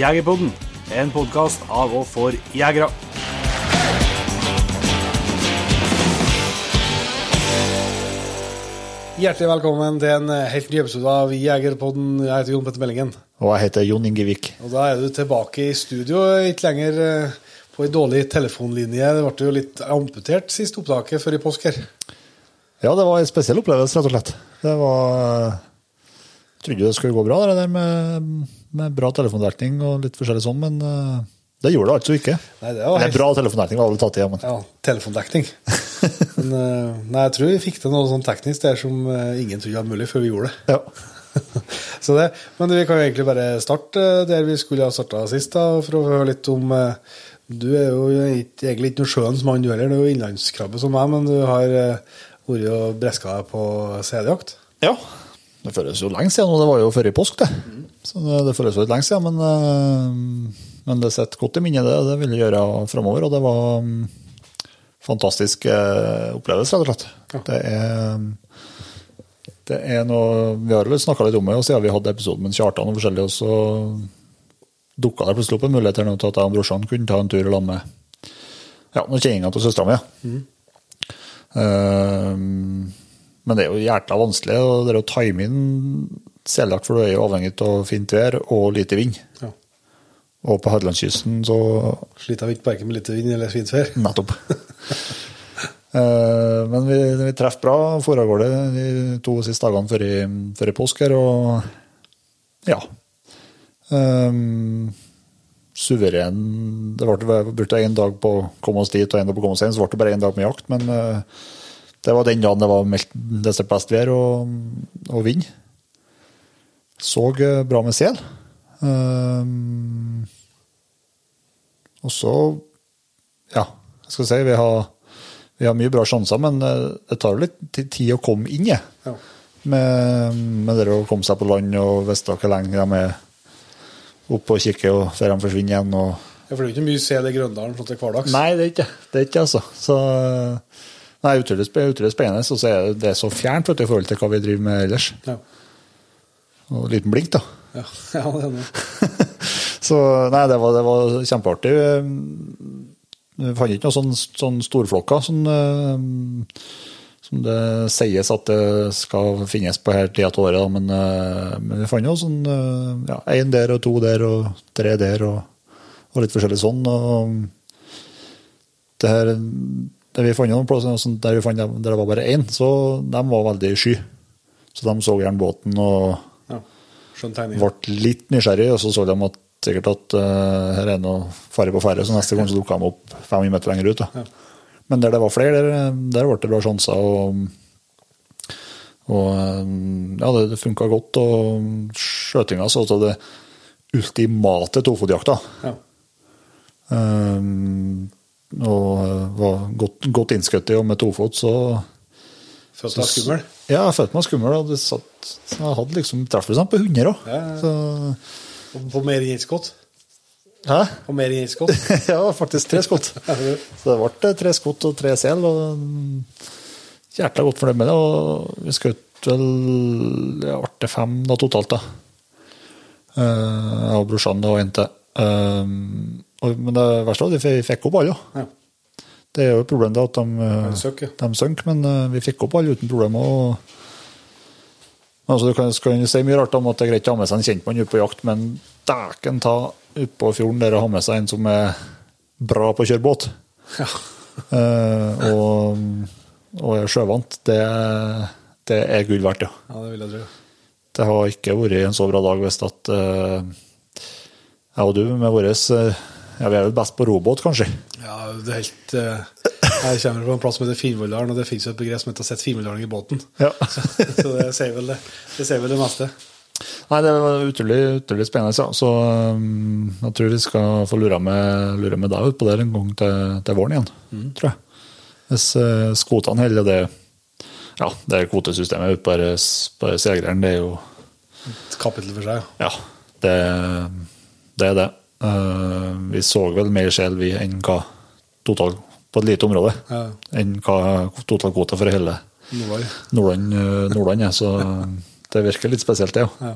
Jegerpodden, en podkast av og for jegere. Hjertelig velkommen til en eh, helt ny episode av Jegerpodden. Jeg heter Jon Petter Mellingen. Og jeg heter Jon Ingevik. Og da er du tilbake i studio, ikke lenger eh, på ei dårlig telefonlinje. Det ble jo litt amputert sist opptaket før i påske her. Ja, det var en spesiell opplevelse, rett og slett. Det var Jeg trodde det skulle gå bra, det der med, med bra telefondekning og litt forskjellig sånn, men eh, det gjorde det altså ikke. Nei, det var Eller helt- bra telefondekning vel tatt i, men Ja, telefondekning. Men eh, nei, jeg tror vi fikk til noe sånn teknisk der som eh, ingen trodde var mulig før vi gjorde det. ja. Så det, men vi kan jo egentlig bare starte der vi skulle ha starta sist, da, for å høre litt om Du er jo egentlig ikke noe sjøens mann, du heller. Du er jo innlandskrabbe som meg, men du har vært og breska deg på seljakt. ja. Det føles jo lenge siden, og det var jo før i påsk, det. Så det, det føles jo litt lenge siden, men, eh, men det sitter godt i minnet, det. Det vil jeg gjøre framover, og det var en fantastisk eh, opplevelse, rett og slett. Ja. Det er det er noe, Vi har snakka litt om det, og siden vi hadde episoden med Kjartan og forskjellig, og så dukka det plutselig opp en mulighet her nå til at jeg og brorsan kunne ta en tur i lag med ja, noen kjenninger til søstera mi. ja. Eh, men det er jo jækla vanskelig og det er å time inn seljakt, for du er jo avhengig av fint vær og lite vind. Ja. Og på Hadelandskysten så Sliter vi ikke verken med lite vind eller fint vær. Nettopp. Eh, Men vi, vi treffer bra, Foregår det de to siste dagene før i, før i påske her, og ja. Um, suveren Det ble, brukte én dag på å komme oss dit og én dag på å komme oss hjem, så ble det bare én dag med jakt. Men eh, det var den dagen det var meldt desto best vær og, og vind. Så eh, bra med sel. Um, og så ja, jeg skal si, vi har, vi har mye bra sjanser, men eh, det tar litt tid å komme inn i. Ja. Med, med det å komme seg på land og vite hvor lenge de er oppe og kikker og før de forsvinner igjen. Og... Ja, for det er ikke mye sel i Grøndalen sånn til hverdags. Nei, det er ikke det. er ikke altså. Så, nei, utrolig, spe- utrolig spennende. Og så er det- det er så fjernt vet du, i forhold til hva vi driver med ellers. Ja. Og en liten blink, da. Ja, ja det er det. Så nei, det var, det var kjempeartig. Vi fant ikke noen sånn, sånn storflokker sånn, eh, som det sies at det skal finnes på her tida av året, men, eh, men vi fant jo sånn eh, ja, én der og to der og tre der og, og litt forskjellig sånn. og det her, det vi fant noen plasser, sånn, der, vi fant, der det var bare én, så de var veldig sky. Så de så gjerne båten og Ja. Ble litt nysgjerrig, og så så de at sikkert at uh, her er noe fare på ferde, så neste gang så dukka de opp 500 meter lenger ut. Ja. Men der det var flere, der, der ble det bra sjanser. og og eh, ja, det, det funka godt. Og skjøtinga så ut som det ultimate tofotjakta. Ja. Um, og var godt, godt innskutt i, og med tofot så Følte deg skummel. Ja, jeg følte meg skummel. Og det satt, så jeg hadde liksom treffprosent på 100 òg. Ja, ja. På mer enn ett skudd. Hæ? Og mer enn ett skudd. ja, faktisk tre skudd. Så det ble tre skudd og tre sel. og hjertelig Jækla godt fornøyd med det. Og vi skjøt vel ja, ble fem da, totalt, da. Eh, Jeg og brorsan og en til. Eh, Men det verste var at vi fikk opp alle. Ja. Det er jo et problem da at de, søk, ja. de synker, men eh, vi fikk opp alle uten problemer. og Altså, du kan, jo si mye rart om at det er greit å ha med seg en kjentmann ut på jakt, men dæken ta utpå fjorden der å ha med seg en som er bra på å kjøre båt, Ja. eh, og, og er sjøvant, det, det er gull verdt, ja. ja, det vil jeg tro. Det har ikke vært en så bra dag hvis at eh, jeg og du med våres eh, ja, Vi er vel best på robåt, kanskje. Ja, det er helt eh, Jeg kommer fra en plass som heter Finnvolldalen, og det finnes jo et begrep som heter 'sett Finnvolldalen i båten. Ja. Så det sier vel det. Det sier vel det meste. Nei, det var utrolig, utrolig spennende. Ja. Så um, jeg tror vi skal få lure med, lure med deg ut på det en gang til, til våren igjen, tror jeg. Hvis uh, skotene holder det Ja, det kvotesystemet ute på på disse det er jo Et kapittel for seg. Ja, det, det er det. Uh, vi så vel mer sjel vi enn hva total på et lite område Ja. enn hva totalkvota for hele Nordland. Nordland, er. Så det virker litt spesielt, det. Ja. Ja.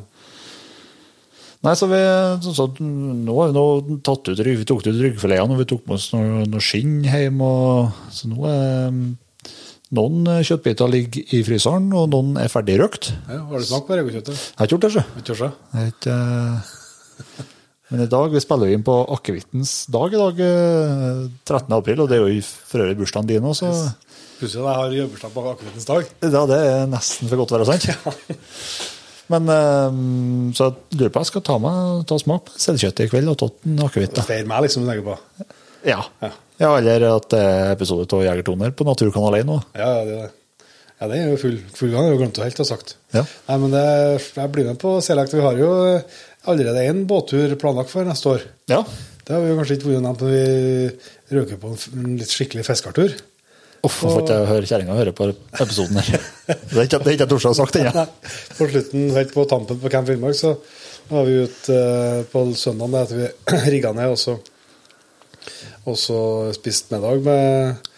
Nei, så vi, så, Nå har vi nå tatt ut rygg, vi tok ut ryggfiletene og vi tok med oss noe, noe skinn hjem. Og, så nå er noen kjøttbiter ligger i fryseren, og noen er ferdig røkt. Ja, har du smakt på regokjøttet? Jeg har ikke gjort det, sjø. Ikke gjort det? Jeg har ikke, eh, Men i dag vi spiller jo inn på akevittens dag i dag, eh, 13. april, og det er jo for øvrig bursdagen din òg, så Plutselig jeg har jobbursdag på akevittens dag. ja, det er nesten for godt å være sant. Men eh, så jeg lurer på jeg skal ta meg ta smak på selvkjøtt i kveld og tatt en akevitt. Feir meg, liksom, du tenker på. Ja. Ja. ja, eller at det er episode av Jegertoner på Naturkanal 1 nå. Ja, ja, det er det. Ja, det er jo full, full gang. Jeg har glemt det helt å ha sagt. Ja. Nei, men det, jeg blir med på Select. Vi har jo allerede én båttur planlagt for neste år. Ja. Det har vi kanskje ikke vært nevnt når vi røker på en, litt skikkelig fiskertur. Uff, får ikke jeg høre kjerringa høre på episoden her. Det er ikke det jeg torde å ha sagt ennå. På slutten, helt på tampen på Camp Finnmark, så var vi ute eh, på søndagen etter vi rigga ned, og så, og så spist middag med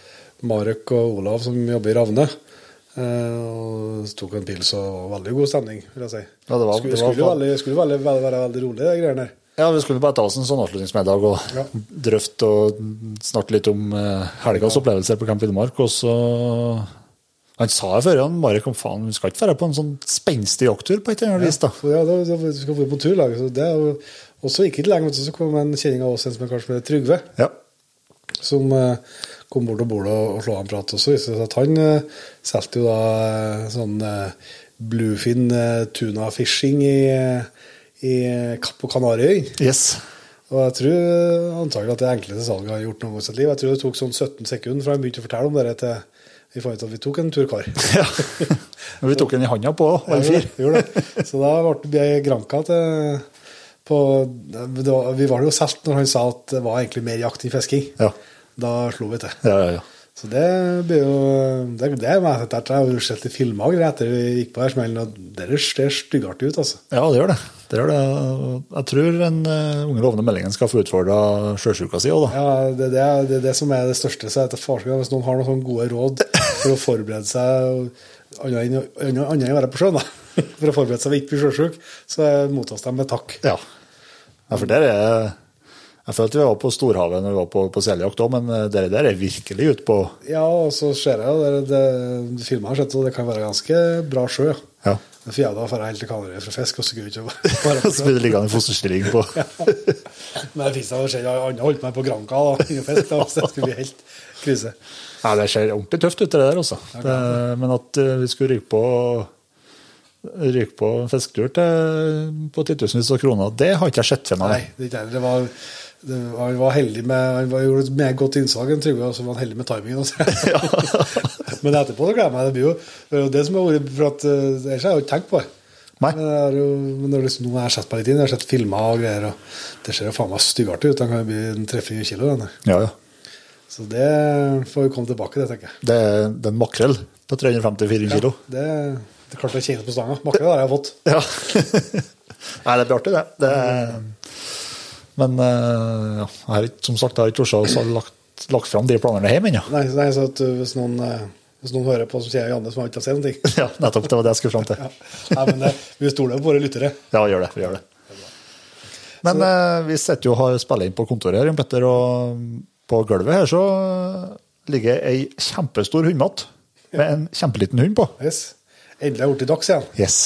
Marek og Olav, som jobber i Ravne. Eh, og tok en pils og var veldig god stemning, vil jeg si. Ja, det var- skulle, det var skulle, veldig, skulle veldig, veldig, være veldig rolig, de greiene der. Ja, vi skulle bare ta oss en sånn avslutningsmiddag og Ja. drøfte og snakke litt om eh, helgas opplevelser på Camp Finnmark. Og så Han sa jo før han bare kom faen, vi skal ikke dra på en sånn spenstig jakttur på et eller annet vis, da. Ja, da, da vi skal vi på turlag. Så det så gikk det ikke lenge, så kom en kjenning av oss, en som er kanskje med Trygve. Ja. som eh, kom bort til bordet og, og slo en prat. også. så han uh, solgte jo da eh, sånn uh, bluefin uh, tuna fishing i, i Kapp og Kanariøy. Yes. Og jeg tror antagelig at det enkleste salget har gjort noen gang i sitt liv. Jeg tror det tok sånn 17 sekunder fra han begynte å fortelle om det til vi fant ut at vi tok en tur kar. Ja. Men vi tok den i handa på, alle fire. gjorde det. Så da ble jeg Granka til på, var, Vi var jo solgt når han sa at det var egentlig mer jakt enn fisking. Ja. Da slo vi til. Ja, ja, ja. Så det blir jo Det, det er etter Jeg har sett i filmer og greier etter vi gikk på her smellen, og det ser styggartig ut, altså. Ja, det gjør det. det, gjør det. Jeg tror den uh, unge lovende meldingen skal få utfordra sjøsjuka si òg, da. Ja, det, det, er, det det som er det største. Så etter farskap, Hvis noen har noen sånne gode råd for å forberede seg annet enn å- være på sjøen, da. For å forberede seg til ikke bli sjøsjuk, så mottas de med takk. Ja. ja, for der er Jeg følte vi var på storhavet når vi var på, på seljakt òg, men eh, det der er virkelig ute på Ja, og så ser jeg jo det, det filmet har sett, og det kan være ganske bra sjø. ja. Ja. Det er jeg for helt til Kanariøy fra fisk, og så går jeg ikke å være Så blir det liggende i fosterstilling på Men det finnes da skjer andre holdt meg på Granka da, ingen fisk, da, så det skulle bli helt krise. Ja, det ser ordentlig tøft ut, det der, altså. Det, men at eh, vi skulle ryke på ryke på en fisketur til på titusenvis av kroner, det har ikke jeg sett for meg. Nei, det, ikke det var, han var heldig med Han var, gjorde et meget godt innslag, en Trygve, og så var han heldig med timingen. Også. Men etterpå så glemmer jeg. Det blir jo det, er jo det som har vært For at eh, det har jeg jo ikke tenkt på. Nei. Men, det er jo, men liksom, nå har jeg sett meg litt inn, jeg har sett filmer og greier, og det ser jo faen meg styggartig ut. Den kan jo bli en 3-4 kilo, den. Ja, ja. Så det får vi komme tilbake til, tenker jeg. Det, er- det er en makrell på 354 kilo. Det, det er klart det kjennes på stanga. Makrell har jeg fått. Ja. Nei, det blir artig, det. det er, men eh, ja, har ikke, som sagt, jeg har ikke tort å lagt, lagt fram de planene hjemme ennå. Nei, nei, så uh, hvis noen, uh, hvis noen hører på som sier Janne, som har ikke sett noen ting Ja, nettopp. Det var det jeg skulle fram til. ja. Nei, men det, Vi stoler på våre lyttere. Ja, gjør det. Vi gjør det. Men eh, vi sitter jo og har spiller inn på kontoret her, Jan Petter, og på gulvet her så ligger ei kjempestor hundmatt med en kjempeliten hund på. Yes. Endelig har jeg blitt dags igjen. Yes.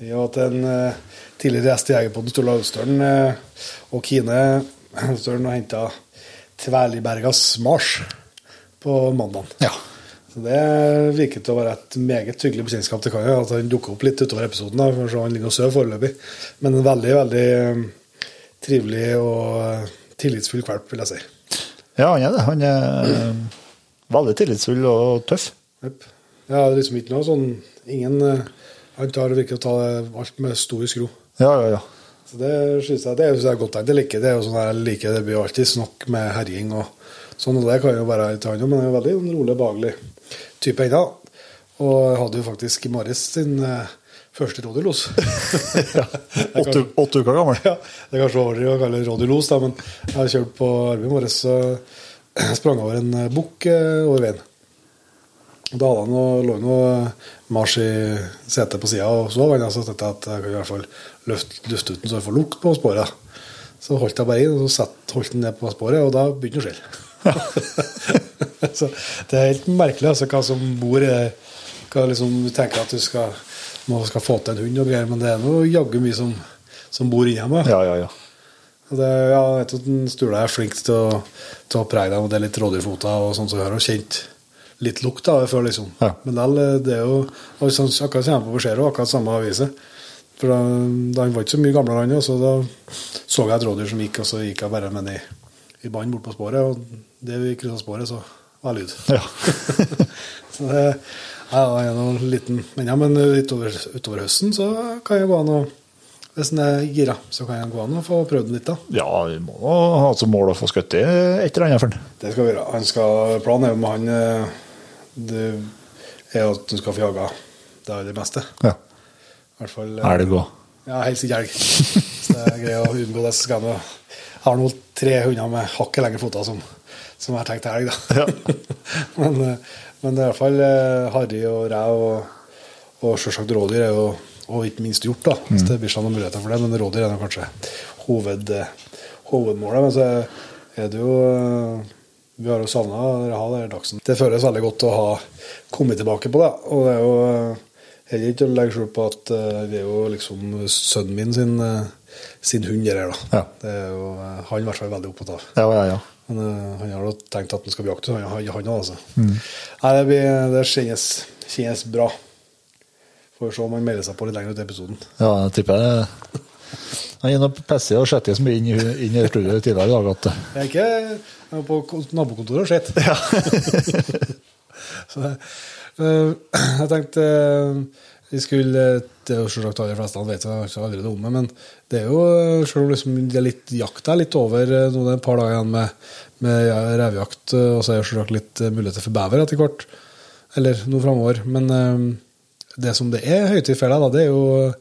Vi har hatt en uh, tidligere gjest i Jegerpodden, Sturla Austølen, uh, og Kine Austølen og henta Tverlibergas Mars på mandag. Ja. Så Det virker til å være et meget hyggelig bekjentskap til Kaja. At han dukker opp litt utover episoden. da, for så Han ligger og sover foreløpig. Men en veldig, veldig um, trivelig og uh, tillitsfull valp, vil jeg si. ja, han er det. Han er eh, veldig tillitsfull og tøff. Yep. Ja, det liksom ikke noe sånn Ingen Han tar virker å ta alt med stor skro. Ja, ja, ja. Så Det synes jeg, det synes jeg er godt tenkt. Jeg liker det. er jo sånn jeg liker det blir alltid snakk med herjing og sånn, og det kan jo være litt annet, men det er jo veldig en rolig, behagelig type ennå. Og jeg hadde jo faktisk i morges sin eh, første rådyrlos. Åtte, åtte uker gammel. Ja, det er kanskje overdrivet å kalle det rådyrlos, men jeg har kjørt på arbeid i morges, og sprang over en eh, bukk eh, over veien. Da hadde han noe, lå noe Mars i setet på sida og sov. Han så tenkte jeg at jeg kan i hvert fall løfte lufte ut den så jeg får lukt på sporet. Så holdt jeg bare inn, og så holdt den ned på sporet, og da begynte det å skjelle. så det er helt merkelig altså, hva som bor i hva liksom, Du tenker at du skal, må, skal få til en hund og greier, men det er noe jaggu mye som, som bor inni hjemme. Ja, ja, ja. Og det, ja, jeg vet at den Sturla er flink til å, til å prege deg med det litt rådyrfoter og sånn, så hører har kjent litt lukt av det før, liksom. Ja. Men likevel, det er jo og sånn, akkurat som på beskjed, akkurat samme avise. For da, da han var ikke så mye gamlere, han, så da så jeg et rådyr som gikk, og så gikk jeg bare med den i, i bånd bort på sporet, og det vi kryssa sporet, så var lyd. ja. Så det, ja, jeg er noe liten Men ja, men utover, utover høsten så kan jeg gå an å Hvis en er gira, så kan jeg gå an å få prøvd den litt, da. ja, vi må ha som mål å få skutt et eller annet for den. Det skal vi gjøre. Han skal, planen er jo med han eh, Det er at du skal få jaga det aller meste. Ja. I hvert fall eh, Elg òg. Ja, helst ikke elg. Så det er greit å unngå det. Så skal jeg Jeg har nå tre hunder med hakket lengre føtter som, som jeg har tenkt elg, da. men, eh, men det er i hvert fall eh, harry og rev og, og selvsagt rådyr er jo og ikke minst hjort, da, hvis det blir sånn noen muligheter for det. Men rådyr er kanskje hoved, eh, hovedmålet. Men så er det jo eh, Vi har jo savna Rahal eller Dagsen. Det føles veldig godt å ha kommet tilbake på det. Og det er jo eh, heller ikke å legge skjul på at eh, det er jo liksom sønnen min sin, eh, sin hund det her, da. Ja. Det er jo han i hvert fall veldig opptatt av. Ja, ja, ja. Men han har jo tenkt at han skal bli aktiv, han, han, han altså. Nei, det, blir, det kjennes, kjennes bra. Får se om han melder seg på litt lenger ut i episoden. Ja, jeg tipper det. Han er nå pissig og skjettig så mye inn i, studioet tidligere i dag at Jeg er ikke på kon- nabokontoret og sett. Så eh, jeg tenkte eh, vi skulle Det er jo selvsagt alle fleste vet jo ikke allerede om det, men det er jo eh, selv om liksom det er litt jakt er litt over nå det er et par dager igjen med, med revejakt, og så er det selvsagt litt muligheter for bever etter hvert. Eller noe framover. Men det som det er høytid for deg, da, det er jo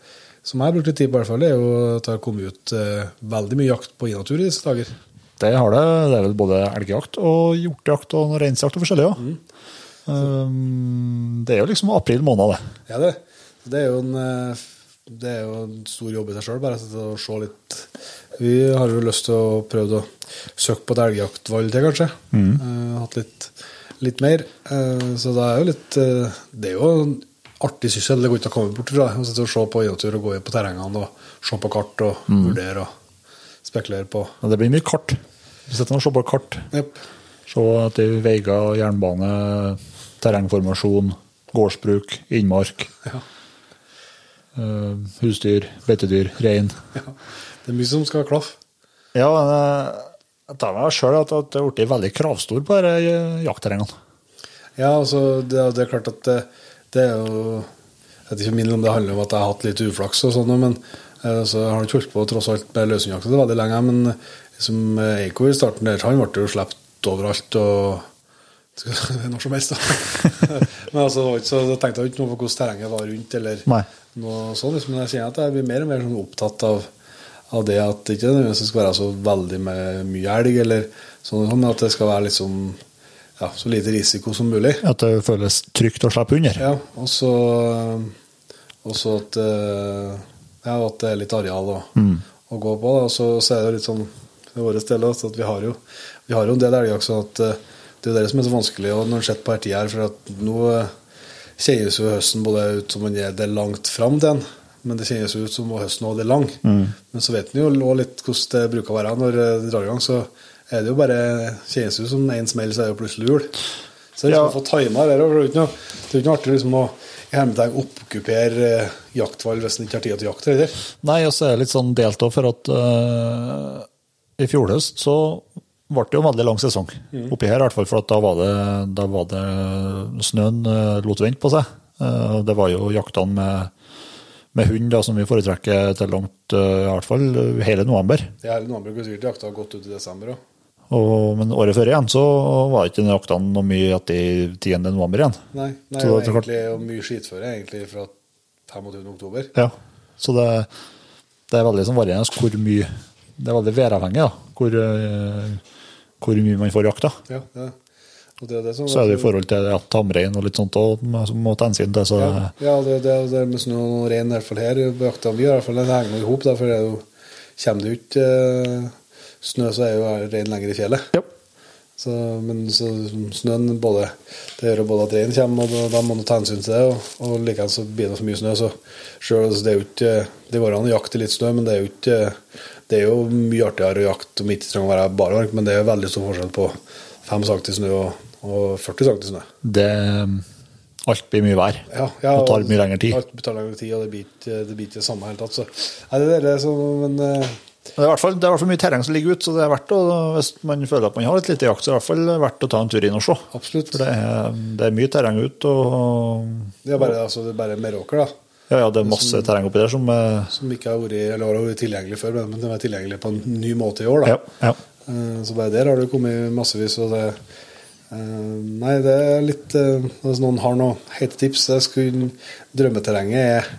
som jeg har brukt litt tid på, i hvert fall, er jo at det har kommet ut veldig mye jakt på inatur i disse dager. Det har det. Det er vel både elgjakt og hjortejakt og reinsjakt og forskjellig òg. Mm. det er jo liksom april måned, det. Ja, det. Det er jo en, eh, det er jo en stor jobb i seg sjøl, bare å se litt Vi har jo lyst til å prøve å søke på et elgjaktvalg til, kanskje. Mm. hatt litt, litt mer. Eh, så det er jo litt eh, Det er jo en artig syssel. Det går ikke å komme bort fra. Å sitte og se på inatur og gå inn på terrengene og se på kart og vurdere og spekulere på Ja, det blir mye kart. Vi sitter og ser på kart. Yep. Se etter veier, jernbane, terrengformasjon, gårdsbruk, innmark. Ja. eh, husdyr, beitedyr, rein. ja. Det er mye som skal klaffe. Ja, eh, jeg tar meg sjøl at jeg det er blitt veldig kravstor på disse jaktterrengene. Ja, altså, det, det er klart at det, det er jo Jeg vet ikke mindre om det handler om at jeg har hatt litt uflaks og sånn, men eh, så har ikke holdt på tross alt med løshundjakt veldig lenge. Men som eh, Eiko i starten der, han ble jo sluppet overalt og når som helst, da. men altså, så tenkte jeg ikke noe på hvordan terrenget var rundt, eller Nei. noe sånt. liksom. Men jeg kjenner at jeg blir mer og mer sånn opptatt av, av det at det ikke nødvendigvis skal være så veldig med mye elg, eller sånn, men at det skal være liksom ja, så lite risiko som mulig. At det føles trygt å slippe under. Ja, og så at, eh, ja, at det er litt areal å, å gå på. Da. Og så, så er det litt sånn for våre del Så at vi har jo, vi har jo en del elgjakt, så at eh, det er det som er så vanskelig og når det sitter på tid her, for at nå eh, kjennes jo høsten både ut som om det er langt fram til den, men det kjennes jo ut som om høsten også er lang. Men så vet en jo også litt hvordan det bruker å være når det drar i gang, så er det jo bare kjennes ut som en smell, så er det jo plutselig jul. Så det er liksom Ja. å få tima det, og det er jo ikke noe, det artig liksom å i hermetegn oppkupere eh, jaktvall hvis en ikke har tid til jakt heller. Nei, og så er det litt sånn delt òg, for at eh, i fjor høst så ble det jo en veldig lang sesong. Oppi her i hvert fall, for at da var det, da var det snøen eh, lot vente på seg. Eh, det var jo jaktene med, med hund da, som vi foretrekker til langt, eh, i hvert fall hele november. Det hele november går sikkert jakta gått ut i desember òg. Og, men året før igjen så var ikke den jaktene noe mye etter 10. november igjen. Nei, nei Så det er egentlig og mye skitføre egentlig fra 25. oktober. Ja, så det, det er veldig sånn varierende hvor mye Det er veldig væravhengig da, hvor, eh, hvor mye man får jakta. Ja, ja. Og det er det som, Så er det i forhold til ja, tamrein og litt sånt også, som må ta hensyn til. Så Ja, ja det, det, det med snø og rein, i hvert fall her på jakta vi, i hvert fall, den henger i hop. For det er jo, kommer det ikke eh, snø, så er jo rein lenger i fjellet. Ja. Så, men så snøen både, Det gjør både at reinen kommer, og da, da må man ta hensyn til det. Og, og likeens så blir det så mye snø, så selv, det er jo ikke Det går an å jakte litt snø, men det er jo ikke Det er jo mye artigere å jakte om ikke trenger å være barmark, men det er veldig stor forskjell på 5 cm snø og, og 40 cm snø. det Alt blir mye vær. Ja, ja, og tar mye lengre tid. Alt tar lengre tid, og det blir ikke det det samme i hele tatt. Så, nei, det er det men Det i hvert fall, det er hvert fall mye terreng som ligger ute, så det er verdt å, hvis man føler at man har litt lite jakt, så er det i hvert fall verdt å ta en tur inn og se. absolutt. For det er, det er mye terreng ute, og Det er bare, altså, det er bare Meråker, da. Ja, ja, det er masse terreng oppi der som uh, Som ikke har vært, eller har vært tilgjengelig før, men den er tilgjengelig på en ny måte i år. da. Ja. ja. Uh, Så bare der har det kommet massevis. og det uh, Nei, det er litt Hvis noen har noen hete tips jeg skulle, Drømmeterrenget er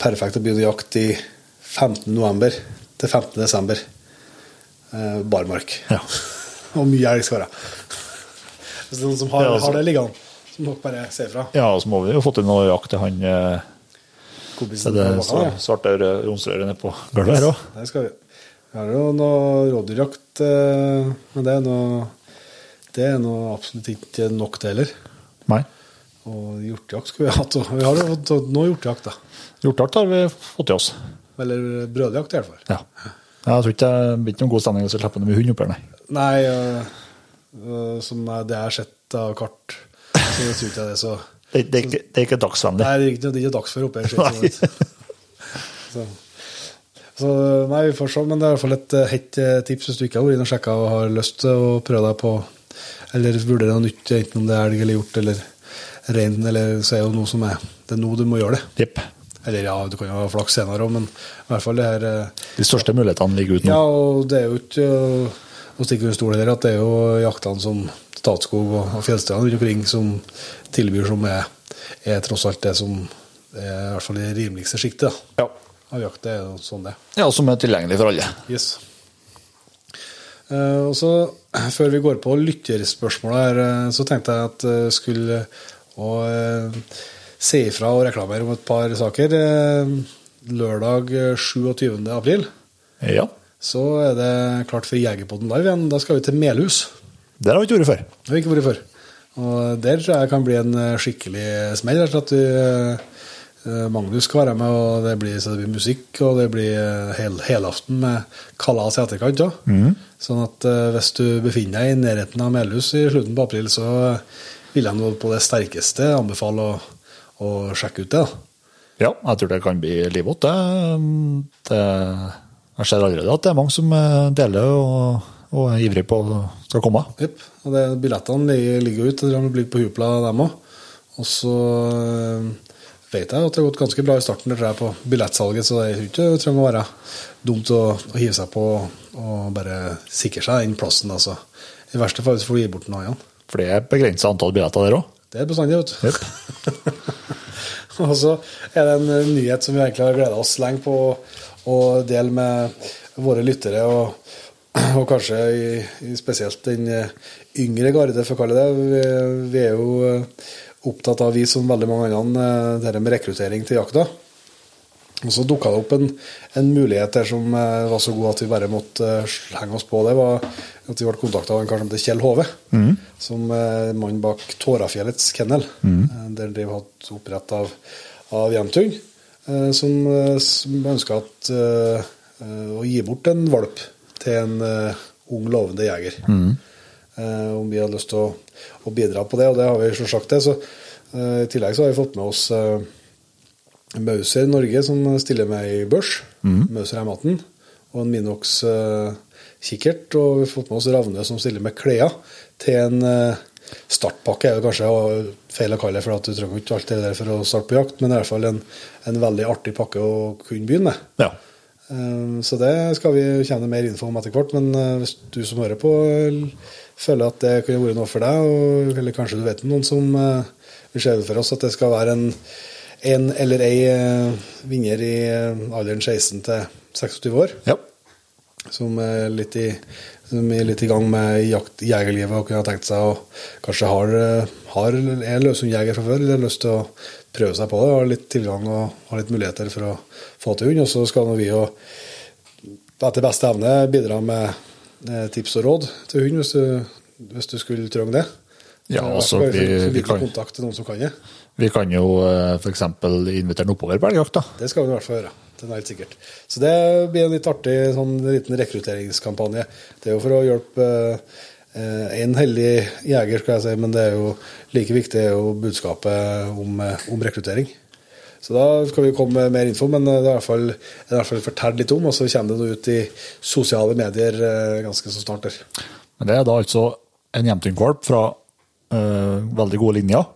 perfekt å begynne jakt i 15. november til 15. desember. Eh, barmark. Ja. Og mye elg skal være. Hvis det er noen som har, Ja, altså. har det liggende, dere bare si ifra. ja, og så må vi jo få til noe jakt til han eh, Kompisen bakken, svarte ronsrøret nede på gulvet her òg. Det skal vi. Vi har jo noe rådyrjakt, eh, men det er noe Det er noe absolutt ikke nok det heller. Nei. Og hjortejakt skulle vi hatt. Vi har jo fått noe hjortejakt, da. Hjortejakt har vi fått til oss. Eller brødjakt, i hvert fall. Ja. Jeg tror ikke det blir noen god stemning hvis vi slipper noe med hund oppi her, nei. Nei, øh, øh, som det jeg har sett av kart, jeg tror ikke det så Det, det, er ikke, det er ikke dagsvennlig. Nei, det er ikke, det er ikke dagsfør oppe her. så. Så, nei, vi får se. Men det er i hvert fall et eh, hett eh, tips hvis du ikke har vært inne og sjekka og har lyst til å prøve deg på Eller vurdere noe nytt, enten om det er elg eller hjort eller rein, eller så er det noe som er Det er nå du må gjøre det. Yep. Eller ja, du kan jo ha flaks senere òg, men i hvert fall det her eh, De største mulighetene ligger ute nå. Ja, og det er jo ikke å stikke under stol heller at det er jo jaktene som Statskog og fjellstedene rundt omkring som tilbyr som er, er tross alt det som er i hvert fall det rimeligste sjiktet Ja. av jakt. Det er sånn det ja, som er tilgjengelig for alle. Yes. Eh, og så, Før vi går på lytterspørsmålet her, eh, så tenkte jeg at jeg skulle å, eh, si ifra og reklamere om et par saker. Eh, lørdag eh, 27. april Ja. så er det klart for Jegerpodden live igjen. Da skal vi til Melhus. Der har vi ikke vært før. Det har vi ikke vært før. Og der tror jeg kan bli en eh, skikkelig smell. at eh, Magnus skal være med, og det blir, så det blir musikk, og det blir eh, hel, helaften med kalas i etterkant òg. Sånn at hvis du befinner deg i nærheten av Melhus i slutten på april, så vil jeg nå på det sterkeste anbefale å, å sjekke ut det. da. Ja, jeg tror det kan bli livått. Det, det, jeg ser allerede at det er mange som deler og, og er ivrig på skal komme. Yep. Og det, billettene ligger, ute. De ligger på Hupla, dem òg. Og så øh, vet jeg at det har gått ganske bra i starten det på billettsalget, så det er ikke det trenger å være dumt å, å hive seg på og bare sikre seg den plassen. Altså. I verste fall får du gi bort noe igjen. For det er begrensa antall billetter der òg. Det er bestandig, vet du. Yep. Og så er det en eh, nyhet som vi egentlig har gleda oss lenge på å dele med våre lyttere, og, og kanskje i, i spesielt den eh, yngre garde, for å kalle det. Vi, vi er jo eh, opptatt av, vi som veldig mange andre, dette med rekruttering til jakta. Og så dukka det opp en, en mulighet der som eh, var så god at vi bare måtte eh, henge oss på. Det var at vi ble kontakta av en kar som heter Kjell Hove, som er mann bak Tårafjellets kennel. Mm. Der driver hatt opprett av, av Jentun, eh, som, eh, som ønska eh, eh, å gi bort en valp til en uh, ung, lovende jeger. Eh, om vi hadde lyst til å, å bidra på det, og det har vi selvsagt det. Så, uh, I tillegg så har vi fått med oss Mauser Norge som stiller med i børs. Mauser M18. Og en Minox kikkert. Og vi har fått med oss Ravne som stiller med klær til en startpakke. er jo kanskje feil å kalle det, for at du trenger ikke alt det der for å starte på jakt, men det er i hvert fall en, en veldig artig pakke å kunne begynne med. Ja. Eh, Så det skal vi kjenne mer info om etter hvert. Men eh, hvis du som hører på føler at det kunne vært noe for deg, og, eller kanskje du vet noen som eh, vil se for oss at det skal være en, en eller ei eh, vinner i alderen 16 til 26 år, ja. som er litt i, som er litt i gang med jakt, jegerlivet og kunne tenkt seg å kanskje har, har er løshundjeger fra før eller har lyst til å prøve seg på det, har litt tilgang og har litt muligheter for å få til hund. Og så skal vi jo etter beste evne bidra med eh, tips og råd til hund hvis hvis du skulle trenge det. Ja, også, altså, i hvert fall vi- vi kan- kontakt til noen som kan det. Vi kan jo f.eks. invitere den oppover på elgjakt. Det skal vi i hvert fall gjøre. Det er helt sikkert. Så det blir en litt artig sånn liten rekrutteringskampanje. Det er jo for å hjelpe eh, en heldig jeger, skal jeg si, men det er jo like viktig er jo budskapet om, eh, om rekruttering. Så da skal vi komme med mer info, men eh, det er i hvert fall, i hvert fall fortalt litt om, og så kommer det ut i sosiale medier eh, ganske så snart der. Men det er da altså en Jämtun-valp fra eh, veldig gode linjer.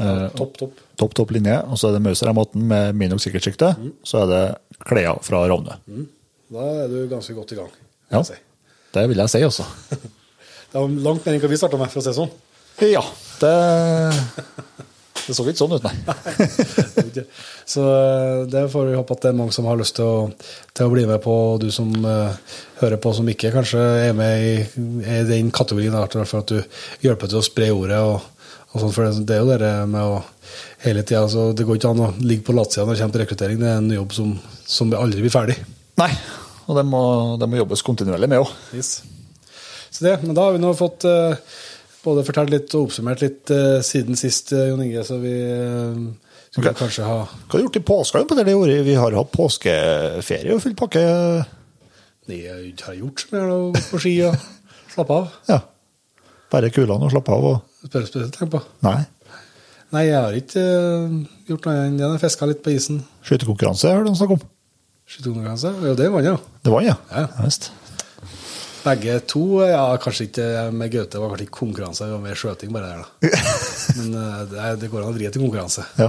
Eh, Topp, topp. topp, topp linje. Og så er det Mauser M18 med Minox sikkerhetssjikte. Så er det klær fra Rovne. Da er du ganske godt i gang. vil Ja, si. det vil jeg si også. Det var langt mer enn hva vi starta med, for å si det sånn. Ja, det Det så ikke sånn ut, nei. Så eh, det får vi håpe at det er mange som har lyst til å, til å bli med på. Du som uh, hører på som ikke kanskje er med i, i den kategorien, fall for at du hjelper til å spre ordet. og, og sånn, for det, er jo det med å hele tida så Det går ikke an å ligge på latsida når det kommer til rekruttering. Det er en jobb som, som aldri blir ferdig. Nei, og det må, det må jobbes kontinuerlig med òg. Yes. Så det, men da har vi nå fått eh, både fortalt litt og oppsummert litt eh, siden sist, eh, Jon Inge, så vi skulle okay. kanskje ha Hva har du gjort i påska på det året? Vi har hatt påskeferie og full pakke. Nei, jeg har gjort så mye på ski og slappe av. Ja. Bare kulene og slappe av og Spør spesielt tenk på. Nei. Nei, jeg har ikke gjort noe enn å fiske litt på isen. Skytekonkurranse har du snakket om. Skytekonkurranse. Jo, det vant jeg, ja. Det var den, ja. Ja. ja. Begge to, ja, kanskje ikke med Gaute, det var kanskje ikke konkurranse, det var mer skjøting bare der, da. Men eh, det, det går an å vri til konkurranse. Ja.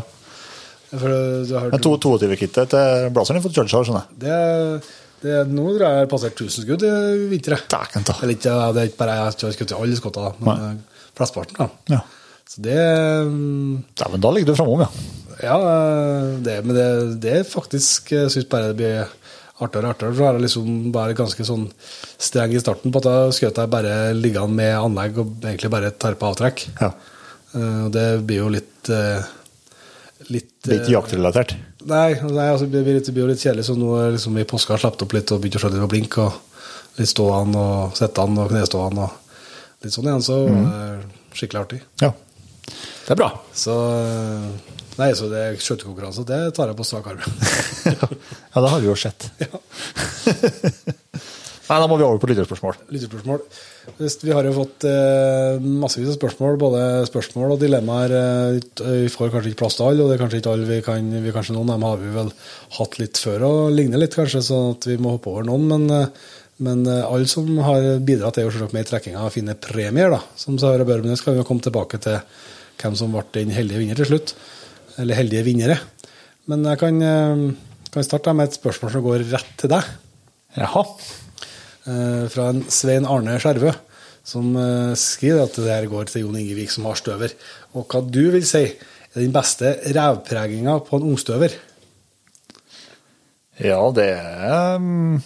For eh, du har hørt Men 22-kittet til Blazeren har fått kjørt seg, skjønner jeg. det, det, Nå tror jeg jeg har passert 1000 skudd i vinter. Eller ikke, det er ikke bare jeg har skutt i alle skottene, men eh, flesteparten. da. Ja. Så det Dæven, da ligger du framom, ja. Ja, det, men det, det er faktisk Jeg syns bare det blir artigere og artigere. Så er jeg liksom bare ganske sånn streng i starten på at da skjøt jeg bare liggende med anlegg og egentlig bare tar på avtrekk. ja. Eh, det blir jo litt Litt, Litt Det er ikke jaktrelatert. Nei, nei altså, det, blir litt, det blir jo litt kjedelig, så nå er liksom i påska sluppet opp litt og begynt å skjønne litt på blink. og Litt stående og sittende og knestående og litt sånn igjen. Så mm. eh, skikkelig artig. Ja. Det er bra. Så eh, Nei, så det skjøtekonkurranse, det tar jeg på strak arm. ja, det har vi jo sett. Nei, da må vi over på lytterspørsmål. Lytterspørsmål. Vi har jo fått eh, massevis av spørsmål, både spørsmål og dilemmaer. Eh, vi får kanskje ikke plass til alle, og det er kanskje ikke alle vi kan vi, Kanskje noen av dem har vi vel hatt litt før og ligner litt, kanskje, så at vi må hoppe over noen. Men, eh, men eh, alle som har bidratt, er jo selvsagt med i trekkinga og finner premier, da. Som Sahara Børmenes kan vi jo komme tilbake til hvem som ble den heldige vinner til slutt. Eller heldige vinnere. Men jeg kan, eh, kan starte med et spørsmål som går rett til deg. Jaha. Eh, fra en Svein Arne Skjervø, som eh, skriver at det her går til Jon Ingevik som har støver. Og hva du vil si er den beste revpreginga på en ungstøver? Ja, det er um,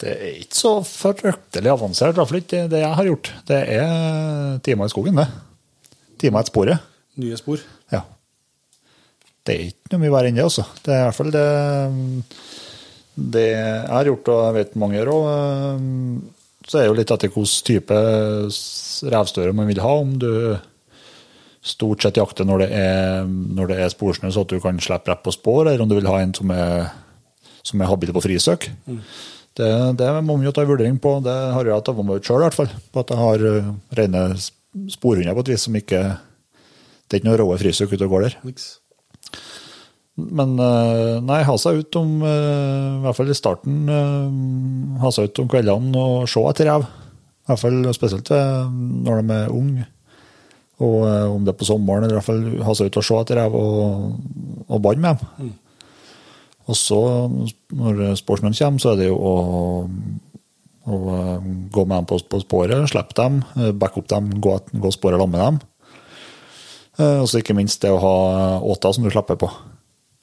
Det er ikke så fryktelig avansert, i hvert fall ikke det jeg har gjort. Det er timer i skogen, det. Timer etter sporet. Nye spor? Det er ikke noe mye verre enn det, altså. Det er i hvert fall det, det jeg har gjort, og jeg vet mange gjør òg. Så er det jo litt etter hvilken type revstøre man vil ha. Om du stort sett jakter når det er, når det er sporsnø, så at du kan slippe rett på spor, eller om du vil ha en som er, som er habil på frisøk. Det, det må man jo ta en vurdering på. Det har jeg tatt meg ut sjøl, i hvert fall. På at jeg har uh, rene sp- sporhunder på et vis som ikke Det er ikke noe råe frisøk ute og går der. Niks. Men eh, nei, ha seg ut om eh, I hvert fall i starten eh, ha seg ut om kveldene og se etter rev. I hvert fall spesielt når de er unge. Og om det er på sommeren, eller i hvert fall ha seg ut og se etter rev og, og banne med dem. Og så, når sportsmenn kommer, så er det jo å, å gå med dem på, på sporet, slippe dem, backe opp dem, gå, gå sporet sammen med dem. Og så ikke minst det å ha åter som du slipper på.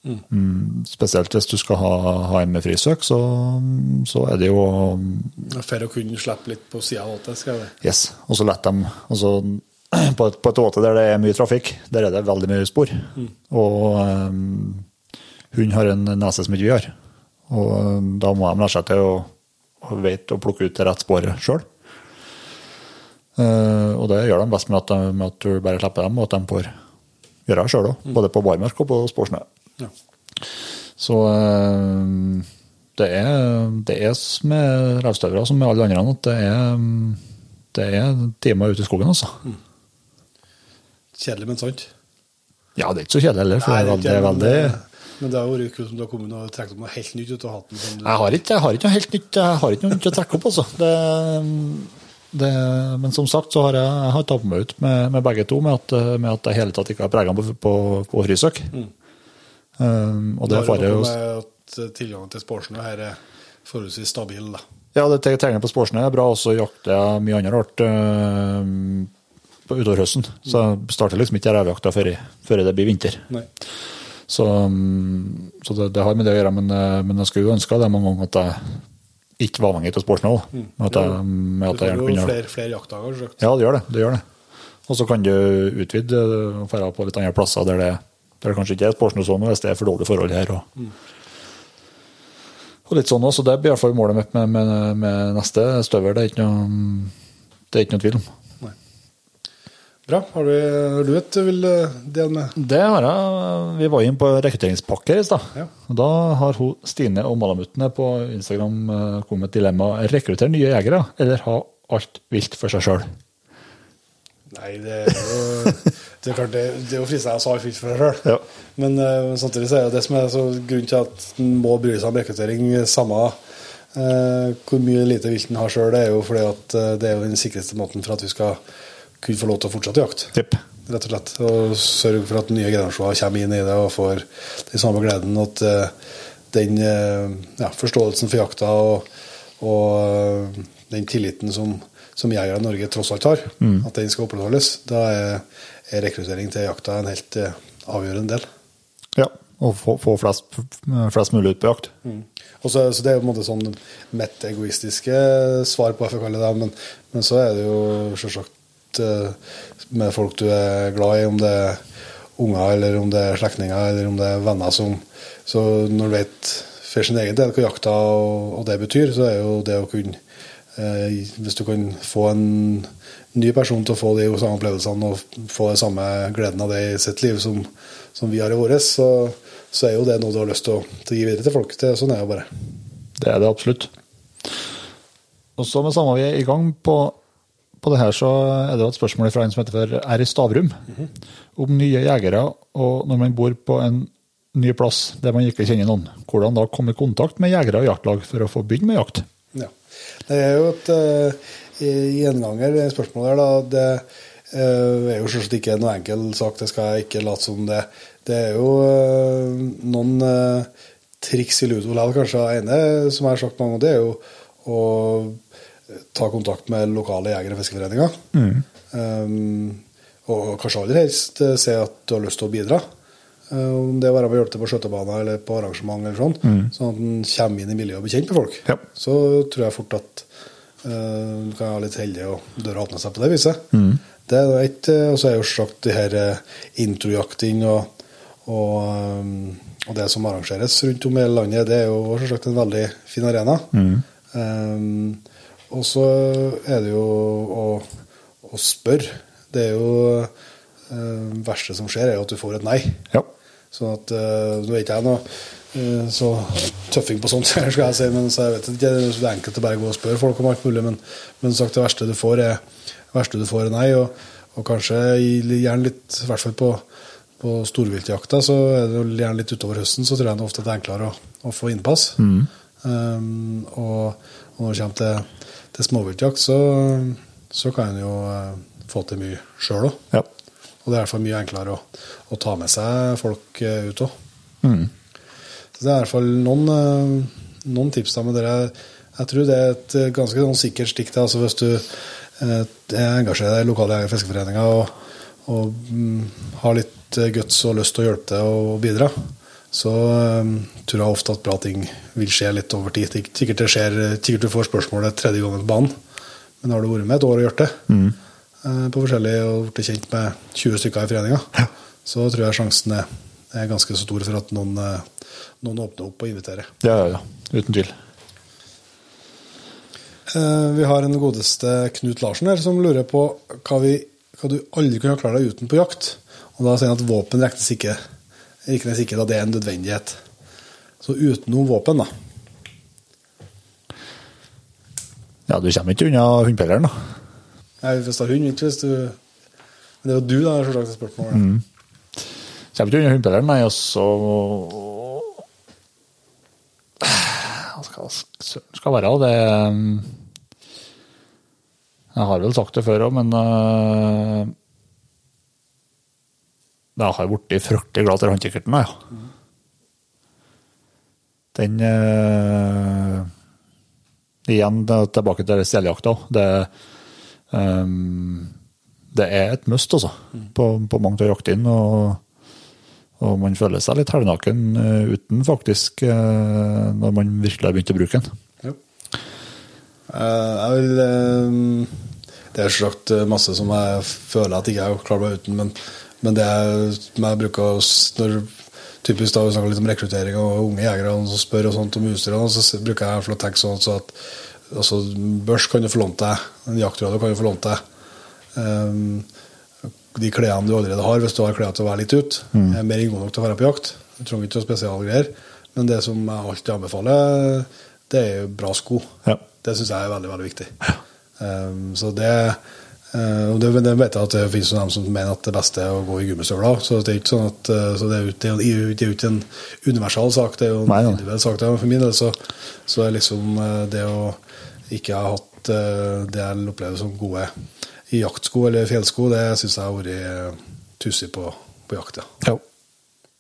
Mm, spesielt hvis du skal ha, ha frisøk, så, så er det jo For å kunne slippe litt på sida av åtet, skal det. Yes. Og så lett dem altså, på, et, på et åte der det er mye trafikk, der er det veldig mye spor. Og um, hund har en nese som ikke vi har. Og um, da må de lære seg til å, å vite å plukke ut det rette sporet sjøl. og det gjør de best med at, de, med at du bare slipper dem, og at de får gjøre det sjøl òg. Både på barmark og på sporsnø. Ja. Så um, det er, det er med revstøvere som med alle andre at det er, det er timer ute i skogen, altså. Kjedelig, men sant. Ja, det er ikke så kjedelig heller, for det er veldig, veldig men, det har vært kult om du har kommet og trukket opp noe helt nytt ut av hatten. Du, Jeg har ikke, jeg har ikke noe helt nytt jeg har ikke noe nytt å trekke opp, altså. Det, det, men som sagt så har jeg, jeg har tatt meg ut med, med begge to, med at, med at jeg hele tatt ikke har prega på, på, på frisøk. Um, og det er jo at tilgangen til sportsnø her er forholdsvis stabil. da. Ja, det te- tegnet på sportsnø er bra, og så jakter jeg mye annet rart um, utover høsten. Så jeg starter liksom ikke revejakta før, før det blir vinter. Nei. Så, um, så det, det har med det å gjøre, men, uh, men jeg skulle jo ønske det mange ganger at jeg ikke var avhengig av sportsnål. Mm. At jeg, med at jeg får jo kunne flere, flere jaktdager. selvsagt. Ja, det gjør det. det gjør det. Og så kan du utvide uh, og dra på litt andre plasser der det, der det kanskje ikke er sportsnøsone, hvis det er for dårlige forhold her. Og, og litt sånn også, så Det blir i hvert fall målet mitt med, med, med neste støvel. Det er ikke noe, det er ikke noe tvil om. Bra. Har du, du et vil dele del med? Det har jeg. Vi var inne på rekrutteringspakker i stad. Ja. Da har hun, Stine og Malamuttene på Instagram eh, kommet med et dilemma. Rekruttere nye jegere, eller ha alt vilt for seg sjøl? Nei, det er jo det er klart det, det er jo fristende å svare alt for deg sjøl. Ja. Men uh, samtidig så er det det som er så grunnen til at en må bry seg om rekruttering, samme uh, hvor mye lite vilt en har sjøl, det er jo fordi at uh, det er jo den sikreste måten for at vi skal kunne få lov til å fortsette å jakte. Tipp. Rett og slett. Og sørge for at nye generasjoner kommer inn i det og får den samme gleden. At den ja, forståelsen for jakta og, og den tilliten som, som jegere i Norge tross alt har, at den skal opprettholdes. Da er, er rekruttering til jakta en helt eh, avgjørende del. Ja. Og få, få flest, flest mulig ut på jakt. Og så, så Det er jo på en måte sånn mitt egoistiske svar på får det, men, men så er det jo selvsagt eh, med folk du er glad i, om det er unger, eller om det er slektninger, eller om det er venner som Så når du vet for sin egen del hva jakta og, og det betyr, så er jo det å kunne eh, Hvis du kan få en ny person til å få de samme opplevelsene og få den samme gleden av det i sitt liv som, som vi har i vårt, så, så er jo det noe du har lyst til å, til gi videre til folk. Det, sånn er det bare. Det er det absolutt. Og så med samme vi er i gang på, på det her, så er det et spørsmål fra en som heter R. Stavrum. i Stavrum. Om nye jegere, og når man bor på en ny plass der man ikke kjenner noen, hvordan da komme i kontakt med jegere og jaktlag for å få begynne med jakt? Ja. Det er jo et uh, gjenganger, det spørsmålet her. da, Det uh, er jo selvsagt ikke noe enkel sak, det skal jeg ikke late som det. Det er jo uh, noen uh, triks i ludo likevel, kanskje. Det ene som jeg har sagt mange ganger, det er jo å ta kontakt med lokale jeger- og fiskeforeninger. Um, og kanskje aller helst se at du har lyst til å bidra. Uh, om det er å hjelpe til på skjøtebaner eller på arrangement, eller sånn, sånn at en kommer inn i miljøet og blir kjent med folk. Ja. Så tror jeg fort at uh, du kan være litt heldig og døra åpner seg på det viset. Det er ett. uh, Og så er jo sagt det her introjakting og, og, og det som arrangeres rundt om i hele landet, det er jo selvsagt en veldig fin arena. Um, og så er det jo å, å spørre. Det er jo det verste som skjer, er at du får et nei. Ja. Sånn at uh, Nå er ikke jeg noe uh, så tøffing på sånt, skal jeg si, men så jeg vet ikke, det er så enkelt å bare gå og spørre folk om alt mulig. Men, men sagt, det verste du får, er, verste du får er nei. Og, og kanskje gjerne litt, i hvert fall på, på storviltjakta, så er det gjerne litt utover høsten, så tror jeg det ofte det er enklere å, å få innpass. Um, og, og når det kommer til, til småviltjakt, så, så kan en jo uh, få til mye sjøl òg. Ja. Og det er i hvert fall mye enklere å, å ta med seg folk eh, ut òg. Mm. Så det er i hvert fall noen, eh, noen tips. da, med dere, Jeg tror det er et eh, ganske sånn sikkert stikk. til. altså Hvis du eh, engasjerer deg i lokale fiskeforeninger og, og mm, har litt guts og lyst til å hjelpe til og bidra, så um, tror jeg ofte at bra ting vil skje litt over tid. Ikke Sikkert, det skjer, sikkert du får spørsmålet tredje gangen på banen, men har du vært med et år og gjort det, eh, på forskjellig og blitt kjent med 20 stykker i foreninga, så tror jeg sjansen er, er ganske så stor for at noen, eh, noen åpner opp og inviterer. Ja, ja, ja. Uten tvil. Eh, Vi har en godeste Knut Larsen her som lurer på hva, vi, hva du aldri kunne klare deg uten på jakt. Og da sier han at våpen regnes ikke, regnes ikke da det er en nødvendighet. Så utenom våpen, da. Ja, du kommer ikke unna hundpelleren, da. Nei, hvis det er hund, ikke hvis du Men det er jo du, da, er selvsagt spørsmålet. Mm. Kommer ikke unna hundepelleren, nei, og så skal skal være det um, Jeg har vel sagt det før òg, men uh, Jeg har blitt fryktelig glad til håndkikkerten, ja. Den uh, Igjen tilbake til seljakta. Det, um, det er et must, altså, på, på mange av jaktene. Og, og man føler seg litt halvnaken uh, uten, faktisk, uh, når man virkelig har begynt å bruke den. Eh, jeg vil Det er selvsagt masse som jeg føler at jeg ikke har klart meg uten, men, men det er, jeg bruker når Typisk da vi snakker litt om rekruttering og unge jegere som spør og sånt om utstyr, og så bruker jeg for å tenke sånn så at altså, børs kan du få lånt deg, en jaktradio kan du få lånt deg. Um, de klærne du allerede har, hvis du har klær til å være litt ute, er mer enn nok til å være på jakt. Du trenger ikke spesialgreier. Men det som jeg alltid anbefaler, det er jo bra sko. Ja. Det syns jeg er veldig veldig viktig. Um, så det, uh, og det, det vet jeg at det finnes noen som mener at det beste er å gå i gummistøvler. Så det er ikke sånn at uh, så det er jo det det er ikke en universal sak, det er jo en individuell sak. For min del så, så er liksom uh, det å ikke ha hatt det jeg opplever som gode i jaktsko eller fjellsko, det syns jeg har vært tussig på, på jakt. Ja.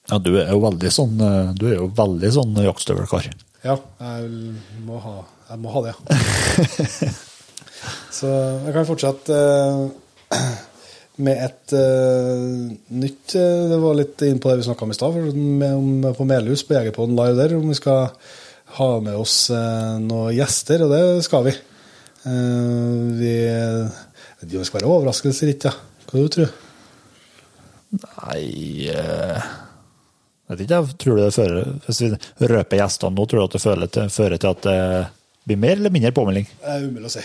Ja. du er jo veldig sånn, du er jo veldig sånn jaktstøvelkar. Ja, jeg må ha, jeg må ha det. Så jeg kan fortsette eh, med et eh, nytt eh, Det var litt inn på det vi snakka om i stad, på Melhus på Jegerpodden live der, om vi skal ha med oss noen gjester, og det skal vi. Vi vet ikke om det skal være overraskelse eller ja. hva tror du? Nei Jeg Vet ikke, jeg tror det fører Hvis vi røper gjestene nå, tror du at det fører fører til at det blir mer eller mindre påmelding? Det er umulig å si.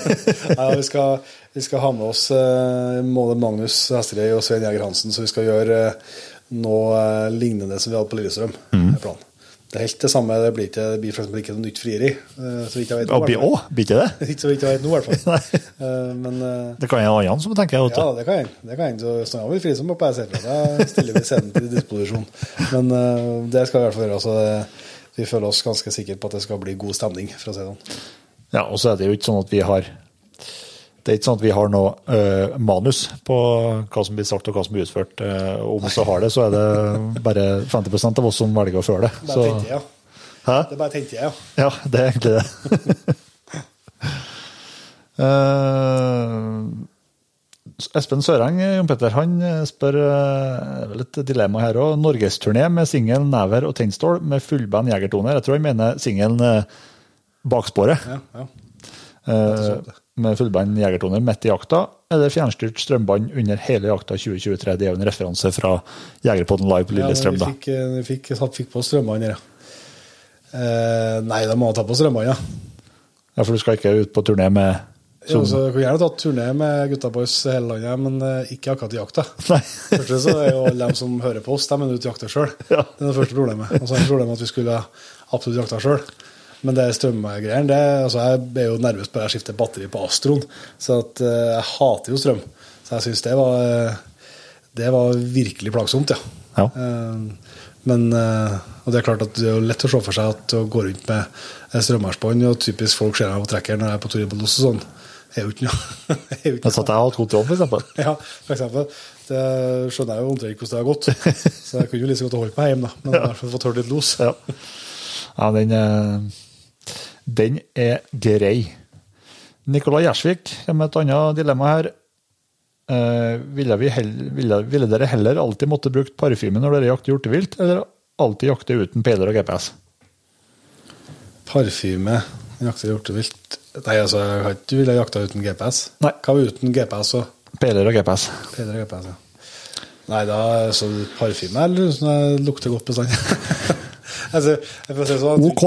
ja, vi, skal, vi skal ha med oss eh, både Magnus Hesterøy og Svein Jæger Hansen, så vi skal gjøre eh, noe eh, lignende som vi hadde på Lillestrøm. Mm. Det er helt det samme. Det blir, ikke, det blir for eksempel ikke noe nytt frieri. så vidt jeg vet nå, blir ikke det? Ikke så vidt jeg vet nå, i hvert fall. Men Det kan en annen som tenker ja, det kan jeg. Det kan jeg. Så Snarere vil fri som må jeg ser fra. Da stiller vi scenen til disposisjon. Men det skal vi i hvert fall gjøre. altså vi føler oss ganske sikre på at det skal bli god stemning, for å si det sånn. Ja, og så er det jo ikke sånn at vi har det er ikke sånn at vi har noe uh, manus på hva som blir sagt og hva som blir utført. Uh, om vi så har det, så er det bare 50% av oss som velger å føre det. Bare Så, tenkte jeg, ja. hæ? Det bare tenkte jeg, ja. Ja, det er egentlig det. Eh, Espen Søreng, Jon Petter, han spør eh, er vel et dilemma her òg. Norgesturné med singelen Never og Tennstål med fullband jegertoner. Jeg tror han mener singelen eh, Baksporet. ja, ja. eh, med fullband jegertoner midt i jakta, eller fjernstyrt strømbånd under hele jakta 2023. Det er jo en referanse fra Jegerpodden Live på Lillestrøm, ja, vi fikk, eh, vi fikk, satt- fikk på strømbånd, ja. Eh, nei, da må jeg ta på strømbånd, ja. Ja, For du skal ikke ut på turné med Ja, så jeg kunne gjerne tatt turné med gutta boys hele landet, men eh, ikke akkurat i jakta. Nei. Første så er jo alle de som hører på oss, de er ute i jakta sjøl. Ja. Det er det første problemet. Og så er det problemet at vi skulle absolutt jakta sjøl. Men det strømgreiene det, altså Jeg er jo nervøs på at jeg skifter batteri på Astroen. Så at, uh, jeg hater jo strøm. Så jeg syns det var eh, Det var virkelig plagsomt, ja. Ja. Uh, Men Og det er klart at det er lett å se for seg at å gå rundt med et og typisk folk ser meg på trekkeren når jeg er på tur i Los og sånn, er jo ikke noe. er Jeg satt jeg og hadde kontroll, eksempel. ja, eksempel. Det skjønner jeg jo omtrent hvordan det har gått. Så jeg kunne jo like så godt holdt meg hjemme, da. Men i hvert fall fått hørt litt los. Ja, ja den, eh, den er grei. Nikolai Gjersvik kommer med et annet dilemma her. Uh, ville, vi hell, ville, ville dere heller alltid måtte brukt parfyme når dere jakter hjortevilt, eller alltid jakte uten peiler og GPS? Parfyme jakter hjortevilt Nei, altså, jeg har ikke villet jakta uten GPS. Nei. Hva var uten GPS og Peiler og GPS. Peler og GPS, ja. Nei, da så parfyme eller sånn det lukter godt bestandig. altså, jeg får si sånn, OK.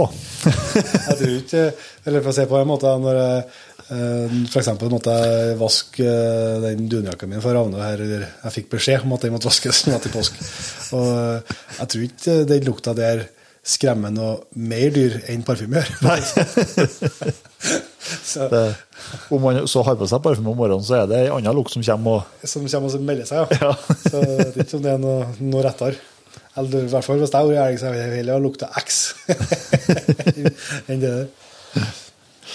Jeg tror ikke Eller for å si på en måte Når jeg F.eks. for eksempel måtte jeg vaske eh, den dunjakken min for Ravne her. eller Jeg fikk beskjed om at den måtte vaskes nå til påsk. Og eh, jeg tror ikke den lukta der skremmer noe mer dyr enn parfyme gjør. Så, Det, om man så har på seg parfyme om morgenen, så er det en annen lukt som kommer. og som kommer og melder seg, ja. Så jeg vet ikke om det er noe, noe rettere. Eller i hvert fall hvis jeg var elg, så ville jeg heller ha lukta X enn det der.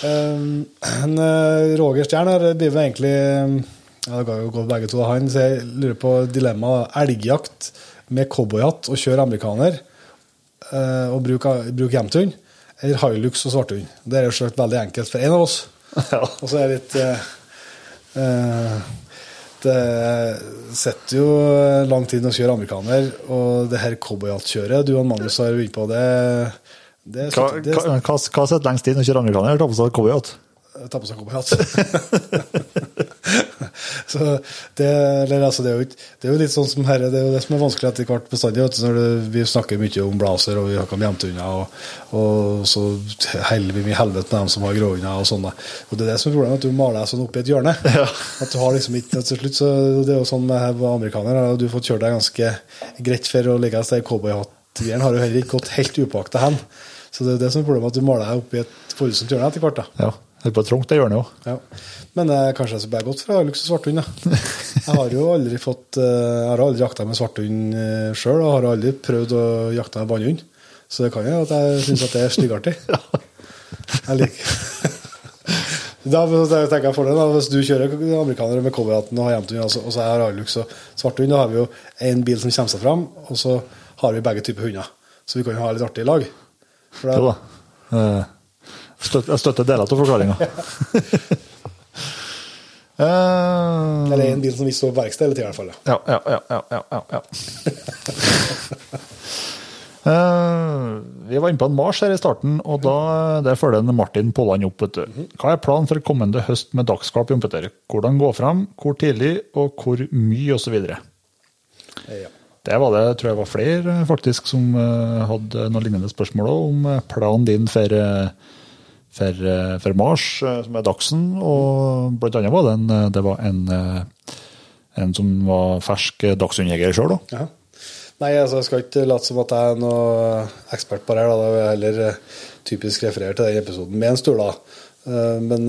Um, en, eh, Roger Stjern her driver egentlig ja, Det går jo gå begge to. Han så jeg lurer på dilemmaet elgjakt med cowboyhatt og kjøre amerikaner og bruke, bruke hjemtun, eller Hilux og svarthund. Det er jo selvsagt veldig enkelt for en av oss. Ja. Og så er det litt eh, eh, Det setter jo lang tid å kjøre amerikaner, og det her cowboyhattkjøret du og Magnus har begynt på, det, det, Hva, det, hva, hva, hva sitter lengst inn å kjøre amerikaner? Ta på seg cowboyhatt? Ta på seg cowboyhatt. så det, eller, altså, det, er jo ikke, det er jo litt sånn som her, det er jo det som er vanskelig etter hvert bestandig. Når det, vi snakker mye om blazer og vi har om hjemtunder, og, og så heller vi mye helvete med dem som har gråhunder og sånne. Og det er det som er problemet, at du maler deg sånn opp i et hjørne. At du har liksom ikke til slutt, så Det er jo sånn med amerikanere, du fått kjørt deg ganske greit for å ligge et sted. Cowboyhattgreiene har jo heller ikke gått helt upåakta hen. Så det er det som er problemet, at du maler deg opp i et voldsomt hjørne etter hvert. da. Ja. Det er på trangt, det hjørnet òg. Ja. Men eh, kanskje jeg gått for Hilux og svarthund. da. Jeg har jo aldri fått eh, Jeg har aldri jakta med svarthund uh, sjøl, og har aldri prøvd å jakte med bannhund. Så det kan jo at jeg syns at det er styggartig. Jeg liker Da tenker jeg for det, da, Hvis du kjører amerikanere med cowboyhatten og har hjemtun, hund, og så jeg har Hilux og svarthund, da har vi jo en bil som kommer seg fram, og så har vi begge typer hunder. Så vi kan jo ha litt artig i lag. For Jo da, da. Eh, støt- Jeg støtter deler av forklaringa. Eh, eller en bil som vi så verksted hele tida, i hvert fall. ja. Ja, ja, ja, ja, ja. Eh, vi var inne på en Mars her i starten, og da der følger Martin Polland opp. vet du. Hva er planen for kommende høst med dagskarp jompeter? Hvordan gå frem, hvor tidlig, og hvor mye, osv.? Ja. Det var det, tror jeg var flere faktisk som eh, hadde noen lignende spørsmål om eh, planen din for, eh, for, eh, for Mars, eh, som er Dagsen. Og blant annet var det en, eh, det var en, en som var fersk dagshundjeger sjøl. Ja. Nei, altså, jeg skal ikke late som at jeg er noe ekspert på det. her, da. Det jeg heller typisk referere til den episoden med en stol. da. Eh, Men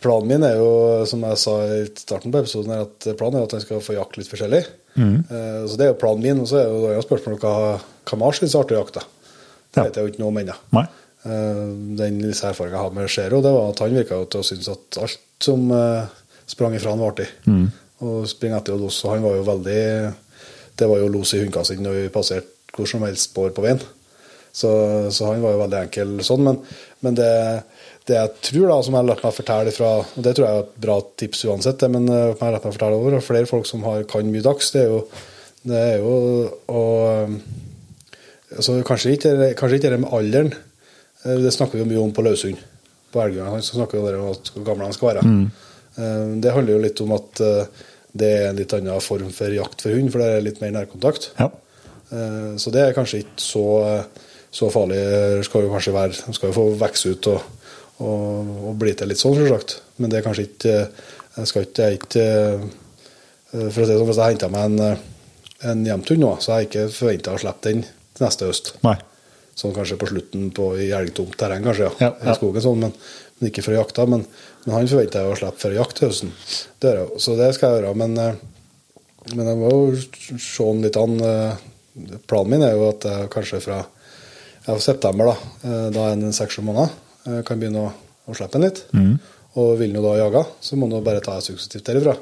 planen min er jo, som jeg sa i starten på episoden, er at planen er at jeg skal få jakte litt forskjellig. Mm. Så det er jo planen min. Og så er jo spørsmålet hva, hva Mars syns er artig å jakte. Det vet jeg jo ikke noe om ennå. Eh, Den lille erfaringen jeg hadde med Zero, det var at han virka til å synes at alt som eh, sprang ifra han var artig. Og springe etter og los. Og han var jo veldig Det var jo los i hundekassa når vi passerte hvor som helst spor på veien. Så, så han var jo veldig enkel sånn. Men, men det, det jeg tror, da, som jeg har latt meg fortelle fra Og det tror jeg er et bra tips uansett, det, men eh, jeg har latt meg fortelle over, og flere folk som har, kan mye dags, det er jo, det er jo og, altså, kanskje, ikke, kanskje ikke det med alderen. Eh, Det snakker vi mye om på Løsund. På Elgøya han snakker jo om at hvor gammel han skal være. Mm. Det handler jo litt om at eh, det er en litt annen form for jakt for hund, for det er litt mer nærkontakt. Ja. Eh, Så det er kanskje ikke så, så farlig. Det skal jo kanskje være, De skal jo få vokse ut og, og, og bli til litt sånn, selvsagt. Men det er kanskje ikke Jeg skal ikke, jeg ikke eh, For å si det sånn, Hvis jeg henter meg en, en gjemt hund nå, så har jeg ikke forventa å slippe den til neste høst. Nei. Sånn kanskje på slutten på, i elgtomt terreng, kanskje, ja. Ja, ja. I skogen sånn, men, men ikke for å jakte. Men, men han forventer jeg å slippe for å jakte til høsten. Det jeg. Så det skal jeg gjøre. Men, eh, men jeg må jo se han litt an. eh, Planen min er jo at jeg kanskje fra ja, september, da, eh, da er han seks-sju måneder, jeg kan begynne å, å slippe han litt. Og vil han da jage, så må han bare ta det suksessivt derifra.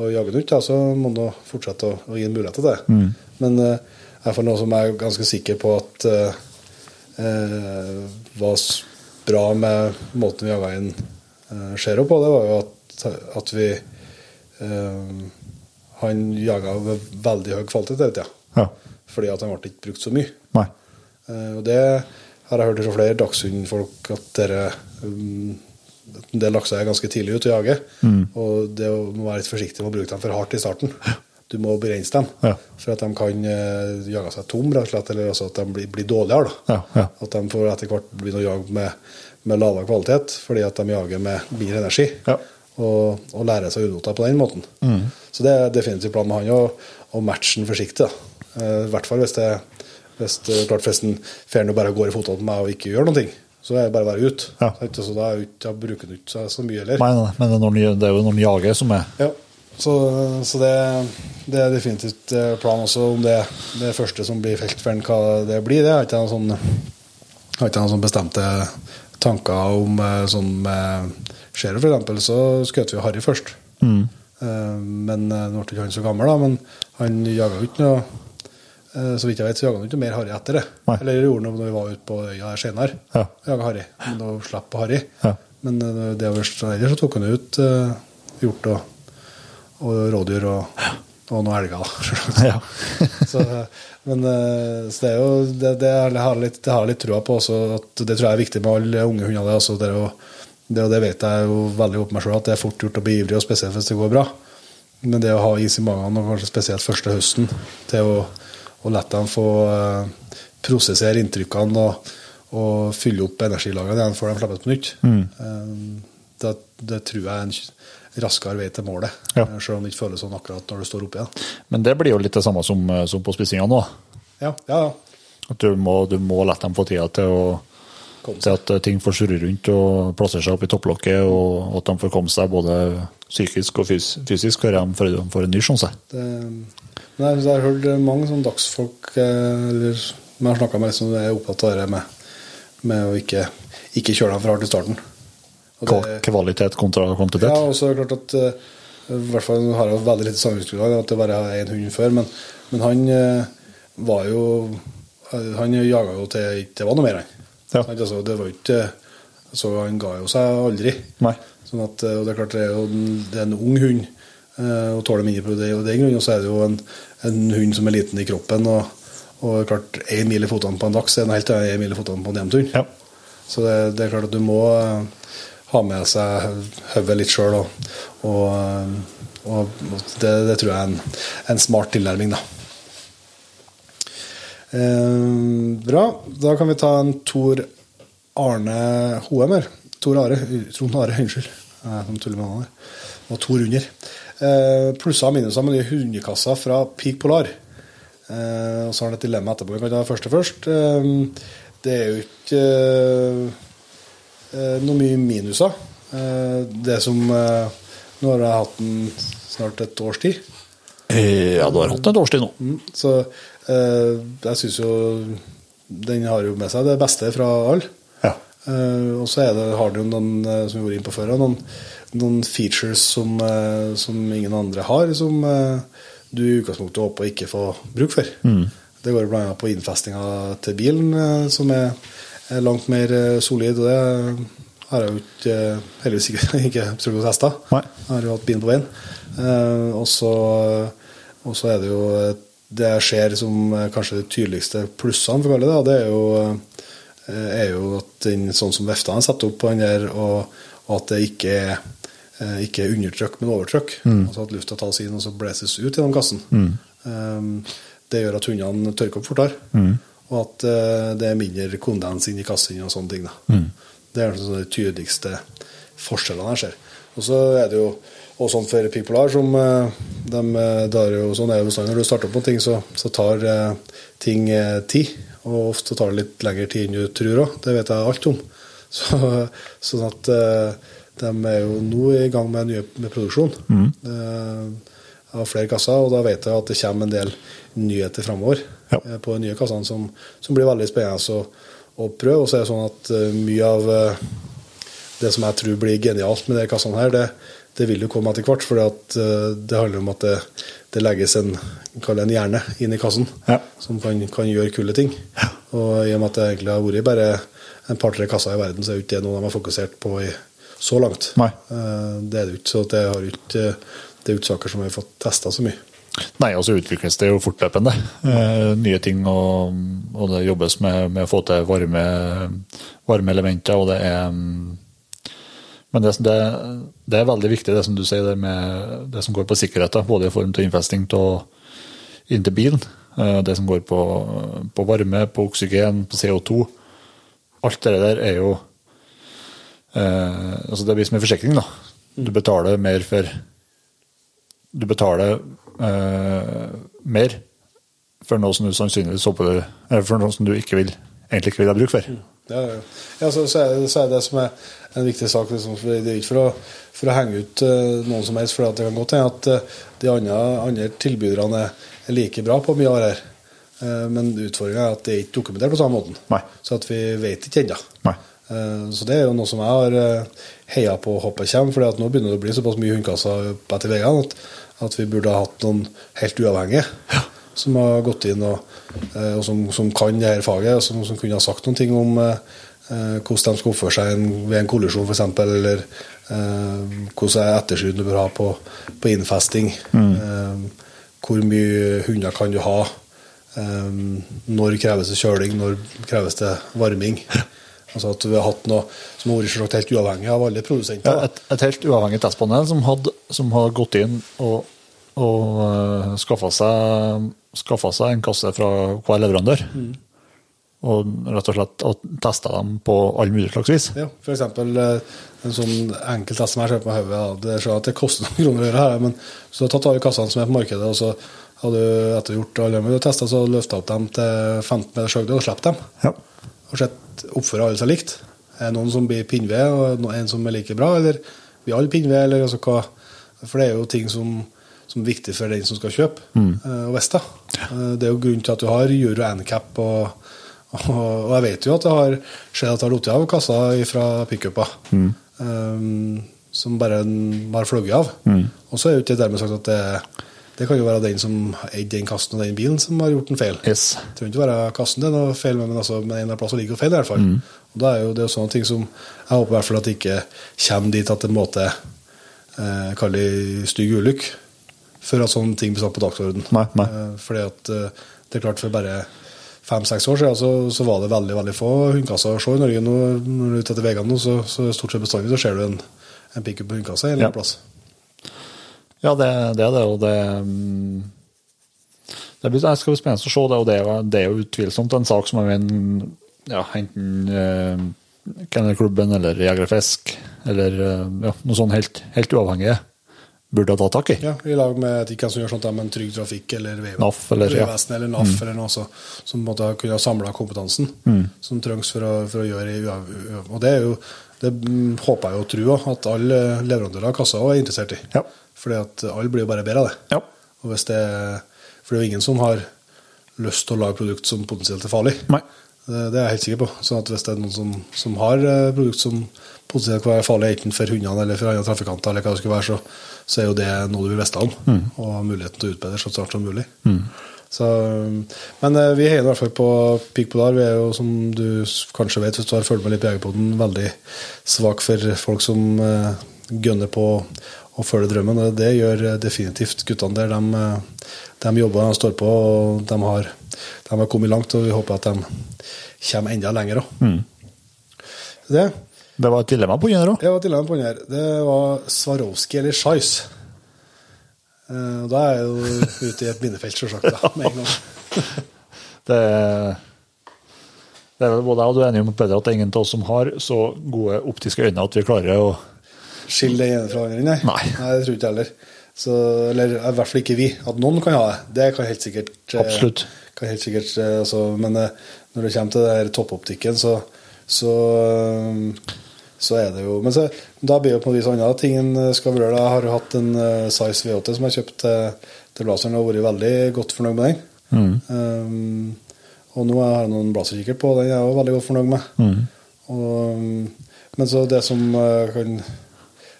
Og jager han ikke, så må han fortsette å, å gi en mulighet til det. Men jeg hvert noe som jeg er ganske sikker på at eh, var bra med måten vi har veien eh, Zero på, det var jo at, at vi eh, Han jaga ved veldig høy kvalitet hele tida. Ja. Fordi at han ble ikke brukt så mye. Nei. Eh, og det har jeg hørt fra flere dagshundfolk at dere en del lakser er ganske tidlig ute å jage. Og det å må være litt forsiktig med å bruke dem for hardt i starten. Du må begrense dem, Ja. for at de kan uh, jage seg tom, rett og slett, eller altså at de blir, blir dårligere. Ja, ja. At de får etter hvert begynne å jage med, med lavere kvalitet, fordi at de jager med mindre energi. Ja. Og, og lærer seg unoter på den måten. Så det er definitivt planen med han å, å matche den forsiktig. da. Eh, I hvert fall hvis det hvis det, klart festen den fer bare går i fotene på meg og ikke gjør noen ting. Så er det bare å være ute. Så da, er bruker han ikke så, så mye heller. Nei, nei, men det er, når det er jo når han jager som er Ja, så, så det, det er definitivt eh, planen også. Om det det første som blir felt for hva det blir, det har ikke jeg noen sånn, noen sånn bestemte tanker om. eh, Sånn med for eksempel, så skjøt vi Harry først. Mm. Men eh, nå ble ikke han så gammel, da, men han jaga jo ikke noe Så vidt jeg vet, så jaga han ikke mer Harry etter det. Nei. Eller gjorde noe når vi var ute på øya senere. Ja. Jaga Harry. Men da slapp Harry. Ja. Men det var ellers så tok han ut eh, hjort og, og rådyr og, og noen elger. da. Ja. så, eh, men eh, så det er jo det, det, har litt, det har litt trua på også, at det tror jeg er viktig med alle unge hunder. Det, også, det, er jo, det, og det vet jeg jo veldig godt meg sjøl, at det er fort gjort å bli ivrig, og spesielt hvis det går bra. Men det å ha is i magen, og kanskje spesielt første høsten, til å, å la dem få uh, prosessere inntrykkene og, og fylle opp energilagene igjen før de slippes på nytt, eh, det, det tror jeg er en raskere vei til målet. Ja. eh, Selv om det ikke føles sånn akkurat når du står oppe igjen. Men det blir jo litt det samme som, som på spissinga nå. Ja, ja, ja. At du må, du må la dem få tida til å til at ting får surre rundt og plassere seg opp i topplokket, og at de får komme seg både psykisk og fys fysisk før de får, en ny sjanse. Jeg, har hørt mange sånn dagsfolk eh, eller jeg har snakka med, som er opptatt av det med, med å ikke, ikke kjøre dem for hardt i starten. Det- Kvalitet kontra kvantitet. Ja, og så er det klart at eh, I hvert fall har jeg veldig lite samfunnsgrunnlag, at det bare er én hund før, men, men han eh, var jo eh, Han jaga jo til ikke det var noe mer, han. Ja. Altså, det var ikke Så han ga jo seg aldri. Nei. Sånn at, og det er klart det er jo en, det er en ung hund og tåler mindre på det. Og den grunnen, så er det jo en, en hund som er liten i kroppen. Og, og klart én mil i fotene på en dags er en helt annen én mil i fotene på en hjemtur. Ja. Så det, det er klart at du må ha med seg hodet litt sjøl, og, og, og det, det tror jeg er en, en smart tilnærming, da. Eh, bra. Da kan vi ta en Tor Arne Hoem her. Tor Are, Trond Are, unnskyld. Jeg tuller med han her. Og Tor under. Eh, plusser og minuser med nye hundekasser fra Peak Polar. Eh, og så har han et dilemma etterpå. Vi kan ta det første først. Eh, det er jo ikke eh, noe mye minuser. Eh, det som eh, Nå har jeg hatt den snart et års tid. Eh, Ja, du har hatt den et års tid nå. Mm, Så eh, jeg syns jo den har jo med seg det beste fra alle. Ja. Eh, og så det, har den jo noen eh, som vi var inne på før, noen, noen features som, eh, som ingen andre har, som eh, du i utgangspunktet håper å ikke få bruk for. Det går bl.a. på innfestinga til bilen, eh, som er, er langt mer eh, solid. og det har jeg jo ikke, eh, heldigvis ikke, ikke prøvd å teste. Jeg har jo hatt bilen på veien. Eh, og så er det jo Det jeg ser som kanskje de tydeligste plussene, for å kalle det, det er jo, er jo at den, sånn som veftene er satt opp på den der, og, og at det ikke er ikke er undertrykk, men overtrykk. Altså at lufta tas inn og så blåses ut gjennom kassen. Um, det gjør at hundene tørker opp fortere. Og at eh, det er mindre kondens i kassen og sånne ting. Da. Det er sånn de tydeligste forskjellene jeg ser. Og så er det jo og sånn for Pipolar, som de, der er jo sånn er bestandig når du starter på ting, så, så tar eh, ting eh, tid. Og ofte tar det litt lengre tid enn du tror òg. Det vet jeg alt om. Så, sånn at de er jo nå i gang med, nye, med produksjon. Eh, har flere kasser, og da vet jeg at det kommer en del nyheter framover Ja. eh, på de nye kassene som, som blir veldig spennende å, å prøve. Og så er det sånn at eh, mye av eh, det som jeg tror blir genialt med de kassene her, det, det vil jo komme etter hvert. For det handler om at det, det legges en, en hjerne inn i kassen Ja. som kan, kan gjøre kule ting. Og i og med at det egentlig har vært bare en par-tre kasser i verden, så er det ikke det noe de har fokusert på i så langt. Nei. Det er det ikke. Så det, har ikke, det er ikke saker som vi har fått testa så mye. Nei, og så utvikles det jo fortløpende. Eh, nye ting, og, og det jobbes med, med, å få til varme, varme elementer. og det er mm, Men det, det, det, er veldig viktig, det som du sier, det, med, det som går på sikkerhet. Både i form til innfesting inn til bilen, eh, det som går på, på, varme, på oksygen, på CO2. Alt det der er jo eh, altså Det blir som en forsikring. da. Du betaler mer for Du betaler mer for noe som du sannsynligvis håper eller for noe som du ikke vil, egentlig ikke vil ha bruk for. Ja, ja. ja så, så, er det, så, er det, som er en viktig sak. Liksom, for det er ikke for å, for å henge ut uh, noen som helst, for det kan godt hende at uh, de andre, andre tilbyderne er like bra på mye av det her. Uh, men utfordringa er at det er ikke dokumentert på samme måten. Nei. Så at vi vet ikke ennå. Så det er jo noe som jeg har heia på håpet kommer, for nå begynner det å bli såpass mye hundekasser etter veiene at at vi burde ha hatt noen helt uavhengige ja. som har gått inn og, eh, og som, som, kan det her faget, og som, som, kunne ha sagt noen ting om eh, eh hvordan de skal oppføre seg en, ved en kollisjon f.eks., eller eh, hvordan ettersyn du bør ha på, på innfesting. Mm. Eh, hvor mye hunder kan du ha? Eh, når kreves det kjøling? Når kreves det varming? Altså at vi har hatt noe som har vært helt uavhengig av alle produsenter. Ja, et, et, helt uavhengig testpanel som hadde, som hadde gått inn og, og uh, eh, skaffa seg, seg, en kasse fra hver leverandør. Mm. Og rett og slett og testa dem på alle mulige slags vis. Ja, eksempel eh, en sånn enkel test som jeg ser på hodet. Det ser at det koster noen kroner å gjøre her, men så har du tatt alle kassene som er på markedet, og så har du etter gjort alle med testa, så løfta opp dem til 15 meter høyde og sluppet dem. Ja. Og sett oppfører alle seg likt? Er det noen som blir pinnved, og en som er like bra, eller blir alle pinnved, eller altså hva? For det er jo ting som, som er viktig for den som skal kjøpe mm. Eh, og veste. Eh, det er jo grunnen til at du har Euro NCAP, og, og, og, jeg vet jo at det har skjedd at det har falt av kassa fra pickuper. Mm. Um, som bare har fløyet av. Mm. Og så er jo ikke dermed sagt at det er det kan jo være den som eide den kassen og den bilen, som har gjort en feil. Yes. Det trenger ikke være kassen det er noe feil med, men altså, med en eller annen plass ligger feil. i hvert fall. Mm. Og da er jo det er sånne ting som Jeg håper i hvert fall at det ikke kommer dit at det måte eh, kalle det stygg ulykke, før at sånne ting blir satt på dagsorden. Nei, nei. Eh, fordi at eh, det er klart for bare fem-seks år siden så, så, var det veldig veldig få hundekasser å se i Norge. Nå, når du er ute etter veiene så, så stort sett bestandig så ser du en, en pickup hundekasse en eller annen ja. plass. Ja, det, det er det, og det mm, det blir, skal bli spennende å se det, og det, det, er jo utvilsomt en sak som er en, ja, enten eh, Kennelklubben eller Jegerfisk eller eh, ja, noe sånn helt, helt uavhengig burde ha tatt tak i. Ja, I lag med ikke som gjør sånt med Trygg Trafikk eller eller, ja. eller NAF mm. eller noe så, som kunne ha samla kompetansen mm. som trengs for å, for å gjøre i Og det er jo det håper jeg og tror at alle leverandører av kasser er interessert i. Ja. Fordi at alle blir jo bare bedre av det. Ja. Og hvis det. For det er jo ingen som har lyst til å lage produkt som potensielt er farlig. Nei. Det, det er jeg helt sikker på. Så hvis det er noen som, som har eh, produkt som potensielt kan være farlig, enten for hundene eller for andre trafikanter, eller hva det skulle være, så, så er jo det noe du vil vite om. Mm. Og ha muligheten til å utbedre så snart som mulig. Mm. Så, men eh, vi heier i hvert fall på Peak Polar. Vi er jo, som du kanskje vet hvis du har fulgt med litt på Jegerpoden, veldig svak for folk som uh, gønner på å følge drømmen. Og det gjør definitivt guttene der. De, de jobber, de står på, og de har, de har, kommet langt. Og vi håper at de kommer enda lenger òg. Mm. Det. det var et dilemma på under òg? Det var et dilemma på under. Det var Swarovski eller Scheis. Uh, da er jeg jo ute i et minnefelt, sjølsagt. det, det er vel både jeg og du er enige om Peder, at det er ingen av oss som har så gode optiske øyne at vi klarer å Skille det ene fra andre? Nei. nei. nei det tror ikke jeg heller. Så, eller i hvert fall ikke vi. At noen kan ha det, det kan helt sikkert eh, Absolutt. Kan helt sikkert, eh, altså, men eh, når det kommer til det her toppoptikken, så, så, så er det jo Men så, da blir det på en vis andre ting en skal vurdere. Jeg har jo hatt en Size V8 som jeg kjøpte til, til Blazeren og vært veldig godt fornøyd med den. Mm. Um, og nå har jeg noen blazerkikkert på, den er jeg også veldig godt fornøyd med. Mm. Og, men så det som kan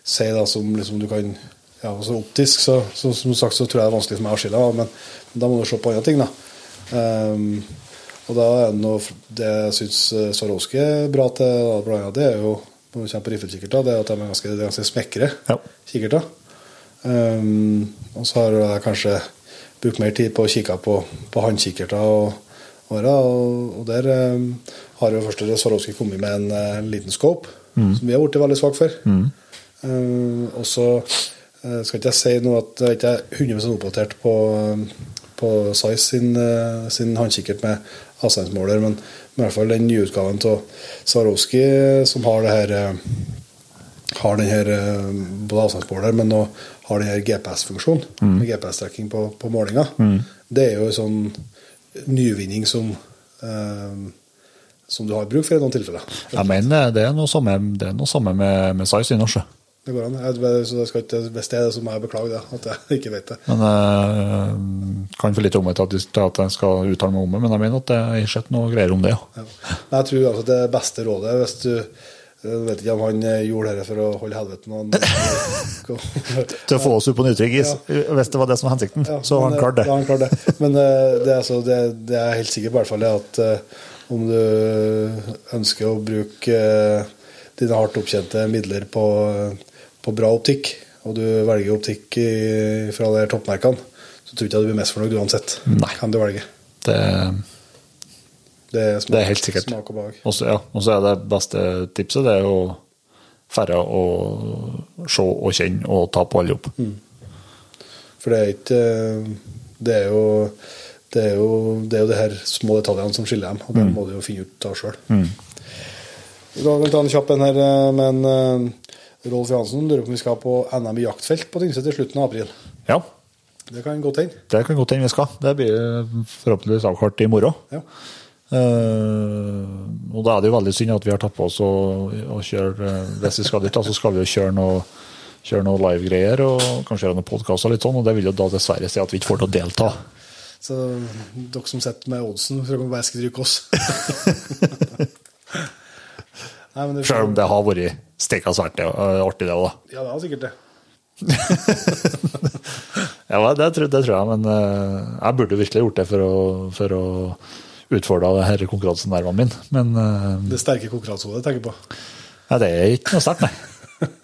si da, som liksom du kan ja, altså Optisk så, så, som sagt, så tror jeg det er vanskelig for meg å skille, men, men da må du se på andre ting. da. Um, og da er det noe det jeg syns eh, Swarovski er bra til, annet, det er jo når du kommer på riffelkikkerter, det er at de er ganske, ganske smekre ja. kikkerter. Um, og så har jeg kanskje brukt mer tid på å kikke på, på håndkikkerter og, og, og der um, har jo først Swarovski kommet med en, en liten scope, som vi har blitt veldig svake for. Eh, og så eh, skal ikke jeg si noe at jeg ikke er 100 oppdatert på, på Size sin, eh, sin håndkikkert med avstandsmåler, men i hvert fall den nye utgaven av Swarovski eh, som har det her eh, har den her eh, både avstandsmåler, men nå har den her GPS-funksjonen. med GPS-trekking på, på målinga. Det er jo en sånn nyvinning som eh, som du har bruk for i noen tilfeller. Jeg mener det er noe samme, det er noe samme med, med size i norsk. Det går an. Jeg, så skal ikke, hvis det er det, så må jeg beklage det, at jeg ikke vet det. Men jeg kan få litt om det til at jeg skal uttale meg om det, men jeg mener at det har skjedd noe greier om det. Ja. Ja. Jeg tror altså det beste rådet hvis du jeg vet ikke om han eh, gjorde dette for å holde helveten. Til å få oss ut på nytrygg is, hvis det var det som var hensikten. Ja, så har han men, klart det. Ja, han klart det. Men eh, det, er altså, det, det er helt sikkert på i hvert fall, at eh, om du ønsker å bruke eh, dine hardt opptjente midler på, på bra optikk, og du velger optikk fra de toppmerkene, så tror jeg ikke du blir mest fornøyd uansett. Nei. Kan du velge. det Det er, smak, Det er helt sikkert. smak og behag. Ja, og så er det beste tipset det er jo færre å se og kjenne og ta på alle opp. For det er ikke Det er jo det er jo det er jo de her små detaljene som skiller dem, og det må du jo finne ut av sjøl. Vi kan ta en kjapp en her men eh, Rolf Johansen. Lurer på om vi skal på NM i jaktfelt på Tynset til slutten av april. Ja, Det kan godt hende. det kan godt hende vi skal. Det blir forhåpentligvis avklart i morgen. Ja. Uh, og da er det jo veldig synd at vi har tatt på oss å, å kjøre eh, Hvis vi skal dit, så skal vi jo kjøre noe, kjøre noe live-greier og kanskje gjøre noen podkaster litt sånn, og det vil jo da dessverre si at vi ikke får til å delta. Så dere som sitter med oddsen, så kan bare stryke oss. Nei, Selv om det har vært steika svært det, eh, artig, det òg, da. Ja, det har sikkert det. Ja, det, tror- det tror jeg, men eh, jeg burde virkelig gjort det for å, for å utfordre det her konkurransenervene mine. Men eh, Det sterke konkurransehodet tenker på. nei, det er ikke noe sterkt, nei.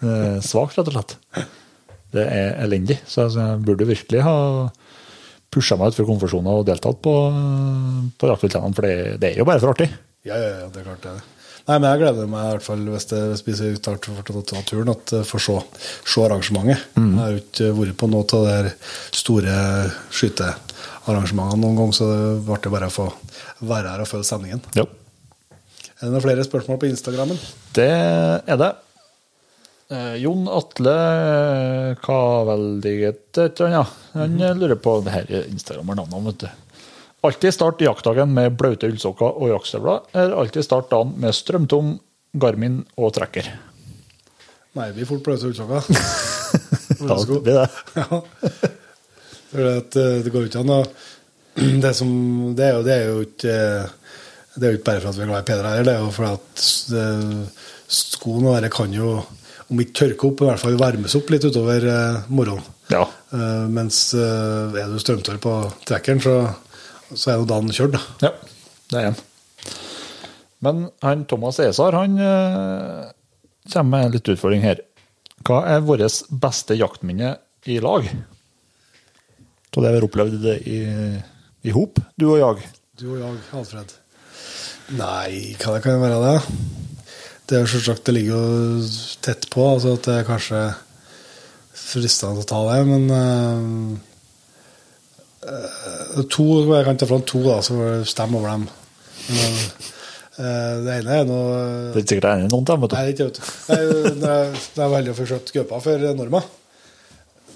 Det er svakt, rett og slett. Det er elendig. Så altså, jeg burde virkelig ha pusha meg utfor komfortsonen og deltatt på, på jaktviltrenene, for det, det er jo bare for artig. Ja, ja, ja, det er klart det. Nei, men jeg gleder meg i hvert fall hvis det hvis vi tar turen, at jeg får se, se arrangementet. Jeg har jo ikke vært på noe av de store skytearrangementene noen gang, så det ble det bare å få være her og følge sendingen. Jo. Er det noen flere spørsmål på Instagrammen? Det er det. Eh, Jon Atle Kaveldiget, et eller annet. Han eh, lurer på det her Instagram-navnet, vet du. Alltid start jaktdagen med blaute ullsokker og jaktstøvler, eller alltid start dagen med strømtom, Garmin og trekker. Nei, vi får bløte ullsokker. Da blir det. Ja. For eh, det går jo ikke an å det, som, det, er jo, det er jo ikke Det er jo ikke bare for at vi er glad i Peder her, det er jo for at det, skoene våre kan jo, om ikke tørke opp, i hvert fall varmes opp litt utover eh, morgenen. Ja. Uh, mens uh, er du strømtørr på trekkeren, så, så er jo dagen kjørt, da. ja, det er en. Men han Thomas Esar han eh, kommer med en litt utfordring her. Hva er vårt beste jaktminne i lag? Så det vi har opplevd det i, i hop, du og jeg. Du og jeg, Alfred. Nei, hva det kan være det? Det er jo selvsagt, det ligger jo tett på, altså at det er kanskje fristende å ta det, men eh, To, jeg kan ta fram to, da, som stemmer over dem. Men, eh, det ene er noe Det er ikke sikkert det er noen dem, vet du. Nei, ikke vet du. Nei, Når jeg når jeg velger å få skjøtt gaupa for Norma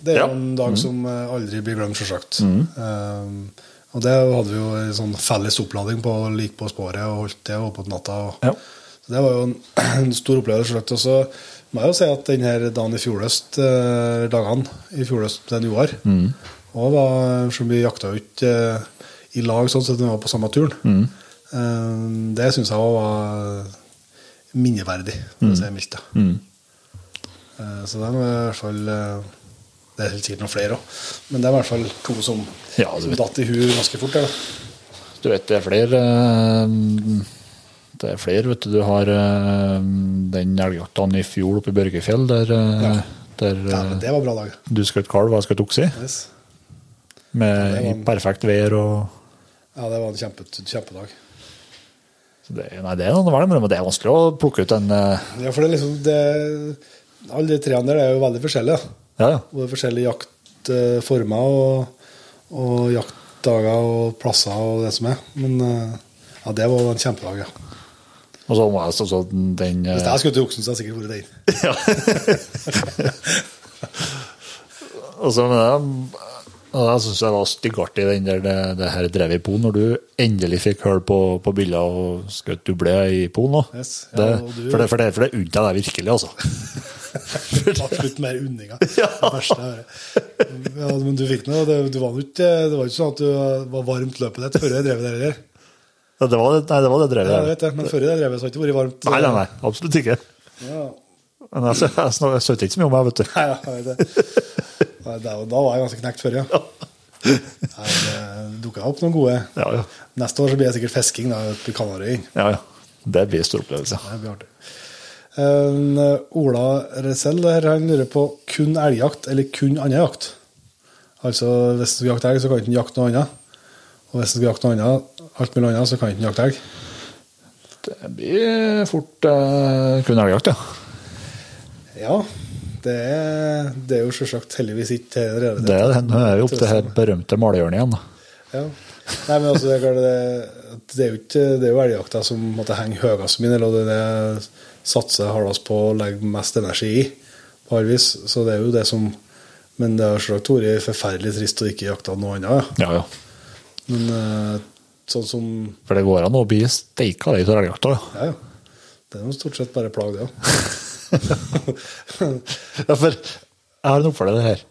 Det er jo Ja. en dag som eh, aldri blir glemt, selvsagt. Um, og det hadde vi jo en sånn felles opplading på, like på sporet, og holdt det På natta. Og, Ja. Så det var jo en, en stor opplevelse. Og så må jeg jo si at denne dagen i fjor høst, eh, dagene i fjor høst den Joar, og var, som vi jakta jo ikke eh, i lag sånn sett, vi var på samme turen. Mm. det syns jeg var minneverdig, for å si det mildt. da. Eh, Så det er i hvert fall eh, Det er helt sikkert noen flere òg, men det er i hvert fall to som, Ja, vet. datt i huet ganske fort. Eller? Du vet, det er flere eh, Det er flere, vet du. Du har eh, den elgjakta i fjor oppe i Børgefjell, der, eh, Ja. der Ja, eh, men det var bra dag. du skjøt kalv og jeg skjøt okse. Yes. Med ja, en- perfekt vær og Ja, det var en kjempe, kjempedag. så det, Nei, det er noe det er vanskelig å plukke ut en uh... Ja, for det er liksom det, Alle de treene der er jo veldig forskjellige. Ja, Ja, ja. Både forskjellige jaktformer og, og jaktdager og plasser og det som er. Men eh, ja, det var en kjempedag, ja. Og så må jeg altså den uh... Hvis jeg skulle til Oksen, så hadde jeg sikkert vært den. Og så men og jeg syns jeg var styggartig den der det, det her drev i Polen, når du endelig fikk høre på, på bilder og skjøt du ble i Polen nå. Yes, ja, det, du- for, det, for, det, for det unner jeg deg virkelig, altså. Absolutt mer unninga. Det verste. Ja, men du fikk noe. Det, du var ikke, det var ikke sånn at du var varmt løpet ditt før jeg drev det der. Ja, det var det, nei, det var det drevet Ja, jeg vet det, men før jeg drev det, så har det ikke vært varmt. Nei, nei, nei, absolutt ikke. Ja. Men jeg, jeg, jeg, jeg ikke så mye om meg, vet du. Nei, jeg vet det. Nei, da, da var jeg ganske knekt før, ja. ja. det dukka opp noen gode. Ja, ja. Neste år så blir det sikkert fisking da, på Kanariøyene. ja, ja. Det blir stor opplevelse. Det blir artig. Eh, Ola Resell han lurer på kun elgjakt eller kun annen jakt. Altså hvis du skal jakte elg, så kan du ikke jakte noe annet. Og hvis du skal jakte noe annet, alt mulig annet, så kan du ikke jakte elg. Det blir fort eh, kun elgjakt, ja. Ja, det er, det er jo selvsagt heldigvis ikke det. Det er, nå er vi oppe til det berømte malehjørnet igjen. Ja. Nei, men altså, det, det, det er jo ikke det er jo elgjakta som måtte henge høyest min, eller det er det jeg satser hardest på å legge mest energi i, på alle vis. Så det er jo det som Men det har selvsagt vært forferdelig trist å ikke jakte noe annet. Ja. Ja, ja. Men eh, sånn som For det går an å bli steika litt av elgjakta. Ja. Ja, ja. Det er jo stort sett bare plag, det òg. Ja, for jeg har en oppfølger her.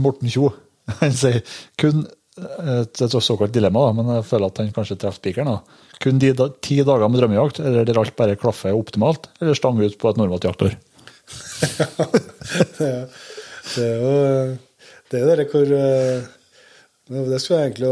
Morten Kjo. Han sier kun eh, et, et såkalt dilemma, da, men jeg føler at han kanskje treffer spikeren. Kun de ti dager med drømmejakt, eller der alt bare klaffer optimalt, eller stanger ut på et normalt jaktår? det, er- det er jo Det er det hvor eh, Det skulle jeg egentlig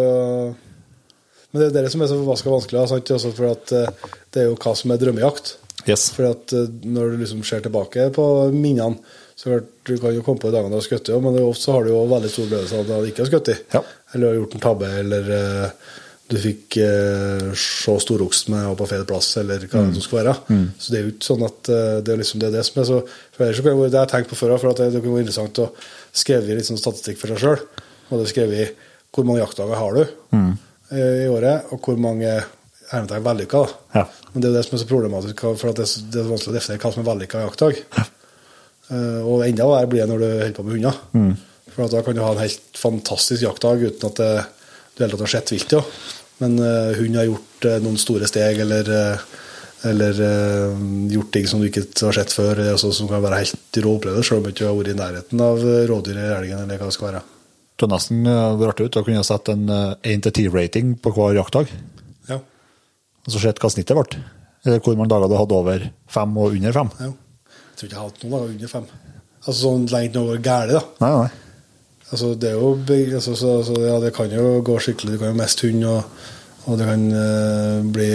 Men det er det som er så vanskelig. Sant? Også for at eh, det er jo hva som er drømmejakt. Yes. At eh, Når du liksom ser tilbake på minnene, så klart, du kan jo komme på de dagene du har skutt, men ofte har du jo veldig stor opplevelse av at du ikke har skutt. Ja. Eller har gjort en tabbe, eller uh, du fikk uh, se storoksen og på feil plass, eller hva det som skal være. Så det er jo ikke sånn at uh, det er liksom det, er det som er så for ellers så kan det, det har jeg tenkt på før, for at det, det kunne vært interessant å skrive litt sånn statistikk for seg sjøl. Og det skrevet hvor mange jaktdager har du eh, i året, og hvor mange hermetegn vellykka. Ja. Men det er jo det som er så problematisk, for det, det er vanskelig å definere hva som er vellykka jaktdag. Uh, og enda verre blir det når du holder på med hunder. For at da kan du ha en helt fantastisk jaktdag uten at det, du hele tatt har sett vilt. Ja. Men uh, hund har gjort uh, noen store steg, eller, eller gjort ting som du ikke har sett før, altså, som kan være helt rå opplevelse, selv om du ikke har vært i nærheten av rådyret, elgen, eller hva det skal være. Det har nesten vært artig ut å kunne sette en uh, 1-10-rating på hver jaktdag, Ja. Og så sett hva snittet ble. Eller hvor mange dager du hadde over fem og under fem. ja. Jeg tror ikke jeg har hatt noen dager under fem. Altså sånn lenge noe galt, da. Nei, nei. Altså, det er jo altså, så, så, ja, det kan jo gå skikkelig. Du kan jo miste hund, og, og det kan uh, bli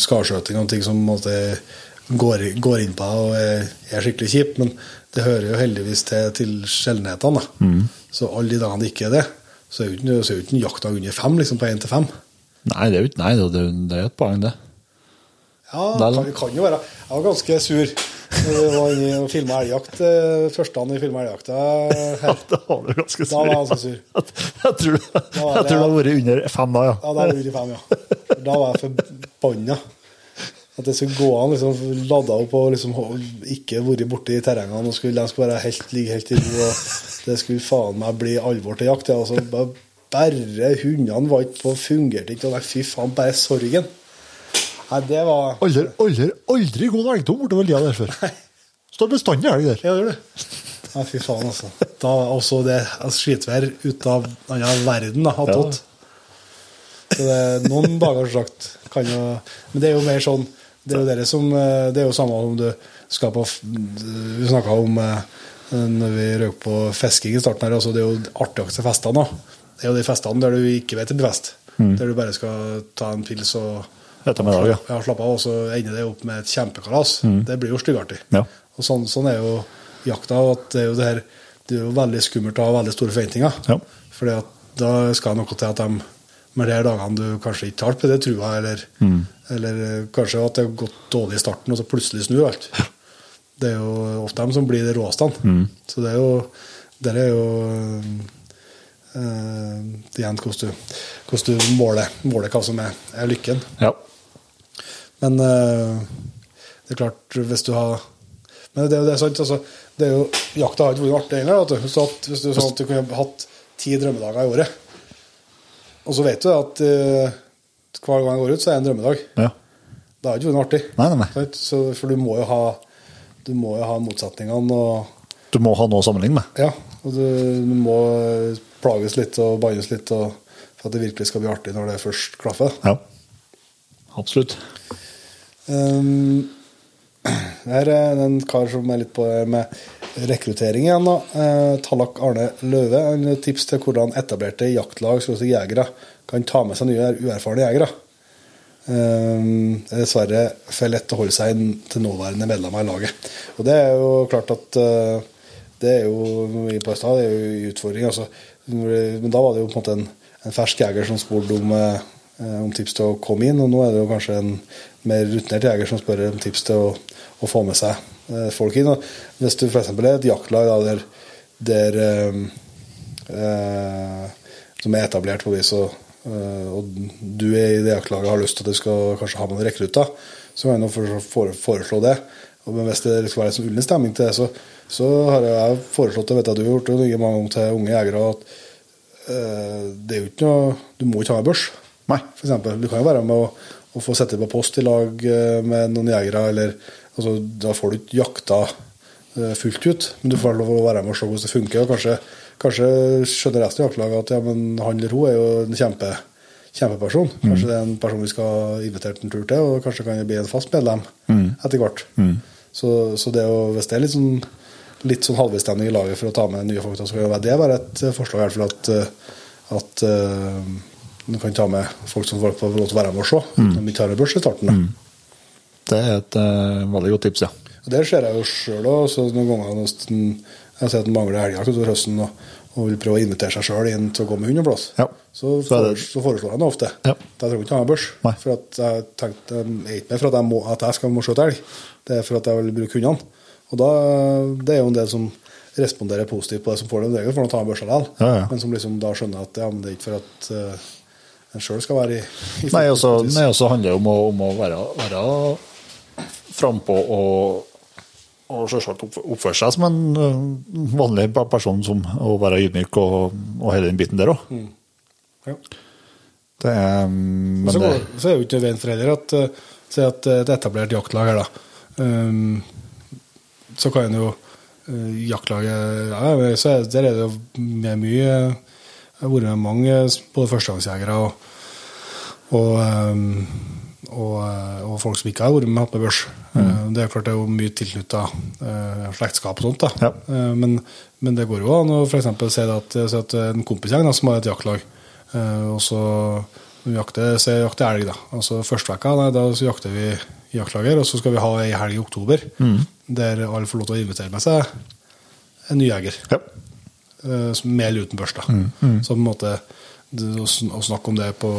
skarskjøting, og ting som måte, går, går inn på deg og er, er skikkelig kjipt. Men det hører jo heldigvis til, til sjeldenhetene. Mm. Så alle de dagene det ikke er det, så er jo ikke, så er jo ikke under fem, liksom på én til fem. Nei, det er jo Nei, det, er et poeng, det. Ja, det kan, kan jo være. Jeg var ganske sur når jeg var inne og filma elgjakt. eh, Første han vi filma elgjakta her. Da var du ganske sur. Da var jeg ganske sur. Jeg tror, var jeg tror det- har vært under fem da, ja. Ja, da var det under fem, ja. Da var jeg forbanna. At det skulle gå an liksom lada opp og liksom ikke vært borti terrengene og skulle, de skulle være helt, ligge helt i ro. og Det skulle faen meg bli alvor til jakt. Ja. Altså, bare bare hundene var ikke på, fungerte ikke. Nei, fy faen, bare sorgen. Nei, det var Aldri, aldri, aldri god elgtom bortover lia der før. Står bestandig elg der. Ja, gjør det. Nei, fy faen, altså. Da også det altså, skitvær ut av annen verden da, attåt. Så det er noen dager, som sagt, kan jo Men det er jo mer sånn Det er jo dere som eh, Det er jo samme om du skal på Vi snakka om eh, når vi røk på fisking i starten her, altså det er jo de artigste festene. da. Det er jo de festene der du ikke vet det blir fest. Der du bare skal ta en pils og Ettermiddag, ja. ja, slappe av, og så ender det opp med et kjempekalas. Det blir jo styggartig. Ja. Og sånn, sånn er jo jakta. at Det er jo det her Det er jo veldig skummelt å ha veldig store forventninger. Ja. At da skal det noe til at de med de dagene du kanskje ikke har på det trua, eller, eller eh, kanskje at det har gått dårlig i starten, og så plutselig snur alt. Det er jo ofte dem som blir det råeste. Så det er jo det er jo eh, igjen hvordan du, hvordan du måler, måler hva som er, er lykken. Ja. Men eh, det er klart, hvis du har Men det det er sant, altså, det er jo, Jakta har ikke vært artig heller. Hvis du, hadde- hvis du sa at du kunne hatt ti drømmedager i året, og så vet du at uh, hver gang jeg går ut, så er det en drømmedag. ja. Det har ikke vært artig. Nei, nei, nei. Så, for du må jo ha du må jo ha motsetningene og Du må ha noe å sammenligne med. Ja, og du, du må plages litt og bannes litt og, for at det virkelig skal bli artig når det først klaffer. Ja. Absolutt. Um, her er en kar som er litt på med rekruttering igjen. da. Uh, Tallak Arne Løve han tips til hvordan etablerte jaktlag si jegere kan ta med seg nye uerfarne jegere. Um, det er dessverre for lett å holde seg til nåværende medlemmer i laget. Og det er jo klart at uh, det er jo mye på stad, det er jo en utfordring. Altså. Men da var det jo på en måte en, en fersk jeger som spurte om, eh, om tips til å komme inn, og nå er det jo kanskje en mer rutinert jeger som spør om tips til å, å få med seg eh, folk inn. Og hvis du f.eks. er et jaktlag da, der, der eh, eh, som er etablert på vis, og, eh, og du er i det jaktlaget har lyst til at du skal kanskje ha med noen rekrutter, så kan for- foreslå det. Men hvis det skal være en sånn ullen stemning til det, så, så har jeg foreslått det, vet jeg, du har gjort det mange ganger til unge jegere, at eh, det er jo ikke noe Du må ikke ha en børs, Nei. for eksempel. Du kan jo være med å, å få sette på post i lag eh, med noen jegere, eller altså, Da får du ikke jakta eh, fullt ut, men du får lov å være med og se hvordan det funker. og Kanskje, kanskje skjønner resten av jaktlaget at ja, men han eller hun er jo en kjempe, kjempeperson. Kanskje det er en person vi skal ha invitert en tur til, og kanskje kan det bli en fast medlem etter hvert. Så, så det å, hvis det er litt sånn, litt sånn halvbestemning i laget for å ta med nye folk, så kan det være et eh, forslag. i hvert fall at, eh, at eh, du kan ta med folk som får lov til å være med og se, Mm. de ikke har en børs i starten. da. Det er et uh, veldig godt tips, ja. Det ser jeg jo sjøl òg. Noen ganger nesten, jeg ser at en mangler helger utover høsten og, og vil prøve å invitere seg sjøl inn til å gå med hund og plass, Ja. så, Så foreslår, så foreslår jeg det ofte. Ja. Da trenger jeg ikke ha en børs. Nei. For at jeg tenkte, jeg er ikke med for at jeg, må, at jeg skal må skjøte elg, det er for at jeg vil bruke hundene. Og da, Det er jo en del som responderer positivt på det, som får det. Det er jo for å ta en børsa likevel, Ja, ja. men som liksom da skjønner at ja, men det er ikke for at uh, en sjøl skal være i, i Nei, også, fokus. nei, også handler det om å, om å være, være frampå og, og selvsagt oppføre seg som en øh, vanlig person, som å være ydmyk og, og hele den biten der òg. Ja. Det er mm, Men så, det, går, så er jo ikke veien for heller at eh, at eh, et etablert jaktlag her, da. Um, så kan jo eh, jaktlaget ja, så er, Der er det jo med mye Jeg har vært med mange både førstegangsjegere og, og, um, og, eh, og folk som ikke har vært med hatt med børs. Eh, Det er klart det er jo mye tilknytta slektskap og sånt. da. Ja. Eh, Men, men det går jo an å eksempel si at, at en kompisgjeng som har et jaktlag, eh, og så jakter, så jakter elg, da. Altså Første nei, da så jakter vi jaktlager, og så skal vi ha ei helg i oktober der alle får lov til å invitere med seg en ny jeger. ja. eh, Med eller uten børs, da. Så på en måte å å snakke om det på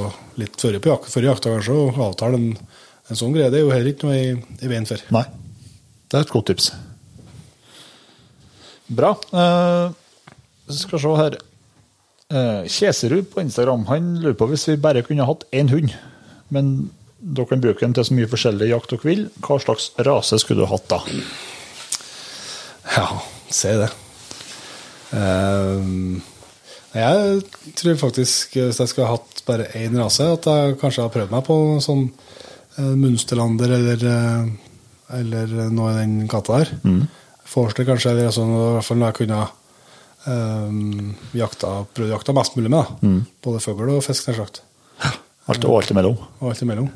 litt før, på jak før jakta, kanskje, og avtale en, en sånn greie, det er jo heller ikke noe i, i veien for. Nei. Det er et godt tips. Bra. Eh, skal se her. Eh, Kjeserud på Instagram han lurer på hvis vi bare kunne hatt én hund, men dere kan bruke den til så mye forskjellig jakt dere vil, hva slags rase skulle du hatt da? Ja, si det. Uh, jeg tror faktisk, hvis jeg skulle hatt bare én rase, at jeg kanskje har prøvd meg på sånn eh, Munsterlander eller, eh, eller noe i den gata der. Forster kanskje, eller sånn, i hvert fall når jeg kunne um, jakta, prøvd jakta mest mulig med. Da. Både fugl og fisk, nær sagt. Alt og alt imellom. Og alt imellom.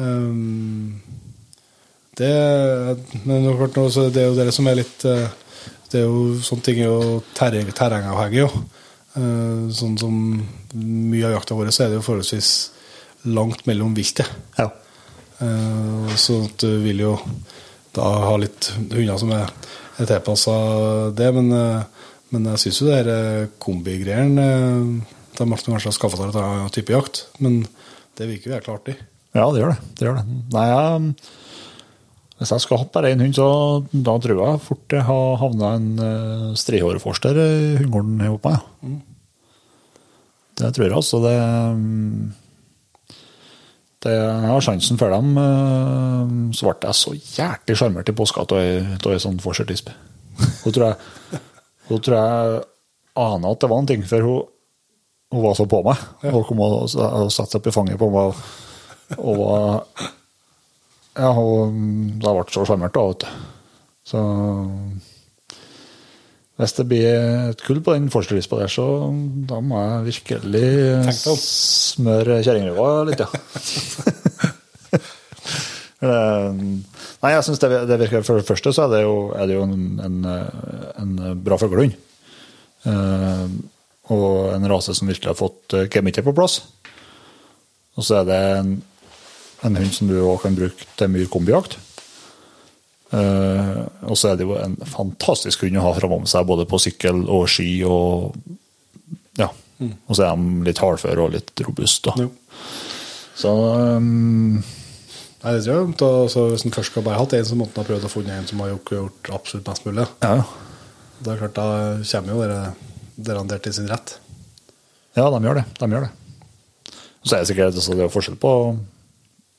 Ehm, det, men det er er jo det som er litt eh, Det er jo Sånne ting er jo terreng, terrengavhengig. jo. Eh, sånn som mye av jakta vår, så er det jo forholdsvis langt mellom viltet. Ja. Eh, så at du vil jo da ha litt hunder som er, er tilpassa det, men, eh, men jeg syns jo det her kombigreiene De har kanskje skaffa seg en type jakt. Men det virker jo helt artig. Ja, det gjør det. det, gjør det. Nei, jeg, hvis jeg skal ha bare én hund, så da tror jeg fort jeg har havna en uh, strihåreforster i hundegården hos meg. Ja. Det tror jeg altså. Det, det jeg har sjansen for dem. eh, Så ble jeg så hjertelig sjarmert i påska av ei sånn forsertisp. Hun tror jeg hun tror jeg ana at det var en ting, for hun, hun var så på meg. Hun kom og, og satte seg opp i fanget på meg. Og, og Ja, hun, da ble så sjarmert da. Så hvis det blir et kull på den forstørrispa der, så da må jeg virkelig smøre kjerringruva litt, ja. Eh, Nei, jeg synes det, det virker For det første så er det jo, er det jo en, en, en bra fuglehund. Eh, og en rase som virkelig har fått uh, på plass. Og så er det en, en hund som du òg kan bruke til mye kombijakt. Uh, og så er det jo en fantastisk hund å ha framom seg, både på sykkel og ski. og ja. Og så er de litt hardføre og litt robuste. Så um, Nei, det tror jeg. Da, så hvis en først skal bare hatt en, så måtte en ha prøvd å finne en som har gjort, absolutt mest mulig. ja, Da er klart, da kommer jo dere, dere der til sin rett. ja, de gjør det. De gjør det. Så er det sikkert så det er forskjell på,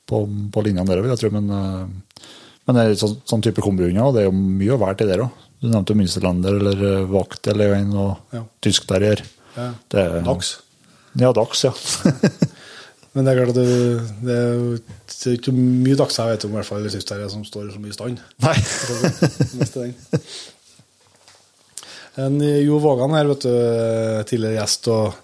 på, på linjene vil jeg tro. Men, eh, men det er sånn, sånn type kombihunder, og det er jo mye å være til der òg. Du nevnte Münsterlander eller eh, Vakt eller en, og Ja. tysk terrier. Ja. Det Dags. Ja, dags, ja. Men det er klart at du, det er jo ikke mye dags jeg vet om, i hvert fall tysk Tyskterrier, som står så mye i stand. Nei. En Jo Vågan her, vet du, tidligere gjest og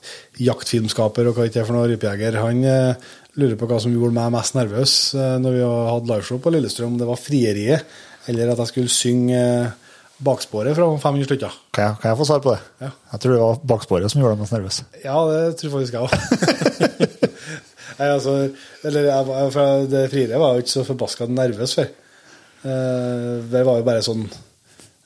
jaktfilmskaper og hva det er for noe, rypejeger, han eh, lurer på hva som gjorde meg mest nervøs eh, når vi hadde liveshow på Lillestrøm, om det var frieriet, eller at jeg skulle synge eh, baksporet fra 500 stykker. Kan jeg, kan jeg få svar på det? Ja. Jeg tror det var baksporet som gjorde deg mest nervøs. Ja, det tror faktisk jeg òg. Altså, eller jeg, for det frieriet var jeg jo ikke så forbaska nervøs for. Eh, det var jo bare sånn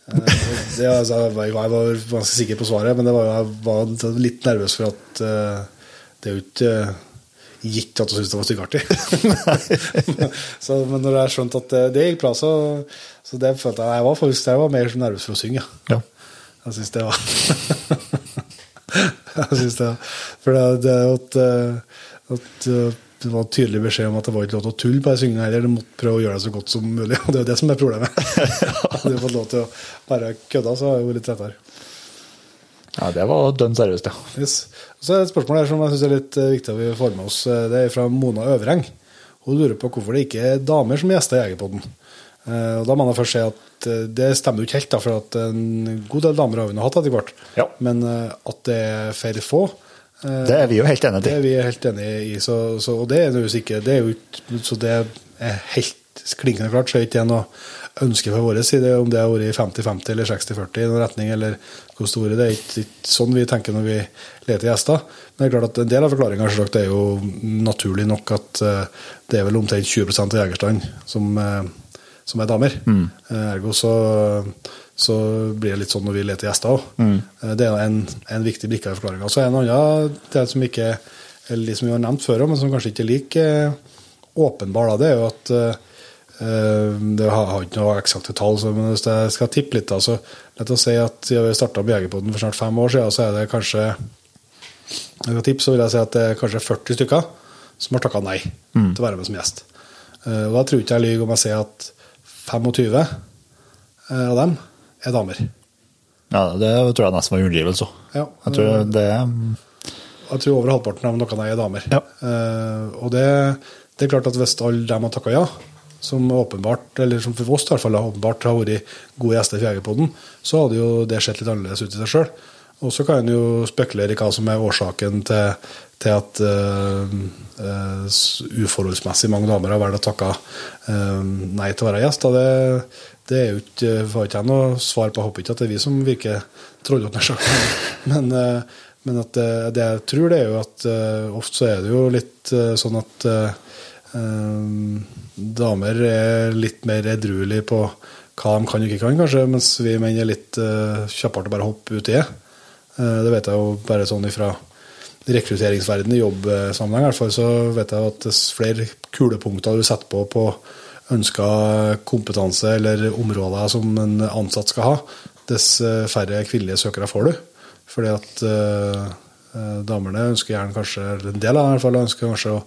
det, altså, jeg, var, jeg var ganske sikker på svaret, men det var, jeg var litt nervøs for at det er jo ikke gitt at du syntes det var styggartig. så, men når jeg skjønte at det, det gikk bra, så, så det følte jeg jeg var faktisk jeg var mer nervøs for å synge. Ja. Jeg syns det var Jeg syns det For det, det at, eh, at eh, det var tydelig beskjed om at det var ikke lov til å tulle på den syngingen heller. Du måtte prøve å gjøre det så godt som mulig. Og det er jo det som er problemet. Hadde du fått lov til å bare kødde, så hadde det vært litt lettere. Ja, det var dønn seriøst, ja. Yes. Så er det et spørsmål her som jeg synes er litt eh, viktig at vi får med oss. Eh, Det er fra Mona Øvreng. Hun lurer på hvorfor det ikke er damer som gjester Jegerpodden. Eh, Og da må jeg først si at det stemmer jo ikke helt, da, for at en god del damer har vi nå hatt etter hvert. Ja. Men at det er for få Det er vi jo helt enige det er vi helt enig i. Så, så, og det er det jo ikke det er jo, ikke- Så det er helt klinkende klart. Så er ikke det noe ønske fra vår side om det har vært 50-50 eller 60-40 i noen retning, eller hvor store. Det er ikke, ikke sånn vi tenker når vi leter gjester. Men det er klart at en del av forklaringa er jo naturlig nok at eh, det er vel omtrent 20 av jegerstanden som, eh, som er damer. Mm. Ergo så, så blir det litt sånn når vi leter gjester òg. Det er en, en viktig brikke i forklaringa. Så er det en annen del som ikke eller de som vi har nevnt før, men som kanskje ikke er like eh, åpenbar, da, det er jo at eh, det har, ikke noe eksakte tall, men hvis jeg skal tippe litt, da, så lett å si at siden vi starta Jegerpoden for snart fem år siden, så er det kanskje jeg skal tippe, så vil jeg si at det er kanskje 40 stykker som har takka nei til å være med som gjest. Eh, og da tror ikke jeg lyver om jeg sier at 25 eh, av dem er damer. Ja, det tror jeg nesten var underdrivelse. Ja, Jeg tror det Jeg tror over halvparten av noen er damer. Ja. Eh, og det, det er klart at hvis alle dem har takka ja, som åpenbart, eller som for oss i hvert fall åpenbart har vært gode gjester i Jegerpodden, så hadde jo det sett litt annerledes ut i seg sjøl. Og så kan en jo spekulere i hva som er årsaken til, til at uh, uh, uforholdsmessig mange damer har valgt å takke uh, nei til å være gjest. Det, det er jo ikke, får ikke jeg noe svar på. Jeg håper ikke at det er vi som virker trollete. Men, men at det, det jeg tror, det er jo at ofte så er det jo litt sånn at damer er litt mer edruelige på hva de kan og ikke kan, kanskje, mens vi menn er litt uh, kjappere til å bare hoppe ut i det. Uh, det vet jeg jo bare sånn ifra, rekrutteringsverden i jobbsammenheng, i hvert fall, så vet jeg at dess flere kulepunkter du setter på på ønska kompetanse eller områder som en ansatt skal ha, dess eh, færre kvinnelige søkere får du. Fordi at uh, damene ønsker gjerne kanskje, eller en del av dem i hvert fall, ønsker kanskje å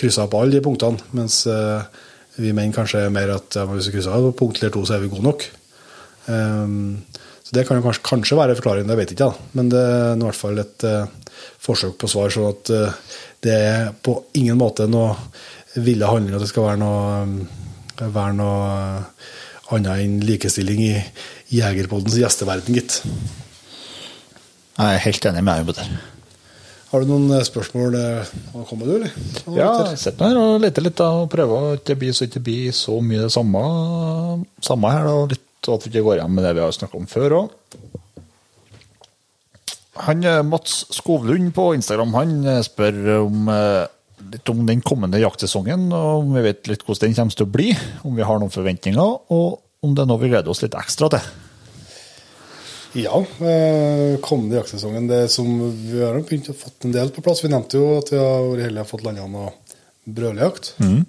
krysse av på alle de punktene, mens uh, vi mener kanskje er mer at ja, hvis vi krysser på punkt eller to, så er vi gode nok. Um, så Det kan jo kanskje, kanskje være forklaringen, det vet jeg ikke, da. men det er i hvert fall et uh, forsøk på svar. sånn at uh, det er på ingen måte noe ville handling at det skal være noe, um, være noe annet enn likestilling i Jegerpoddens gjesteverden, gitt. Jeg er helt enig med deg på det. Har du noen spørsmål å komme med, eller? Ja, jeg sitter her og leter litt da, og prøver å ikke bli så ikke bli så mye det samme, samme her. Da, litt at vi ikke går igjen med det vi har snakket om før òg. Han Mats Skovlund på Instagram han spør om litt om den kommende jaktsesongen, og om vi vet litt hvordan den kommer til å bli. Om vi har noen forventninger, og om det er noe vi gleder oss litt ekstra til. Ja, kommende jaktsesongen. Det som Vi har begynt å fått en del på plass. Vi nevnte jo at vi har vært heldige og fått landa noe brølejakt. Mm.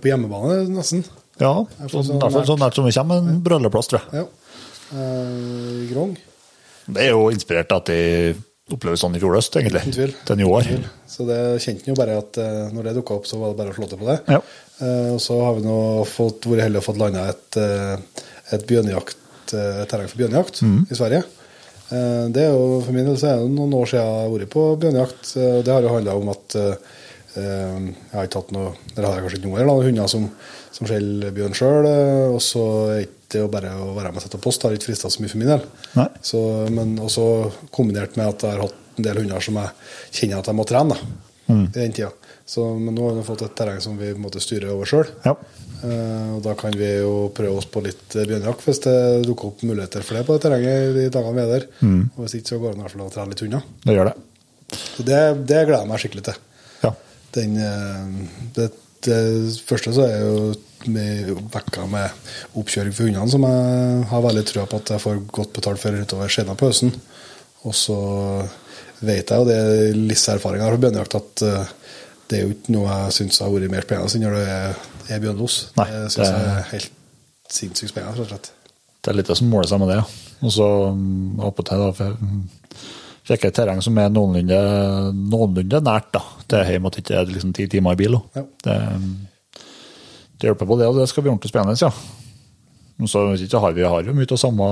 På hjemmebane, nesten. Ja, i hvert fall sånn nært som vi kommer, en brøleplass, tror jeg. Ja. Eh, Grong. Det er jo inspirert at de oppleves sånn i fjor høst, egentlig. Uten tvil. Til nye år. Så det kjente jo bare at eh, når det dukka opp, så var det bare å slå til på det. Ja. Eh, og så har vi nå fått, vært heldige og fått landa et, eh, et bjørnejakt, eh, et terreng for bjørnejakt i Sverige. Eh, Det er jo, For min del så er det noen år siden jeg har vært på bjørnejakt. Eh, Det har jo handla om at eh, jeg har ikke hatt noe Eller hadde jeg kanskje ikke noe eller hunder som, som skjeller bjørn sjøl. Og så er det jo bare å være med og sette post, har ikke frista så mye for min del. Så, men også kombinert med at jeg har hatt en del hunder som jeg kjenner at jeg må trene da, i den tida. Så, men nå har vi fått et terreng som vi på en måte styrer over sjøl. Ja. Og da kan vi jo prøve oss på litt eh, bjørnejakt hvis det dukker opp muligheter for det på det terrenget de dagene vi er der. Og hvis ikke så går det i hvert fall å trene litt unna. Det gjør det. Så det, det gleder jeg meg skikkelig til. Ja. Den, eh, det, det første så er jo med vekka med oppkjøring for hundene, som jeg har veldig trua på at jeg får godt betalt for utover senere på høsten. Og så vet jeg, og det er litt erfaring jeg har fra bjørnejakt, at eh, det er jo ikke noe jeg syns har vært mer spennende enn når det er, er bjørnlos. Nei, det syns jeg er helt sinnssykt spennende, rett og slett. Det er litt det som måler seg med det. Og så mm, attpåtil da, for- mm, fikk et terreng som er noenlunde, noenlunde nært da, til hjem, at det ikke er liksom ti timer i bil. Ja. Det, mm, det hjelper på det, og det skal bli ordentlig spennende. ja. Så har vi har jo mye av samme,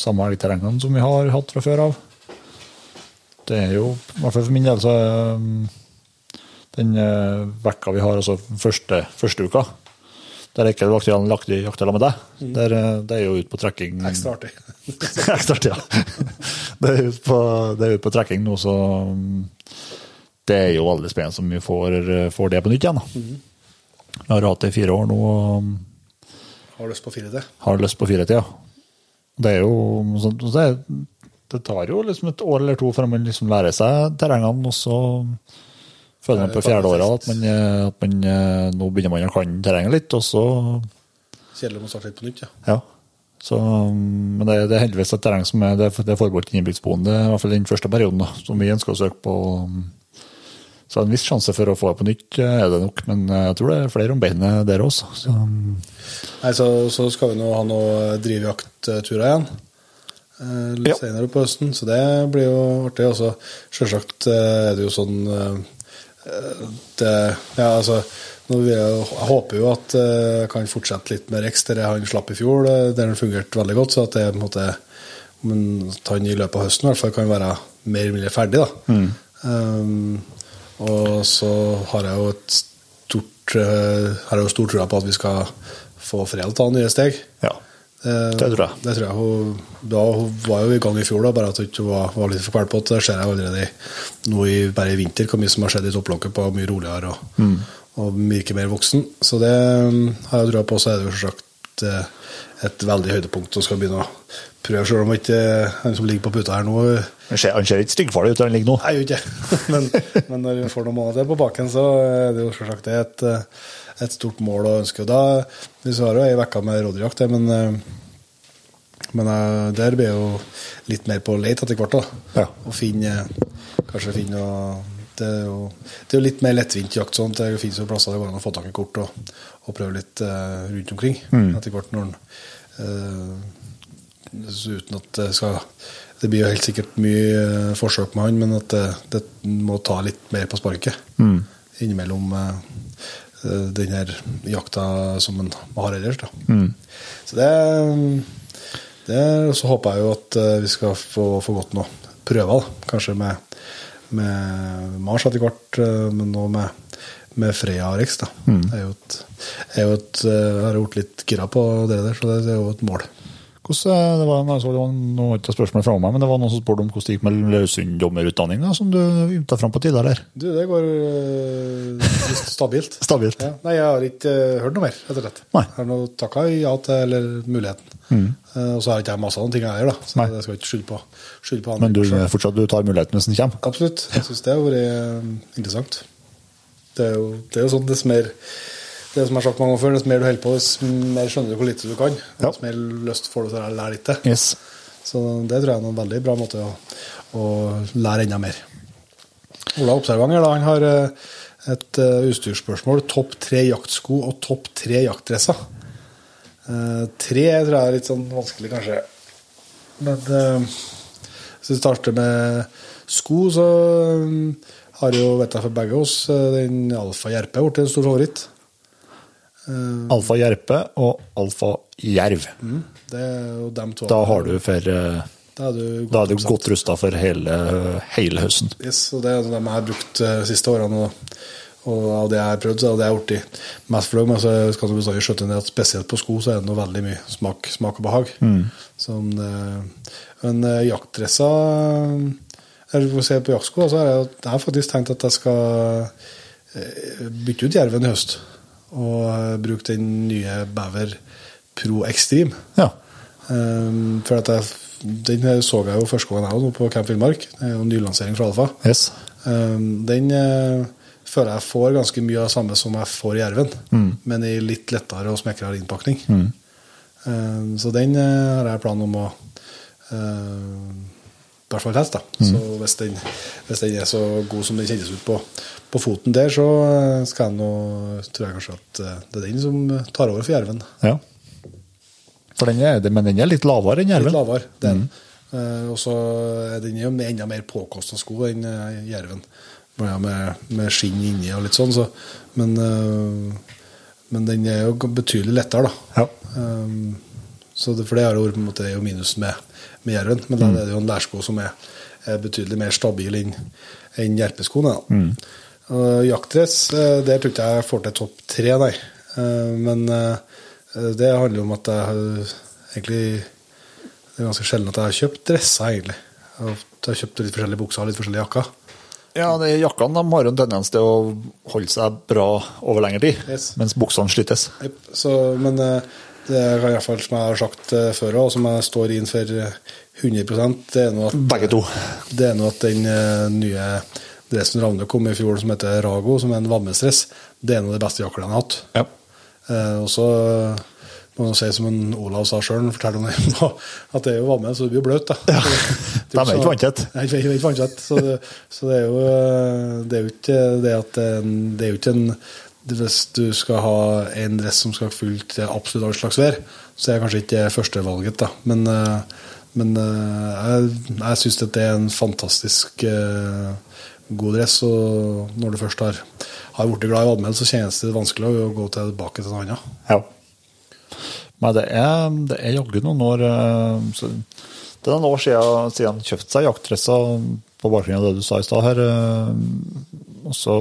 samme elgterrengene som vi har hatt fra før av. Det er jo, i hvert fall for min del, så mm, den eh, vekka vi har, altså første, første uka, der er ikke i lagt i jakta med deg. Der, eh, det er jo ute på trekking. Ekstra artig. Ekstra artig, ja. Det er ute på, det er ute på trekking nå, så mm, det er jo veldig spennende om vi får, får det på nytt igjen. Mm. Vi har hatt det i fire år nå og Har lyst på fire til. har lyst på fire til, ja. Det er jo det, det tar jo liksom et år eller to før man liksom lærer seg terrengene, og så føler man på fjerde året at man, eh, at man eh, nå begynner man å kan terrenget litt, og så Kjedelig å starte litt på nytt, ja. Ja. Så, mm, men det, det er heldigvis et terreng som er, det, det er forbeholdt innbygdsboende, i hvert fall den første perioden, da, som vi ønsker å søke på. Så en viss sjanse for å få det på nytt eh, er det nok, men jeg tror det er flere om beinet der også. Så, mm, Nei, så, så skal vi nå ha noe drivjaktturer igjen. Litt Ja. senere på høsten, så det blir jo artig. Og så selvsagt er det jo sånn det, Ja, altså jeg, jeg håper jo at eh, jeg kan fortsette litt med Rex, der han slapp i fjor, eh, der han fungerte veldig godt. Så at det måte men at han i løpet av høsten i hvert fall kan være mer eller mindre ferdig. da. Um, og så har jeg jo et stort uh, har jeg jo stor tro på at vi skal få Fred ta nye steg. ja. Eh, Det tror jeg. Det tror jeg hun, da, hun var jo i gang i fjor, da, bare at hun ikke var, var litt for kveld på det. Det ser jeg allerede nå i, bare i vinter hvor mye som har skjedd i topplokket på mye roligere og, Mm. og virker mer voksen. Så det um, har jeg trua på. Så er det jo selvsagt eh, et veldig høydepunkt og skal begynne å prøve, selv om ikke han som ligger på puta her nå Han ser, han ser ikke styggfarlig ut der han ligger nå. Nei, gjør ikke. Men, men når hun får noen måneder på baken, så er det jo selvsagt det et, eh, et stort mål og ønske. Og da, Vi har jo ei uke med rådyrjakt, men, eh, men eh, der blir jo litt mer på leit etter hvert. da. Ja. Og finne, kanskje finne noe, det, er jo, det er jo litt mer lettvint jakt. sånn, Det finnes jo plasser det går an å få tak i kort og, og prøve litt uh, rundt omkring. Etter hvert når den, uh, Uten at det skal Det blir jo helt sikkert mye uh, forsøk med han, men at det, det må ta litt mer på sparket innimellom eh, eh, den her jakta som en har ellers. da. Så det, det Så håper jeg jo at eh, vi skal få, få gått noen prøver, da. kanskje med, med Mars etter hvert, eh, men nå med, med Freya Rex. da. Jeg er jo et, jeg er jo et, eh, jeg har gjort litt gira på det der, så det er jo et mål. Hvordan, eh, det var, altså, det var noe, ikke spørsmål fra meg, men det var noen som spurte om hvordan det gikk med løsunddommerutdanninga, som du ymta fram på tidligere. Du, det går øh, stabilt. Stabilt. Ja. Nei, jeg har ikke øh, hørt noe mer, rett og slett. Nei. Jeg har nå takka ja til eller muligheten. Eh, og så har ikke jeg masse av noen ting jeg gjør, da. Så Nei. jeg skal ikke skylde på, skylde på andre. Men du, fortsatt, du tar muligheten hvis den kommer? Absolutt. Jeg syns det har vært interessant. Det er jo, det er jo sånn dess mer det som jeg har sagt mange ganger før, dess mer du holder på, dess mer skjønner du hvor lite du kan. Ja. Dess mer lyst får du til å lære litt til. Yes. Så det tror jeg er en veldig bra måte å, å lære enda mer. Ola Observanger da, han har eh, et eh, utstyrsspørsmål. Topp tre jaktsko og topp tre jaktdresser. Eh, tre tror jeg er litt sånn vanskelig, kanskje. Men hvis vi starter med sko, så eh, har jo, vet jeg for begge oss, den Alfa Jerpe blitt en stor favoritt. Alfa Jerpe og Alfa Jerv. Er to. Da har du for eh, Da er du Da er du godt rusta for hele, hele høsten. Yes, og det er de jeg har brukt de siste årene. Og, og av det jeg har prøvd, så er det jeg blitt mest fornøyd med. Så skal du bestandig skjøtte ned at spesielt på sko så er det noe veldig mye smak, smak og behag. Sånn, eh, men eh, jaktdresser Eller for å se på jaktsko, så har jeg, jeg har faktisk tenkt at jeg skal eh, bytte ut jerven i høst. Og bruke den nye Bever Pro Extreme. Ja. Um, for jeg, den så jeg jo første gangen jeg var på Camp Villmark. Det er jo nylansering fra Alfa. Yes. Um, den uh, føler jeg får ganske mye av det samme som jeg får i Jerven, men i litt lettere og smekrere innpakning. Um, så den uh, har jeg planen om å eh, i hvert fall teste. da. Så hvis den, hvis den er så god som den kjennes ut på, på foten der, så eh, skal jeg nå, tror jeg kanskje at eh, det er den som tar over for Jerven. Ja. For den er, men den er litt lavere enn Litt lavere. den. Mm. Eh, og så er den jo med enda mer påkosta sko enn eh, jerven. Med, med skinn inni og litt sånn, så. Men, eh, men den er jo betydelig lettere, da. Ja. Um, så det, for det har jo vært på en måte, er minusen med, med jerven. Men da er det jo en lærsko som er, betydelig mer stabil enn enn jerpeskoene. Mm. Uh, jaktdress, eh, der tror ikke jeg får til topp tre, nei. Uh, Men uh, det handler jo om at jeg egentlig Det er ganske sjelden at jeg har kjøpt dresser, egentlig. Jeg har kjøpt litt forskjellige bukser og litt forskjellige jakker. Ja, de Jakkene de har en tendens til å holde seg bra over lengre tid, Yes. mens buksene slites. Yep. Så, men det er i hvert fall som jeg har sagt eh, før, og som jeg står inn for eh, 100 det er noe at, Begge to. det er noe at den eh, nye dressen Ravne kom i fjor, som heter Rago, som er en vammestress, det er en av de beste jakkene jeg har hatt. Ja. Eh, og så eh, må man si som en Olav sa sjøl, forteller om at det er jo vamme, så du blir bløt. da. De er ikke vanntett. Nei, de er ikke vanntett. Så, det, så det er jo eh, det er jo ikke det at det, er det jo ikke en det- Hvis du skal ha en dress som skal fylle til absolutt all slags vær, så er kanskje ikke førstevalget, da. Men, eh, men eh, jeg, jeg syns det er en fantastisk eh, god dress, og når du først har, har blitt glad i vadmel, så kjennes det vanskelig å gå tilbake til noe annet. Ja. Men det er, det er jaggu noen år så, Det er noen år siden, han kjøpte seg jaktdresser på bakgrunn av det du sa i stad her. Og så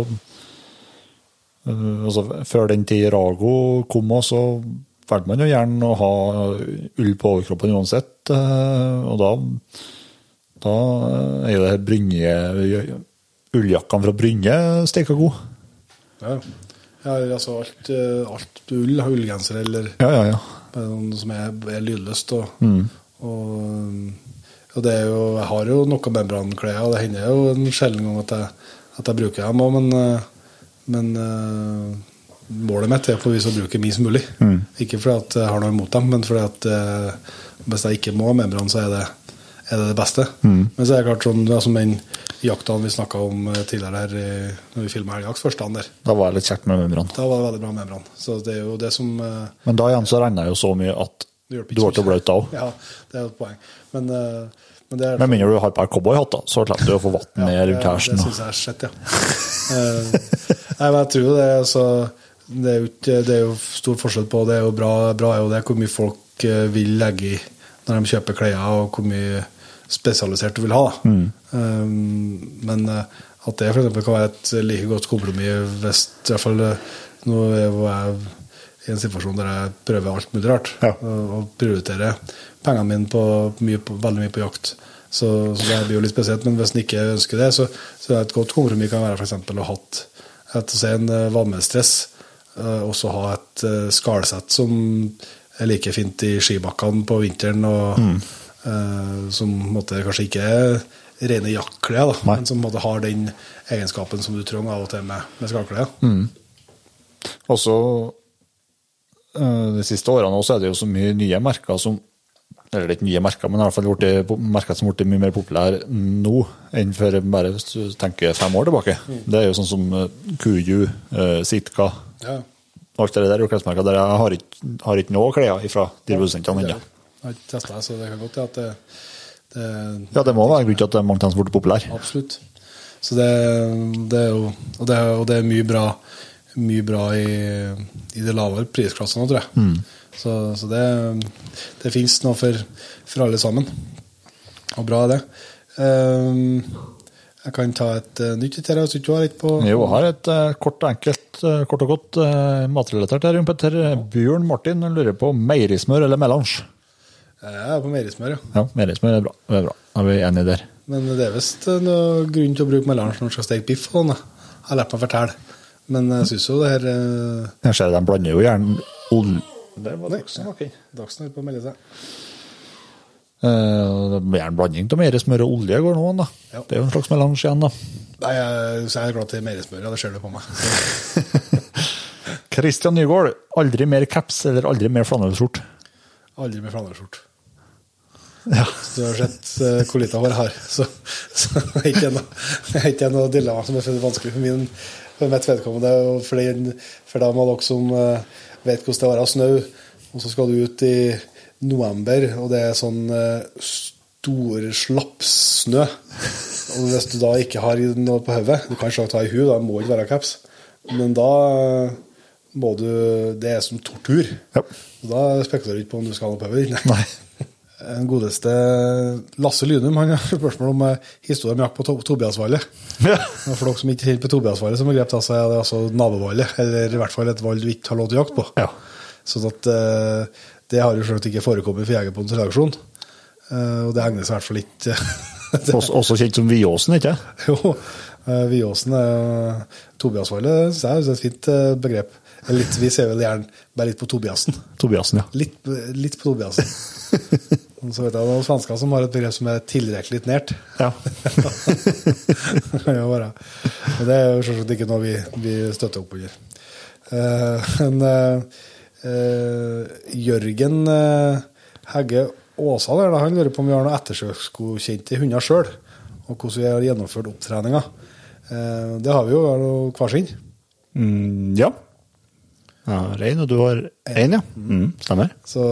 altså, Før den tid Rago kom, så valgte man jo gjerne å ha ull på overkroppen uansett. eh, Og da, da er det Brynje Ulljakkene fra Brynje steika god. Ja, ja altså alt, eh, alt ull, ullgenser eller Ja, ja, ja. Noe som er, er lydløst. Og, og, og det er jo, jeg har jo noe membranklær, og det hender jo en sjelden gang at jeg, at jeg bruker dem òg, men, eh, men uh, målet mitt er på vis å bruke minst mulig. Ikke fordi at jeg har noe imot dem, men fordi at uh, hvis jeg ikke må ha membran, så er det, er det det beste. Mm. Men så er det klart sånn, som den jakta vi snakka om eh, tidligere her når vi filma helgjakt første dagen der. Da var det litt kjekt med membran. Da var det veldig bra membran. Så det er jo det som uh, Men da igjen så regner jeg jo så mye at du ble blaut da òg. Ja, det er jo et poeng. Men, uh, men det Med mindre du har på deg cowboyhatt, så slipper du å få vann ned rundt hersen. Det det syns jeg er shit, ja. Nei, men jeg tror jo det altså, det, er jo det er jo stor forskjell på Det er jo bra, bra er jo det hvor mye folk eh, vil legge i når de kjøper klær, og hvor mye spesialisert du vil ha. Mm. Um, men eh, at det for eksempel kan være et like godt kompromiss hvis i hvert fall eh, Nå er jeg i en situasjon der jeg prøver alt mulig rart, Ja. og, prioriterer pengene mine på, mye på, veldig mye på jakt. Så, så det blir jo litt spesielt. Men hvis en ikke ønsker det, så, så er et godt kompromiss kan være f.eks. å ha hatt et, si en eh, vannmestress, eh, og så ha et eh, skalsett som er like fint i skibakkene på vinteren, og eh, som måtte, kanskje ikke er rene jaktklær, men som måtte, har den egenskapen som du trenger av og til med, med skalklær. Og så eh, de siste årene også er det jo så mye nye merker som eller det er ikke nye merker, men i hvert fall blitt- merker som har blitt mye mer populære nå enn for bare hvis du tenker fem år tilbake. Det er jo sånn som eh, Kuju, uh, Sitka Ja. Alt det der er jo klesmerker der jeg har ikke, har ikke noe klær fra de produsentene ennå. Jeg har ikke testa så det kan godt hende at det, det Ja, det må være grunnen til at det er mange som har blitt populære. Absolutt. Så det, det er jo Og det og det er mye bra, mye bra i, i de lavere prisklassene, tror jeg. Så, så det, det fins noe for, for alle sammen. Og bra er det. Um, jeg kan ta et uh, nytt til deg hvis du har et på Jo, har et uh, kort og enkelt, uh, kort og godt uh, matrelatert her, Jon Petter. Bjørn Martin lurer på meierismør eller melange. Jeg er på meierismør, ja. Ja, meierismør er bra. Det er bra. Da er vi enige der. Men det er visst noe grunn til å bruke melange når man skal steke biff. sånn. Jeg har lært meg å fortelle. Men jeg syns jo det her eh, Jeg ser de blander jo gjerne olje Der var Dagsen, ok. Dagsen holder på å melde seg. Uh, blir gjerne blanding av meierismør og olje går nå an, da. Ja. Det er jo en slags melange igjen, da. Nei, jeg, så jeg er glad til meierismør, ja. Det ser du på meg. Christian Nygaard, aldri mer caps eller aldri mer flanellskjort? Aldri mer flanellskjort. Ja. Så Du har sett uh, hvor lite hår jeg har, så, så er ikke noe, det er ikke noe dilemma som er vanskelig for, min, for mitt vedkommende. For, den, for dem av dere som eh, vet hvordan det er å være snø, og så skal du ut i november, og det er sånn uh, stor slappsnø. Og hvis du da ikke har noe på hodet Du kan selvsagt ha i huet, da må ikke være caps. Men da eh, må du Det er som tortur. Ja. Og Da spekulerer du ikke på om du skal ha noe på hodet. Den godeste Lasse Lynum han har spørsmål om eh, historien om jakt på to Tobiasvallet. Ja. For dere som ikke kjenner på Tobiasvallet som begrep, så er det altså nabovallet. Eller i hvert fall et valg du ikke har lov til å jakte på. Ja. Sånn at eh, det har jo selvsagt ikke forekommet for Jegerpodens redaksjon. Eh, og det egner seg i hvert fall ikke Også, også kjent som Viåsen, ikke Jo, Viåsen er Tobiasvallet synes jeg er et fint begrep. Litt, vi ser vel gjerne bare litt på Tobiasen. Tobiasen, ja. Litt, litt på Tobiasen. Så vet jeg noen svensker som har et begrep som er tilrekkelig nært. ja. Det kan jo være. Men det er jo selvsagt ikke noe vi, vi støtter opp under. Uh, men uh, uh, Jørgen Hegge Åsa der, han lurer på om vi har noen ettersøksgodkjente hunder sjøl, og hvordan vi har gjennomført opptreninga. Det har vi jo hver sin. Mm, ja. Ja. Rein, og du har én, ja. Mm, stemmer. Så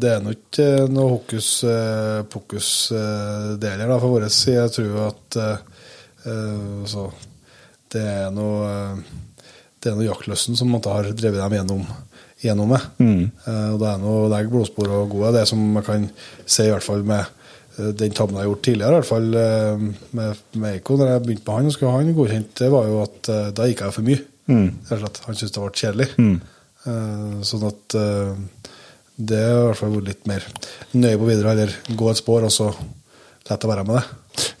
det er nok ikke noe hokus eh, pokus eh, det heller, fra vår side. Jeg tror at eh, eh, så det er noe eh, Det er noe jaktløsten som måtte ha drevet dem gjennom, gjennom det. Uh, og det er noe legge blodspor og gode. Det som man kan si, i hvert fall med eh, den tabben jeg har gjort tidligere, i hvert fall eh, med, med Eiko, når jeg begynte med han og skulle ha han godkjent, det var jo at uh, da gikk jeg for mye. Mm. Han syntes det ble kjedelig. Eh, sånn at eh, det har i hvert fall vært litt mer nøye på videre, eller gå et spor, og så la det være med det.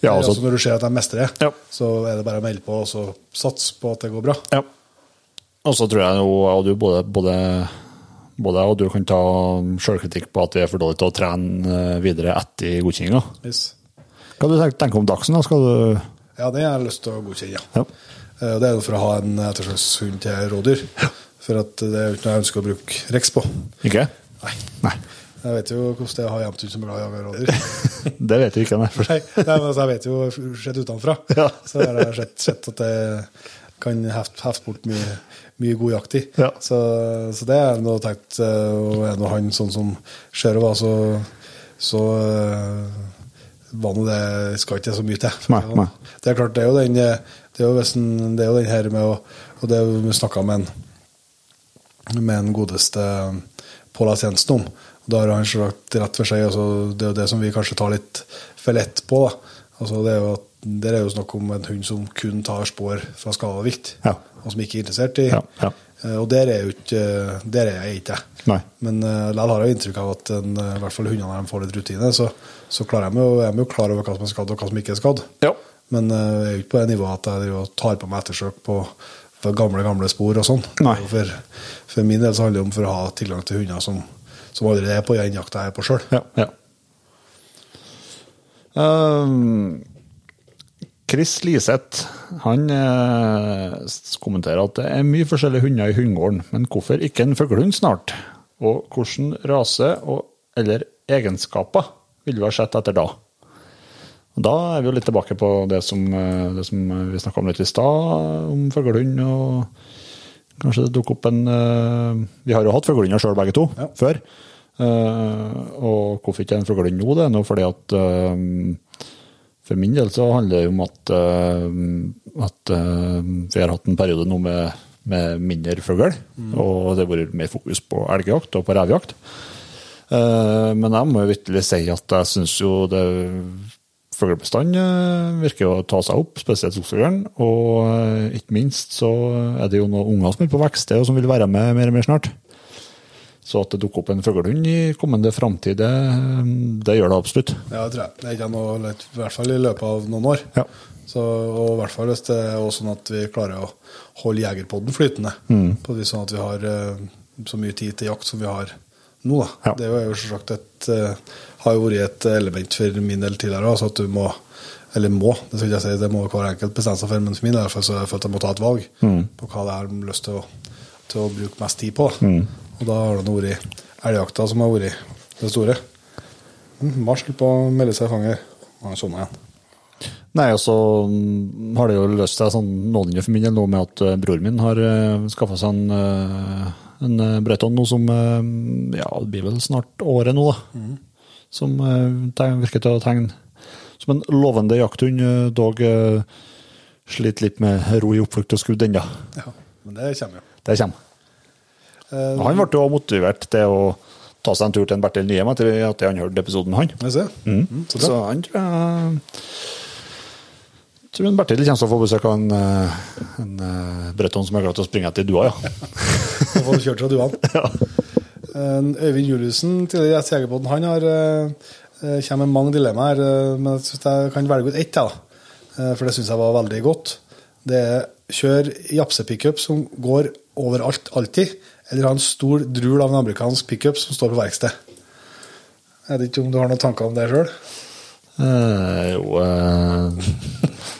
Ja, altså- altså, når du ser at jeg mestrer, Ja. så er det bare å melde på og så satse på at det går bra. Ja. Og så tror jeg jo du både, både, både og du kan ta sjølkritikk på at vi er for dårlige til å trene eh, videre etter godkjenninga. Yes. Hva du tenker om Dagsen? da? Skal du Ja, det har jeg lyst til å godkjenne, ja. Ja. Eh, Det er jo for å ha en ettersøkshund til rådyr. For det er jo ikke noe jeg ønsker å bruke Rex på. Ikke? Nei. Nei. Jeg vet jo hvordan det er å ha hjemthund som glad i å rådyr. Det vet du ikke, nei. Nei, nei, men altså, jeg vet jo sett utenfra. Ja. Så har jeg sett, sett at det kan hefte heft bort mye, mye god jakt i. Ja. Så, så det er noe tenkt. eh, Og er nå han sånn som ser var, så, så eh, var nå det skal ikke så mye til. Nei, nei. Det er klart, det er jo den, det er jo, det er jo den her med å Og det vi snakka med en med en godeste Pål S. Jensen om. Da har han sagt rett for seg. Altså, det er jo det som vi kanskje tar litt for lett på. Altså, det er jo at der er jo snakk om en hund som kun tar spor fra skada vilt, Ja. og som ikke er interessert i Ja, ja. Eh, Og der er jo ikke Der er jeg ikke. Nei. Men uh, likevel har jeg inntrykk av at en, eh, i hvert fall hundene når de får litt rutine, så, så klarer jeg, jo, er de jo klar over hva som er skadd, og hva som ikke er skadd. Ja. Men eh, jeg er jo ikke på det nivået at jeg tar på meg ettersøk på, på gamle gamle spor og sånn. For, for min del så handler det om for å ha tilgang til hunder som, som allerede er på den jakta jeg er på sjøl. Ja. ja. Um, Chris Liseth han eh, kommenterer at det er mye forskjellige hunder i hundegården, men hvorfor ikke en fuglehund snart? Og hvilken rase og, eller egenskaper vil vi ha sett etter da? Da er vi jo litt tilbake på det som, eh, det som vi snakka om litt i stad, om fuglehund. og Kanskje det dukker opp en eh, Vi har jo hatt fuglehunder sjøl, begge to, Ja. før. Eh, og hvorfor ikke en fuglehund nå? Det er nå fordi at eh, For min del så handler det om at, eh, at eh, vi har hatt en periode nå med, med mindre fugl, og det har vært mer fokus på elgjakt og på revjakt. Eh, men jeg må jo vitterlig si at jeg syns jo det fuglebestanden eh, virker å ta seg opp, spesielt skogsfuglen. Og eh, ikke minst så er det jo noen unger som er på vekst og som vil være med mer og mer snart. Så at det dukker opp en fuglehund i kommende framtid, det, det gjør det absolutt. Ja, det tror jeg. Det er ikke noe, lett, i hvert fall i løpet av noen år. Ja. Så, og i hvert fall hvis det er sånn at vi klarer å holde jegerpodden flytende. Mm. På det, sånn at vi har eh, så mye tid til jakt som vi har nå. Ja. Det er jo selvsagt et, eh, har jo vært et element for min del tidligere. Altså at du må eller må, det skal jeg si, det må hver enkelt bestemme seg for, men for min del så har jeg følt jeg må ta et valg Mm. på hva det er jeg har lyst til å, til å bruke mest tid på. Og da har det vært elgjakta som har vært det store. Mm, Mars på å melde seg i fanget. Han er sånn igjen. Nei, og så mm, har det jo løst seg sånn noenlunde for min del nå med at eh, broren min har uh, skaffa seg en, eh, en Breton nå som eh, Ja, det blir vel snart året nå, da. Som eh, virker til å tegne som en lovende jakthund, eh, dog eh, sliter litt med ro i oppflukt og skudd ennå. Ja, men det kommer jo. Det kommer. Eh, Han ble jo motivert til å ta seg en tur til en Bertil Nyhjem etter at han hørte episoden med han. ser. Mm, så Så han tror jeg tror en Bertil kommer til å få besøk av en, eh, en eh, breton som er glad til å springe etter dua, ja. Får du kjørt fra duaen. ja. Øyvind Juliussen, tidligere gjest han har, eh, eh, kommer med mange dilemmaer, eh, men jeg jeg kan velge ut ett, da. Eh, for det syns jeg var veldig godt. Det er kjør japse-pickup som går overalt, alltid, eller ha en stor drul av en amerikansk pickup som står på verksted. Jeg vet ikke om du har noen tanker om det sjøl? Eh, jo, eh,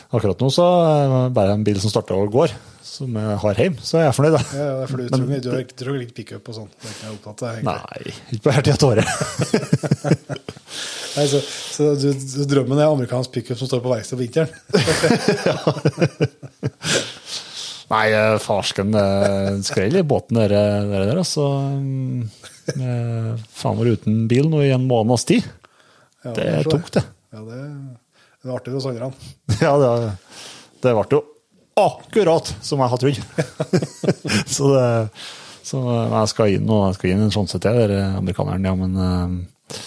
akkurat nå så er det bare en bil som starter og går, som jeg har hjem, så er jeg fornøyd. da. Ja, ja, for du tror du har ikke- har ikke pickup og sånn. Det er ikke jeg opptatt av, egentlig. Nei, ikke på hele tida året. Nei, så, så du, du, drømmen er amerikansk pickup som står på verksted på vinteren? Nei, eh, farsken eh, skrell i båten der, der, der altså. Mm, eh, Faen var uten bil nå i en måneds tid. Ja, Det det er tungt, det. Ja, det, det er artig hos sangerne. Ja, det, det ble jo akkurat som jeg hadde trodd. så det så jeg skal inn, og jeg skal inn en sjanse til, der amerikaneren, ja, men eh,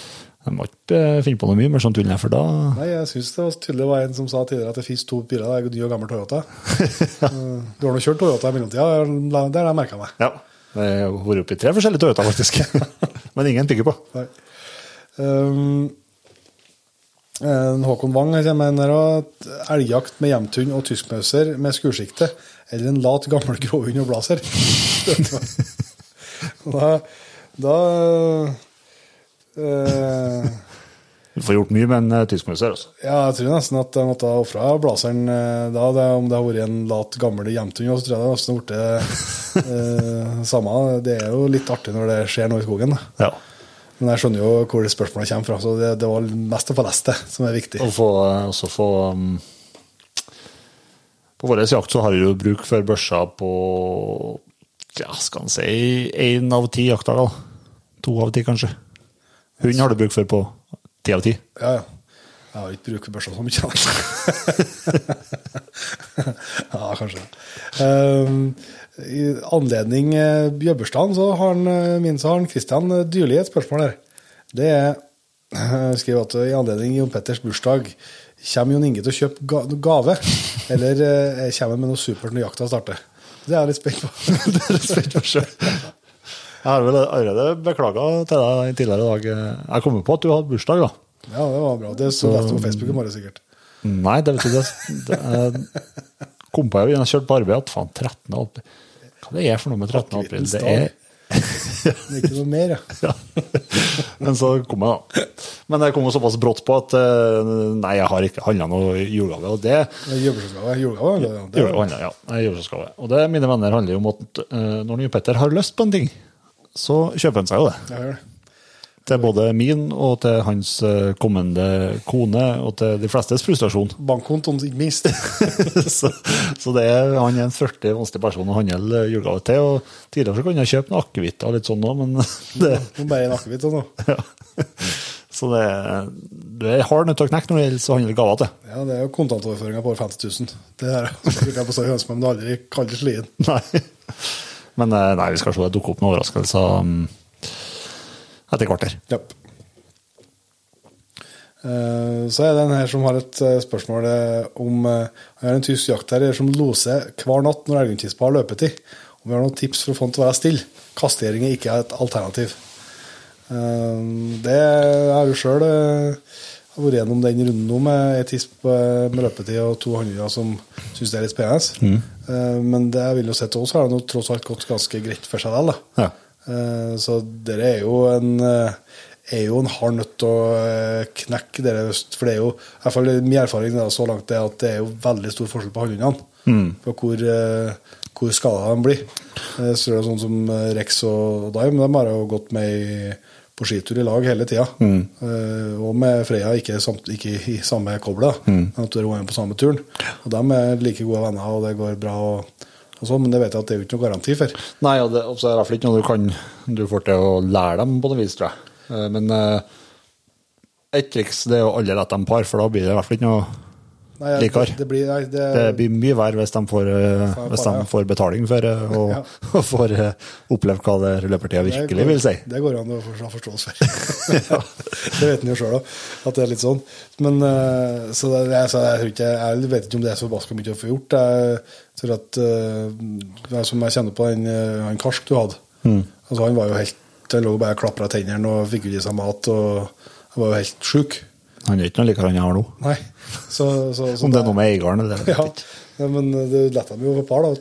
jeg må ikke eh, finne på noe mye mer sånn tull, for da Nei, jeg syns det var tydelig det var en som sa tidligere at det fins to biler. Det er ny og gammel Toyota. Eh, Du har nå kjørt Toyota i mellomtida, det har jeg merka meg. Ja. Det har vært oppe i tre forskjellige Toyota, faktisk. men ingen pigger på. Nei. Um, Håkon Wang her også. Elgjakt med hjemthund og tyskmauser med skursikte. Eller en lat, gammel gråhund og blazer. da da øh, Du får gjort mye med en tyskmauser, tyskmøser, altså. Ja, jeg tror nesten at jeg måtte ha ofra blazeren eh, da. Det, om det har vært en lat, gammel hjemthund, så tror jeg det nesten har blitt eh, samme. Det er jo litt artig når det skjer noe i skogen. da. Ja. Men jeg skjønner jo hvor det spørsmålet kommer fra, så det, det var mest å få lest det som er viktig. Og få, også få um, På vår jakt så har vi jo bruk for børser på ja, skal en si én av ti jaktdager. da. To av ti, kanskje. Hund har du bruk for på ti av ti. Ja, ja. Jeg har ikke bruk for børsa så mye. ja, kanskje. Um, I anledning uh, bjørbursdagen så har han, uh, min så har han Christian uh, Dyrli et spørsmål her. Det er skriver at i anledning Jon Petters bursdag kommer Jon Inge til å kjøpe ga gave, eller kommer han med noe supert når jakta starter? Det er jeg litt spent på. det er jeg spent på selv. Jeg har vel allerede beklaga til deg tidligere dag. Jeg kom på at du hadde bursdag, da. Ja, det var bra. Det sto på Facebook i morgen, sikkert. Nei, det betyr det, det kom på jeg har kjørt på arbeid at faen, 13. april det er for noe med 13. april? Det er er ikke noe mer, ja. Men så kom jeg, da. Men jeg kom jo såpass brått på at eh, nei, jeg har ikke handla noe julegave. Og det. Julegave, ja. Julegave, ja. Jeg Og det, mine venner, handler jo om at eh, når Petter har lyst på en ting, så kjøper han seg jo det. Jeg gjør det. Til både min og til hans eh, kommende kone, og til de flestes frustrasjon. Bankkontoen, ikke minst. så, så det er, han er en 40 vanskelig person å handle julegave til. og Tidligere så kunne jeg kjøpe noe akevitt og litt sånn òg, men det, ja, bare en akevitt nå. ja. Så det, du er hard nødt til å knekke når det gjelder å handle gaver til. Ja, det er jo kontantoverføringer på over 50 000. Det er det bruker jeg på så høns, men det aldri, kaller slien. Nei. Men eh, nei, vi skal se det dukker opp noen overraskelser um, etter kvarter. Ja. Eh, Så er det en her som har et eh, spørsmål eh, om Han har en tysk jaktherre som loser hver natt når elgtispa har løpetid. Om vi har noen tips for å få den til å være stille. Kastegjering er ikke et alternativ. Det har jo sjøl vært gjennom den runden nå med ei tisp med løpetid og to hannhunder som syns det er litt spennende. Mm. Men det jeg vil jo si til oss, har det tross alt gått ganske greit for seg selv. Ja. Eh, Så dere er jo en eh, er jo en hard til å eh, knekke dere. For det er jo, i hvert fall min erfaring da, så langt er at det er jo veldig stor forskjell på hannhundene. På hvor, hvor skada de blir. Så det er sånn som Rex og Dime, de har jo gått med på skitur i lag hele tida. Mm. Og med Freya, ikke, samt, ikke i samme kobla, men at hun er på samme turen. Og de er like gode venner, og det går bra. og og sånn, men det vet jeg at det er jo ikke noe garanti for. Nei, og det er iallfall ikke noe du kan Du får til å lære dem på noe vis, tror jeg. Eh, Men eh, et triks det er å aldri la dem par, for da blir det i hvert fall ikke noe Nei, likere. Det, blir, nei, det, Det blir mye verre hvis de får, eh, hvis par, de får betaling for det, og, Ja. og får opplevd hva det løpertida virkelig går- vil si. Det går an å ha forståelse for. det vet en jo sjøl òg, at det er litt sånn. Men så det, så jeg, jeg vet ikke om det er så forbaska mye å få gjort. Jeg tror at uh, som jeg kjenner på den eh, han karsk du hadde. Mm. Altså, han var jo helt Han lå bare og klapra tennene og fikk ikke i seg mat. og Han var jo helt sjuk. Han er ikke noe likere enn jeg har nå. Nei. Så, så, så Om det er noe med eieren eller ja, ja, men det letta dem jo få par, da.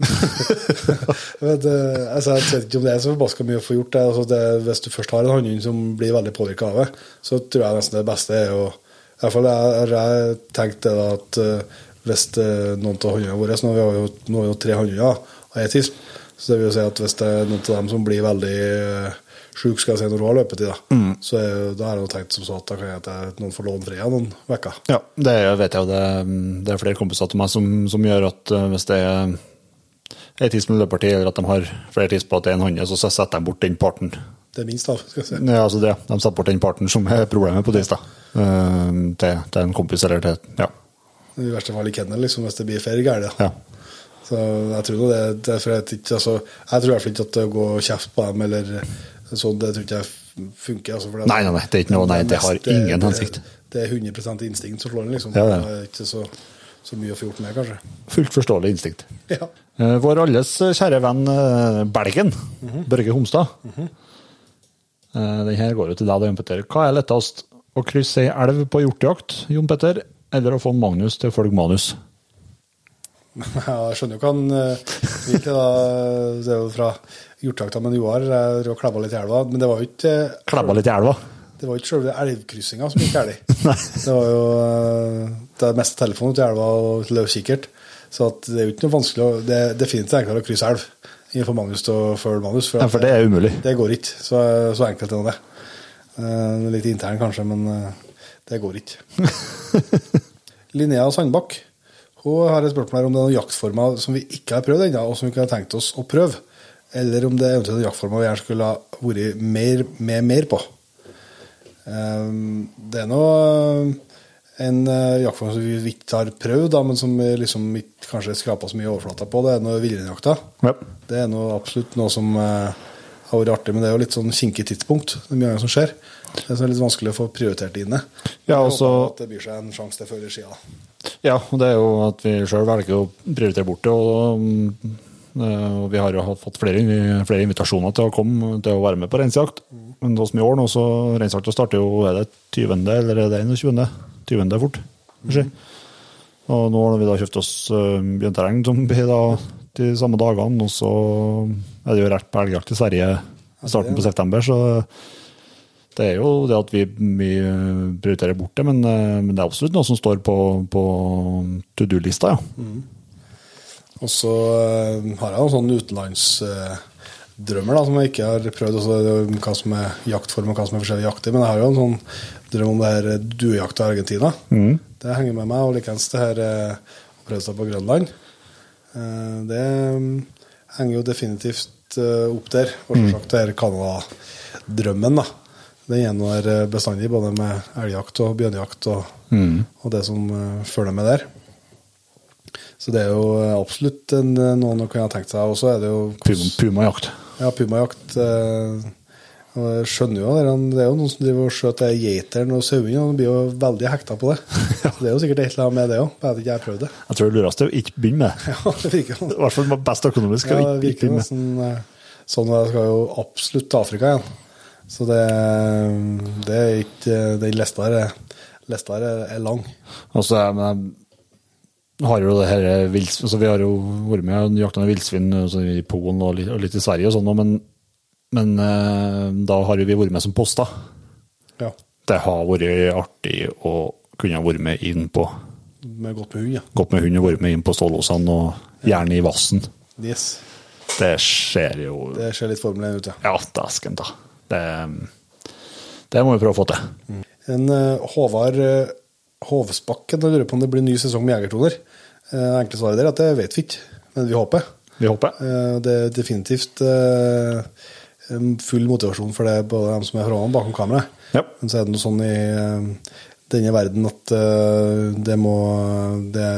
vet jeg, eh, altså, jeg vet ikke om det er så forbaska mye å få gjort det. Altså, det. Hvis du først har en hannhund som blir veldig påvirka av det, så tror jeg nesten det beste er å I hvert fall jeg- jeg tenkt det da at eh, hvis eh, noen av hundene våre Nå har vi jo, nå har vi jo tre hannhunder og ei tisp, så det vil jo si at hvis det er noen av dem som blir veldig sjuk skal jeg si, når du har løpetid, da, så er, da har jeg tenkt som så at da kan jeg at noen får låne Freya noen uker. Ja, det vet jeg jo. Det, det er flere kompiser til meg som, som gjør at eh, hvis det er ei tids med løpertid, eller at de har flere tids på at det er en hanne, så setter de bort den parten. Det er minst, da. skal jeg si. Ja, altså det, De setter bort den parten som er problemet på da. Eh, til, til en kompis eller til Ja. I verste fall i kennel, liksom, hvis det blir feil galt. ja. Så jeg tror det, det, jeg, ikke, altså, jeg tror ikke at det å gå og kjefte på dem eller sånn, det tror ikke jeg funker. Altså, for Nei, nei, nei, det er ikke noe- nei, det har ingen hensikt. Det, det er 100 instinkt som slår den, liksom. Ja, ja. Det er ikke så, så mye å få gjort med, kanskje. Fullt forståelig instinkt. Ja. Eh, Vår alles kjære venn eh, Belgen, Børge Homstad. Eh, Den her går jo til deg, Jon Petter. Hva er lettest? Å krysse ei elv på hjortejakt, Jon Petter, eller å få Magnus til å følge manus? Ja, jeg skjønner jo hva han eh, vil til, da. Det er jo fra hjortejakta med Joar. Jeg drev og klebba litt i elva. Men det var jo ikke Klebba litt i elva? Det var ikke selve elvkryssinga som gikk galt. det var jo eh, det er mest telefon til elva og løvkikkert. Så det er jo ikke noe vanskelig å Det er definitivt enklere å krysse elv enn å få Magnus til å følge Magnus. Ja, for det er umulig. Det går ikke. Så, så enkelt er det. Eh, litt intern kanskje, men eh, det går ikke. Linnea Sandbakk hun har et spørsmål her om det er noen jaktformer som vi ikke har prøvd ennå, og som vi ikke har tenkt oss å prøve. Eller om det er eventuelt jaktformer vi gjerne skulle ha vært mer, med mer på. Eh, Det er nå en eh, jaktform som vi ikke har prøvd, da, men som vi liksom ikke kanskje skrapa så mye overflata på. Det er noe villreinjakta. Ja. Det er noe, absolutt noe som eh, har vært artig, men det er jo litt sånn kinkig tidspunkt. Det er mye annet som skjer. Det er litt vanskelig å få prioritert det inne. Ja, Jeg håper at det byr seg en sjanse til før i skia. Ja, og det er jo at vi sjøl velger å prioritere bort det. Og, mm, eh, og vi har jo fått flere, flere invitasjoner til å komme til å være med på reinsjakt. Men hos i år nå, så reinsjakta starter jo er det 20. eller er det 21. 20. fort. kanskje. Og nå har vi da kjøpt oss uh, bjørnterreng som blir da de samme dagene, og så er det jo rett på elgjakt i Sverige i starten på september, så det er jo det at vi, vi prioriterer bort det, men, eh, men det er absolutt noe som står på, på to do-lista, ja. Og så eh, har jeg noen sånne utenlandsdrømmer da, som jeg ikke har prøvd. Også, er hva som er jaktform og hva som er forskjellig jakter. Men jeg har jo en sånn drøm om det her eh, duejakt i Argentina. Det henger med meg. Og likeens det her eh, å prøve seg på Grønland. Eh, Det mm, henger jo definitivt eh, opp der. Og selvsagt det her Canada-drømmen, da. Den er der eh, bestandig, både med elgjakt og bjørnejakt og, og det som eh, følger med der. Så det er jo eh, absolutt en, noe man kunne tenkt seg. Og så er det jo Puma- Pumajakt. ja, pumajakt. Eh, og jeg skjønner jo det. Det er jo noen som driver og skjøter geiteren og sauene, og de blir jo veldig hekta på det. Så det er jo sikkert et eller annet med det òg, bare at ikke jeg har prøvd det. Jeg tror det lureste er å ikke begynne med det. Ja, det virker I hvert fall best økonomisk. ja, det virker nesten sånn. Jeg skal jo absolutt til Afrika igjen. Så det, det er ikke Den lista her er, lista her er, lang. Og så er- men har jo det her vils, altså Vi har jo vært med og jakta med villsvin altså i Polen og litt, og litt i Sverige, og sånn, men, men eh, da har jo vi vært med som poster. Ja. Det har vært artig å kunne vært med inn på Med godt med hund, ja. gått med hund og vært med inn på stålåsene, og gjerne i vassen. Yes. Det skjer jo Det ser litt Formel 1 ut, ja. Ja, dæsken ta. Det, det må vi prøve å få til. En eh, Håvard uh, Hovsbakken lurer på om det blir ny sesong med Jegertoner. Uh, enkle svaret der er at det vet vi ikke, men vi håper. Vi håper. Eh, det er definitivt eh, full motivasjon for det, både dem som er foran og bakom kameraet. Ja. Men så er det noe sånn i eh, denne verden at eh, det må det,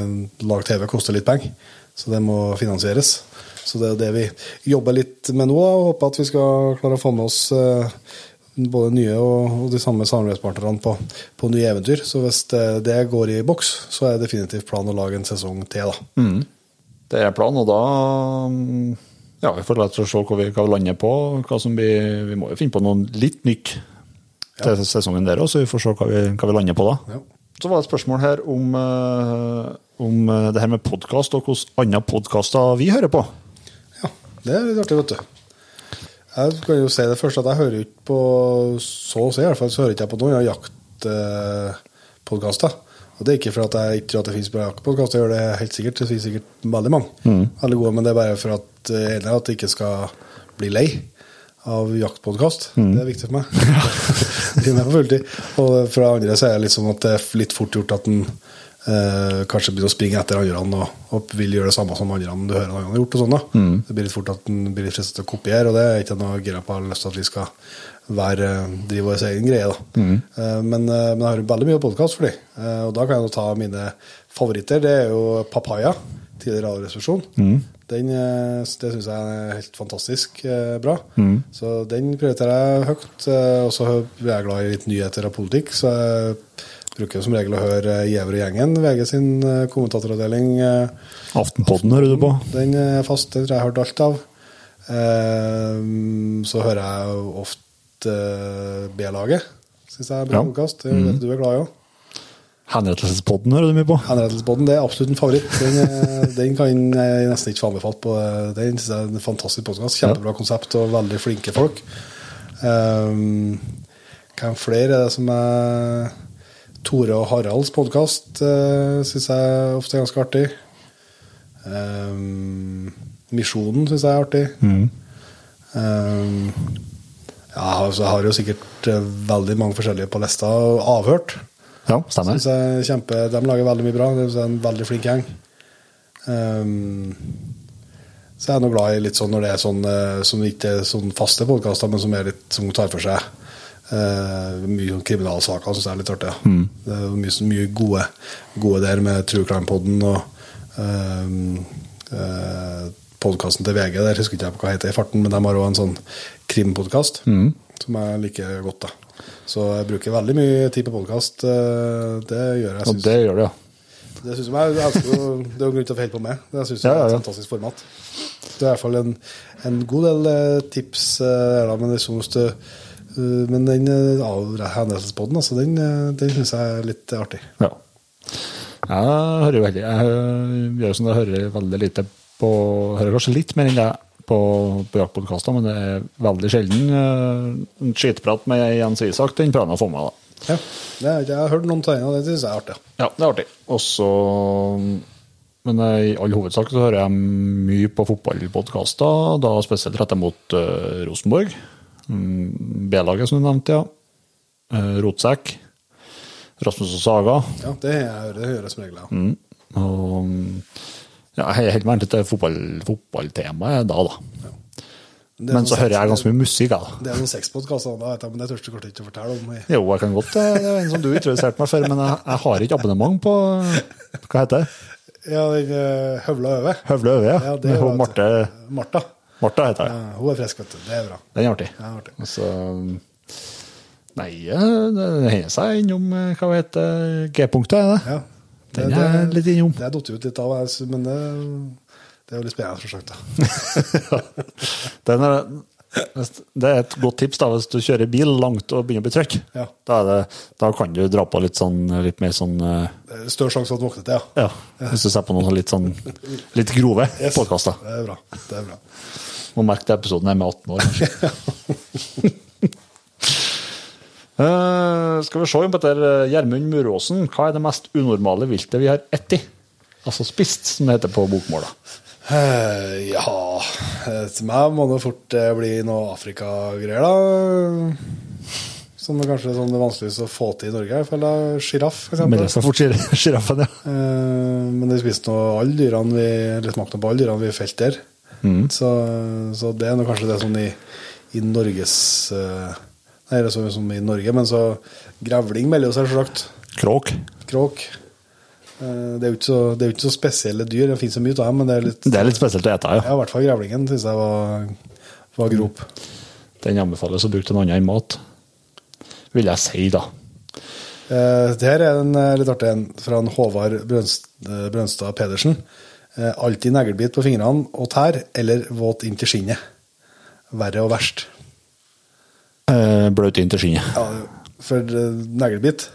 Lag TV koster litt penger, så det må finansieres. Så det er det vi jobber litt med nå, og håper at vi skal klare å få med oss eh, både nye og, de samme samarbeidspartnerne på, på nye eventyr. Så hvis det, går i boks, så er det definitivt planen å lage en sesong til, da. Det er planen, og da mm, ja, vi får lett å se hva vi, hva vi lander på. Blir, vi må jo finne på noe litt nytt til sesongen der òg, så vi får se hva vi, hva vi lander på da. Ja. Så var det et spørsmål her om, eh, om eh, det her med podkast, og hvilke andre podkaster vi hører på. Det er litt artig, vet du. Jeg kan jo si det først at jeg hører ikke på så å si, i hvert fall så hører ikke jeg på noen jaktpodkaster. Og det er ikke for at jeg ikke tror at det finnes bra jaktpodkaster, jeg gjør det helt sikkert. Det finnes sikkert veldig mange. Veldig gode, men det er bare for at eh, egentlig at jeg ikke skal bli lei av jaktpodkast. Det er viktig for meg. Bli med på fulltid. Og fra andre så er det litt sånn at det er litt fort gjort at en eh, kanskje begynner å springe etter andre og, og vil gjøre det samme som andre du hører andre har gjort. og sånn da. Det blir litt fort at en blir litt fristet til å kopiere, og det er ikke noe gira på. Lyst til at vi skal være, drive vår egen greie. da. Eh, men, eh, men jeg hører veldig mye podkast for dem, eh, og da kan jeg ta mine favoritter. Det er jo Papaya, tidligere Radioresepsjon. Den, eh, det syns jeg er helt fantastisk eh, bra. Så den prioriterer jeg høyt. eh, Og så er jeg glad i litt nyheter og politikk, så jeg bruker som regel å høre Giæver og gjengen, VG sin eh, kommentatoravdeling. eh, Aftenpodden hører du på. Den er fast, den tror jeg jeg har hørt alt av. Eh, så hører jeg ofte eh, B-laget. Syns jeg er bra Ja. podkast. Det vet du er glad i òg. Henrettelsespodden hører du mye på. Henrettelsespodden det er absolutt en favoritt. Den, eh, den kan jeg nesten ikke få anbefalt på. Den synes jeg er en fantastisk podkast. Kjempebra konsept og veldig flinke folk. Um, hvem flere er det som er Tore og Haralds podkast uh, syns jeg ofte er ganske artig. Um, Misjonen syns jeg er artig. Um, Ja, altså, jeg har jo sikkert eh, veldig mange forskjellige på lista avhørt. Ja, stemmer. Synes jeg kjempe, de lager veldig mye bra. Det er en veldig flink gjeng. Um, så jeg er nå glad i litt sånn når det er sånn eh, som ikke er sånn faste podkaster, men som er litt som tar for seg eh, mye sånn kriminalsaker. Syns jeg er litt artig. Ja. Det er mye, mye gode, gode der med True Crime-poden og uh, uh, podkasten til VG. Der husker ikke jeg på hva heter i farten, men de har òg en sånn krimpodkast som jeg liker godt. da. Så jeg bruker veldig mye tid på podkast. Det gjør jeg. Og det gjør du, ja. det synes jeg, jeg elsker det er jo grunn til å holde på med. Det synes jeg Ja, ja, er et fantastisk format. Det er i hvert fall en, en god del eh, tips eh, da, men, det hvis du, eh, men den uh, hendelsespodden, altså, den, eh, den syns jeg er litt artig. Ja. Jeg hører veldig Jeg gjør som det hører veldig lite på Hører kanskje litt mer enn det på, på jaktpodkaster, men det er veldig sjelden. uh, skitprat med Jens Isak, den prøver jeg å få med. da. Ja, det, jeg har hørt noen tegner, og det syns jeg er artig. Ja, det er artig. Også, Men eh, i all hovedsak så hører jeg mye på fotballpodkaster, da spesielt retta mot uh, Rosenborg. Mm, B-laget, som du nevnte, ja. Uh, Rotsekk. Rasmus og Saga. Ja, det, er, det jeg som regel. Ja. Mm. Og ja, jeg er helt vant til fotball, fotballtemaet da, da. Det er Men så hører jeg ganske mye musikk, da. Det er noen sexpodkaster, da, jeg, men det tør du ikke å fortelle om. Jeg. Jo, jeg kan godt Det er en som du introduserte meg for, men jeg, jeg har ikke abonnement på Hva heter det? Ja, den Høvla Øve. Høvla Øve, ja. Ja, det Marte Martha. Martha heter Ja, hun er frisk, vet du. Det er bra. Den er artig. Ja, artig. Og så Nei, eh, det hender seg innom hva hva heter G-punktet, er det? Ja. Den er litt innom. Det datt ut litt av, men det, det er jo litt spennende da. Den er, det er et godt tips da, hvis du kjører bil langt og begynner å bli trøkk. Ja. Da, det, da kan du dra på litt sånn litt mer sånn eh, Større sjanse for at du våkner til, ja. Ja, hvis du ser på noen litt sånn litt grove Yes. podkaster. Det er bra. Det er bra. Må merke til episoden er med 18 år, kanskje. uh, skal vi se om Petter Gjermund Muråsen. Hva er det mest unormale viltet vi har ett i? Altså spist, som det heter på bokmål. da. Eh, ja Til meg må det fort eh, bli noe Afrika-greier, da. Som er kanskje sånn det vanskeligste å få til i Norge. Jeg føler Sjiraff, eksempel. det så fort sjir- sjiraffen, ja. Eh, men de spiste nå alle dyrene vi Eller smakte på alle dyrene vi felt der. Mm. Så, så det er nå kanskje det sånn i, i Norges Nei, det er sånn som i Norge, men så Grevling melder jo seg selvsagt. Kråk. Kråk. Eh, det er jo ikke så, ikke så spesielle dyr, det finnes så mye av dem, men det er litt Det er litt spesielt å ete, Ja, ja. i hvert fall grevlingen syns jeg var, var grop. Den anbefales å bruke til noe annet enn mat. Vil jeg si, da. Eh, det her er en eh, litt artig en fra en Håvard Brønstad Pedersen. Eh, alltid neglebit på fingrene og tær, eller våt inn til skinnet. Verre og verst. Bløt inn til skinnet. Ja, for neglebit,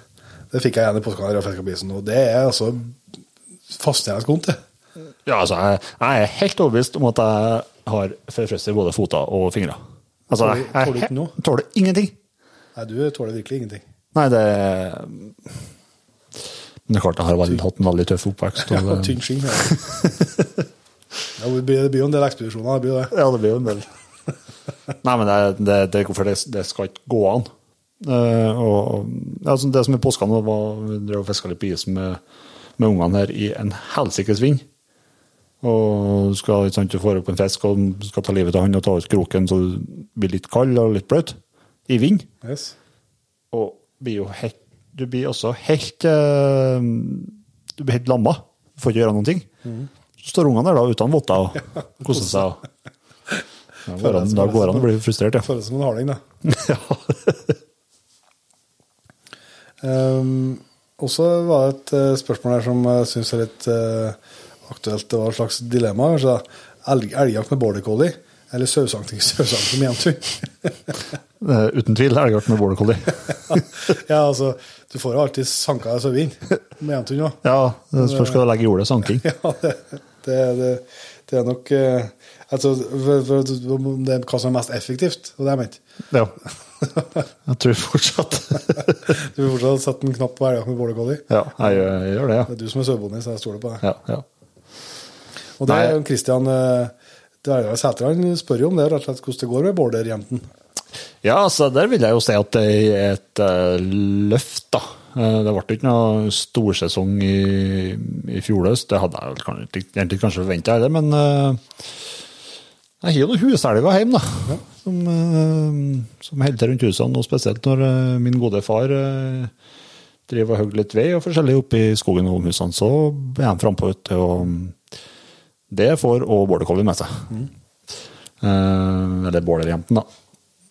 det fikk jeg igjen i påsken av fiskebisen, og det er altså fascinerende vondt, det. Ja, altså, jeg, jeg er helt overbevist om at jeg har forfrosset både føtter og fingre. Altså, jeg, jeg, tåler ikke noe? tåler ingenting. Nei, du tåler virkelig ingenting. Nei, det Men det er klart jeg har veldig, hatt en veldig tøff oppvekst. Og ja, tynn skinn. Ja. Ja, det blir jo en del ekspedisjoner, det blir det. ja, det blir jo en del. Nei, men det, det, det, det skal ikke gå an. Eh, og, altså, det som er påskene var vi drev og fiska litt på isen med, med ungene her i en helsikes vind. Og skal, sant, du får opp en fisk og skal ta livet av han og ta ut kroken så du blir litt kald og litt bløt i vind. Yes. Og blir jo helt, du blir også helt eh, Du blir helt lamma. Du får ikke gjøre noen ting. Så står ungene der da uten votter og koser seg. Da går han og går det an å bli frustrert, ja. Føles som en harding, da. ja. Um, også var det et eh, spørsmål her som jeg syns er litt uh, aktuelt. Det var et slags dilemma. kanskje. Elg, elgjakt med border collie eller sausanking sausanking med jevntun? Eh, Uten tvil elgjakt med border collie. ja, altså, du får jo alltid sanka sauevin med jevntun nå. Ja, det spørs hva du legger i ordet sanking. Ja, det, det, det, det er nok uh, altså, for, for, for, det er hva som er mest effektivt, var det jeg ment. Ja. Jeg tror fortsatt Du vil fortsatt sette en knapp på elgjakt med border collie. Ja, jeg gjør, jeg gjør det, Det er du som er sauebonde, så jeg stoler på deg. ja. ja, ja. Og det er Nei. jo Kristian Dvergar Sæter han spør jo om det, rett og slett hvordan det går med borderjenten. Ja, altså der vil jeg jo si at det er et eh, løft, da. Eh, det ble ikke noe storsesong i, i fjor høst. Det hadde jeg kanskje, egentlig kanskje forventa, heller, men eh, jeg har jo noen huselger hjemme, da. Som, eh, som holder til rundt husene, og spesielt når eh, min gode far eh, driver og hogger litt ved og forskjellig oppe i skogen om husene, så er han frampå. Og det får òg border collie med seg. Eh, eller borderjenten, da.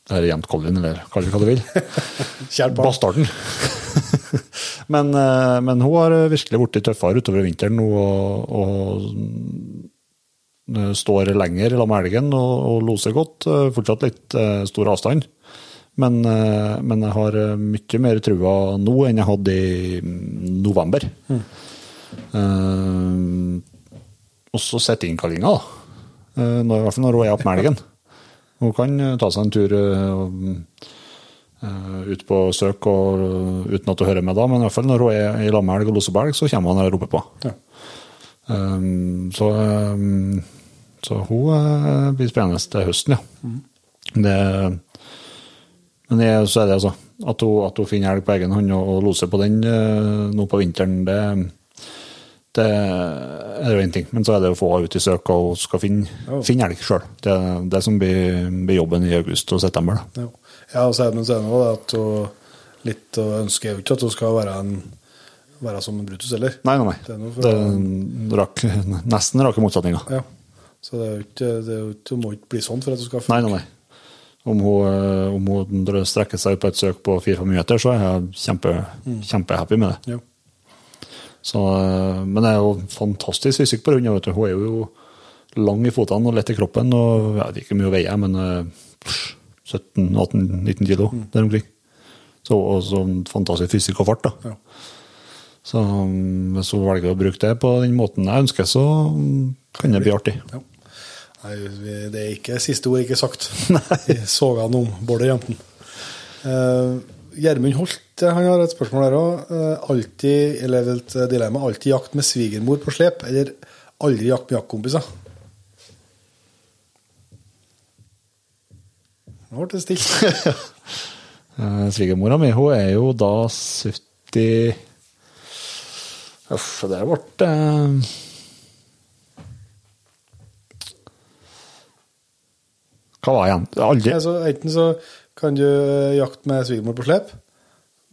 Eller jent collien, eller kall det hva du vil. Bastarden. men, men hun har virkelig blitt tøffere utover vinteren og, og står lenger sammen med elgen og, og loser godt. Eh, Fortsatt litt eh, stor avstand. Men, eh, men jeg har eh, mye mer trua nå enn jeg hadde i mm, november. Eh, og så settinnkallinga, da. Eh, når, I hvert fall når hun er oppe med elgen. Hun kan eh, ta seg en tur eh, eh, ut på søk og, uten at hun hører med da, men i hvert fall når hun er i lag med elg og loser på elg, så kommer han og roper på. Ja. Um, så, um, så hun eh, blir spennende til høsten, ja. Det, men det, så er det altså at hun, at hun finner elg på egen hånd og, og loser på den uh, nå på vinteren, det, det er jo én ting. Men så er det å få henne ut i søk og hun skal finne, oh. finne elg sjøl. Det er det som blir, blir jobben i august og september. Da. Ja, og så er det men så er det at hun litt å ønske er jo ikke at hun skal være, en, være som Brutus heller. Nei, nei, Det er nei. for- Det rak, nesten rake motsetninga. Ja. Så det er jo ikke, det er hun må ikke bli sånn for at du skal Nei, nei, nei. Om hun, eh, om hun strekker seg ut på et søk på fire-fem minutter, så er jeg kjempe, kjempehappy med det. Ja. Så, eh, men det er jo fantastisk fysikk på hunden. Hun er jo lang i fotene og lett i kroppen. og Jeg vet ikke hvor mye hun veier, men eh, 17-18-19 kilo der omkring. Så, og så fantastisk fysikk og fart. da. Ja. Så um, hvis hun velger å bruke det på den måten jeg ønsker, så um, kan det bli artig. Ja. Nei, det er ikke siste ord ikke sagt i han om Bård-jenten. Uh, Gjermund Holt eh, han har et spørsmål der òg. alltid, eller et dilemma, alltid jakt med svigermor på slep, eller aldri jakt med jaktkompiser? Nå ble det stilt. uh, Svigermora mi hun er jo da 70 Uff, det ble eh, Hva var igjen? Aldri Altså, enten så kan du eh, jakte med svigermor på slep,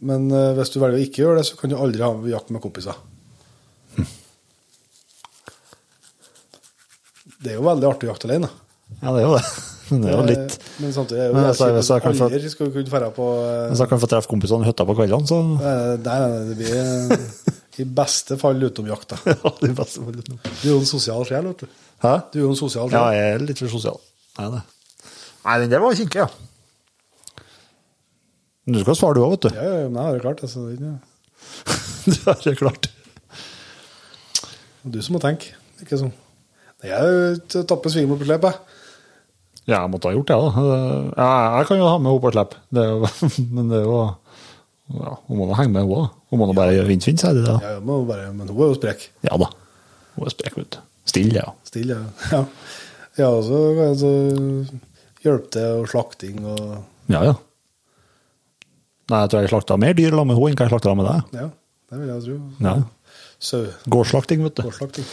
men eh, hvis du velger å ikke gjøre det, så kan du aldri ha jakt med kompiser. Det er jo veldig artig å jakte alene. Ja, det er jo det. Men det er jo litt Men samtidig er jo Men det hvis jeg kan få- aldri skal du kunne dra på eh, Hvis jeg kan få treffe kompisene i hytta på kveldene, så Nei, nei, nei, det blir eh, i beste fall utenomjakta. Ja, det best for. Du er jo en sosial sjel, vet du. Hæ? Du er jo en sosial sjel. Ja, jeg er litt for sosial. Nei, det. Nei, den der var kinkig, ja. Men du skal svare du òg, vet du. Ja, ja, det er klart. Altså, det er ikke- Du har det klart. du som må tenke. Ikke sånn. Jeg tapper svigermor på slep, jeg. Ja, jeg måtte ha gjort det, da. Ja, jeg kan jo ha med henne på jo- men det er jo ja, Hun må nå henge med, hun òg. Hun må nå bare gjøre vinn-vinn, sier de da. Ja, må bare, men hun er jo sprek. Ja da. Hun er sprek, vet du. Stille, ja. Stille, ja. Ja, og så kan jeg hjelpe til og slakting og Ja, ja. Nei, jeg tror jeg slakta mer dyr med henne enn jeg slakta med deg. Ja, det vil jeg tro. Ja. Gårdsslakting, vet du. Gårdsslakting.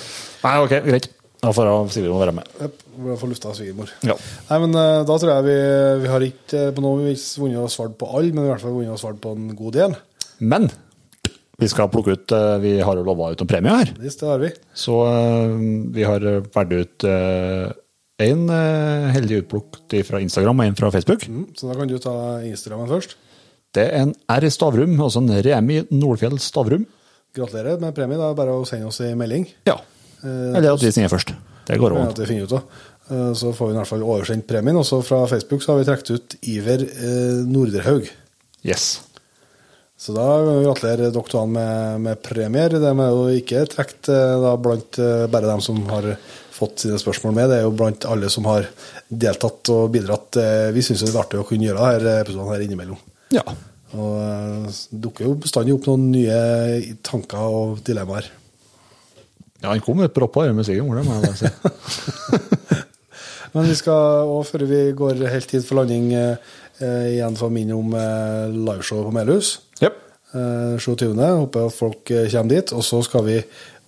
Nei, ok, greit. Da får Sigrid være med. Yep, får lufta svigermor. Ja. Nei, men eh, da tror jeg vi, vi har ikke eh, på noe vis vunnet og svart på alle, men i hvert fall vunnet og svart på en god del. Men vi skal plukke ut eh, Vi har jo lova ut noen premier her. Hvis det har vi. Så vi har valgt ut én heldig utplukket fra Instagram og en fra Facebook. Mm, så da kan du ta Instagrammen først. Det er en R Stavrum, altså en Remi Nordfjell Stavrum. Gratulerer med premie. Det er bare å sende oss en melding. Ja. Eh, Eller at vi sier først. Det går Ja, an. finner vi finner ut av. Eh, Så får vi i hvert fall oversendt premien. Og så fra Facebook så har vi trukket ut Iver eh, Norderhaug. Yes. Så da gratulerer dere to med, med premier. De er jo ikke trukket eh, blant eh, bare dem som har fått sine spørsmål med. Det er jo blant alle som har deltatt og bidratt. Eh, Vi syns det er artig å kunne gjøre denne episoden her innimellom. Ja. Og eh, det dukker jo bestandig opp noen nye tanker og dilemmaer. Ja, han kom litt proppa i musikken, det må jeg bare si. Men vi skal, og før vi går helt hit for landing, eh, Eh, igjen få minne om eh, liveshowet på Melhus. Yep. Eh, 27. Håper at folk eh, kommer dit. Og så skal vi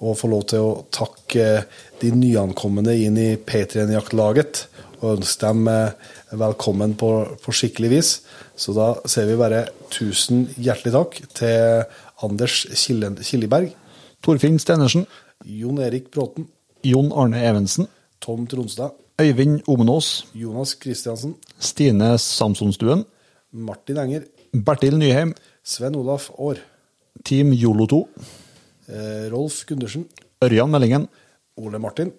òg få lov til å takke eh, de nyankomne inn i Patrion-jaktlaget. Og ønske dem velkommen på, på skikkelig vis. Så da sier vi bare tusen hjertelig takk til Anders Killen- Kildeberg, Torfinn Stenersen, Jon Erik Bråten, Jon Arne Evensen, Tom Tronstad, Øyvind Omenås, Jonas Kristiansen, Stine Samsonstuen, Martin Enger, Bertil Nyheim, Sven Olaf Aar, Team Yolo2, eh, Rolf Gundersen, Ørjan Meldingen, Ole Martin,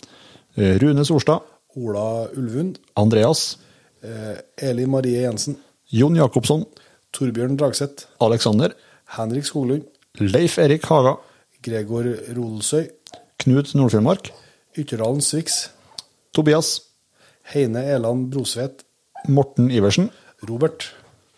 eh, Rune Solstad, Ola Ulvund, Andreas, eh, Eli Marie Jensen, Jon Jakobsson, Torbjørn Dragseth, Alexander, Henrik Skoglund, Leif Erik Haga, Gregor Rodelsøy, Knut Nordfjellmark, Ytterdalen Swix, Tobias, Heine Eland Brosvedt, Morten Iversen, Robert.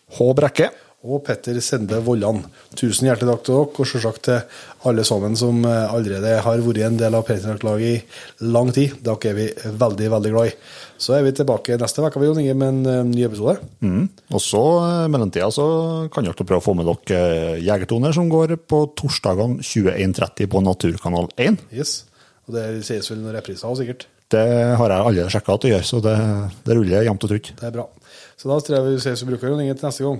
H. Brekke, og Petter Sende Vollan. Tusen hjertelig takk til dere, og selvsagt til alle sammen som eh, allerede har vært en del av Patriark-laget i lang tid. Dere er vi veldig, veldig glad i. Så er vi tilbake neste uke med en eh, ny episode. Mm. Og så eh, mellomtida så kan dere prøve å få med dere Jegertoner, som går på torsdagene 21.30 på Naturkanal 1. Yes. Og det sies vel noen repriser òg, sikkert. Det har jeg aldri sjekka at det gjør, så det, det ruller jevnt og trutt. Det er bra. Så da tror jeg vi ses og bruker Jon Inge til neste gang.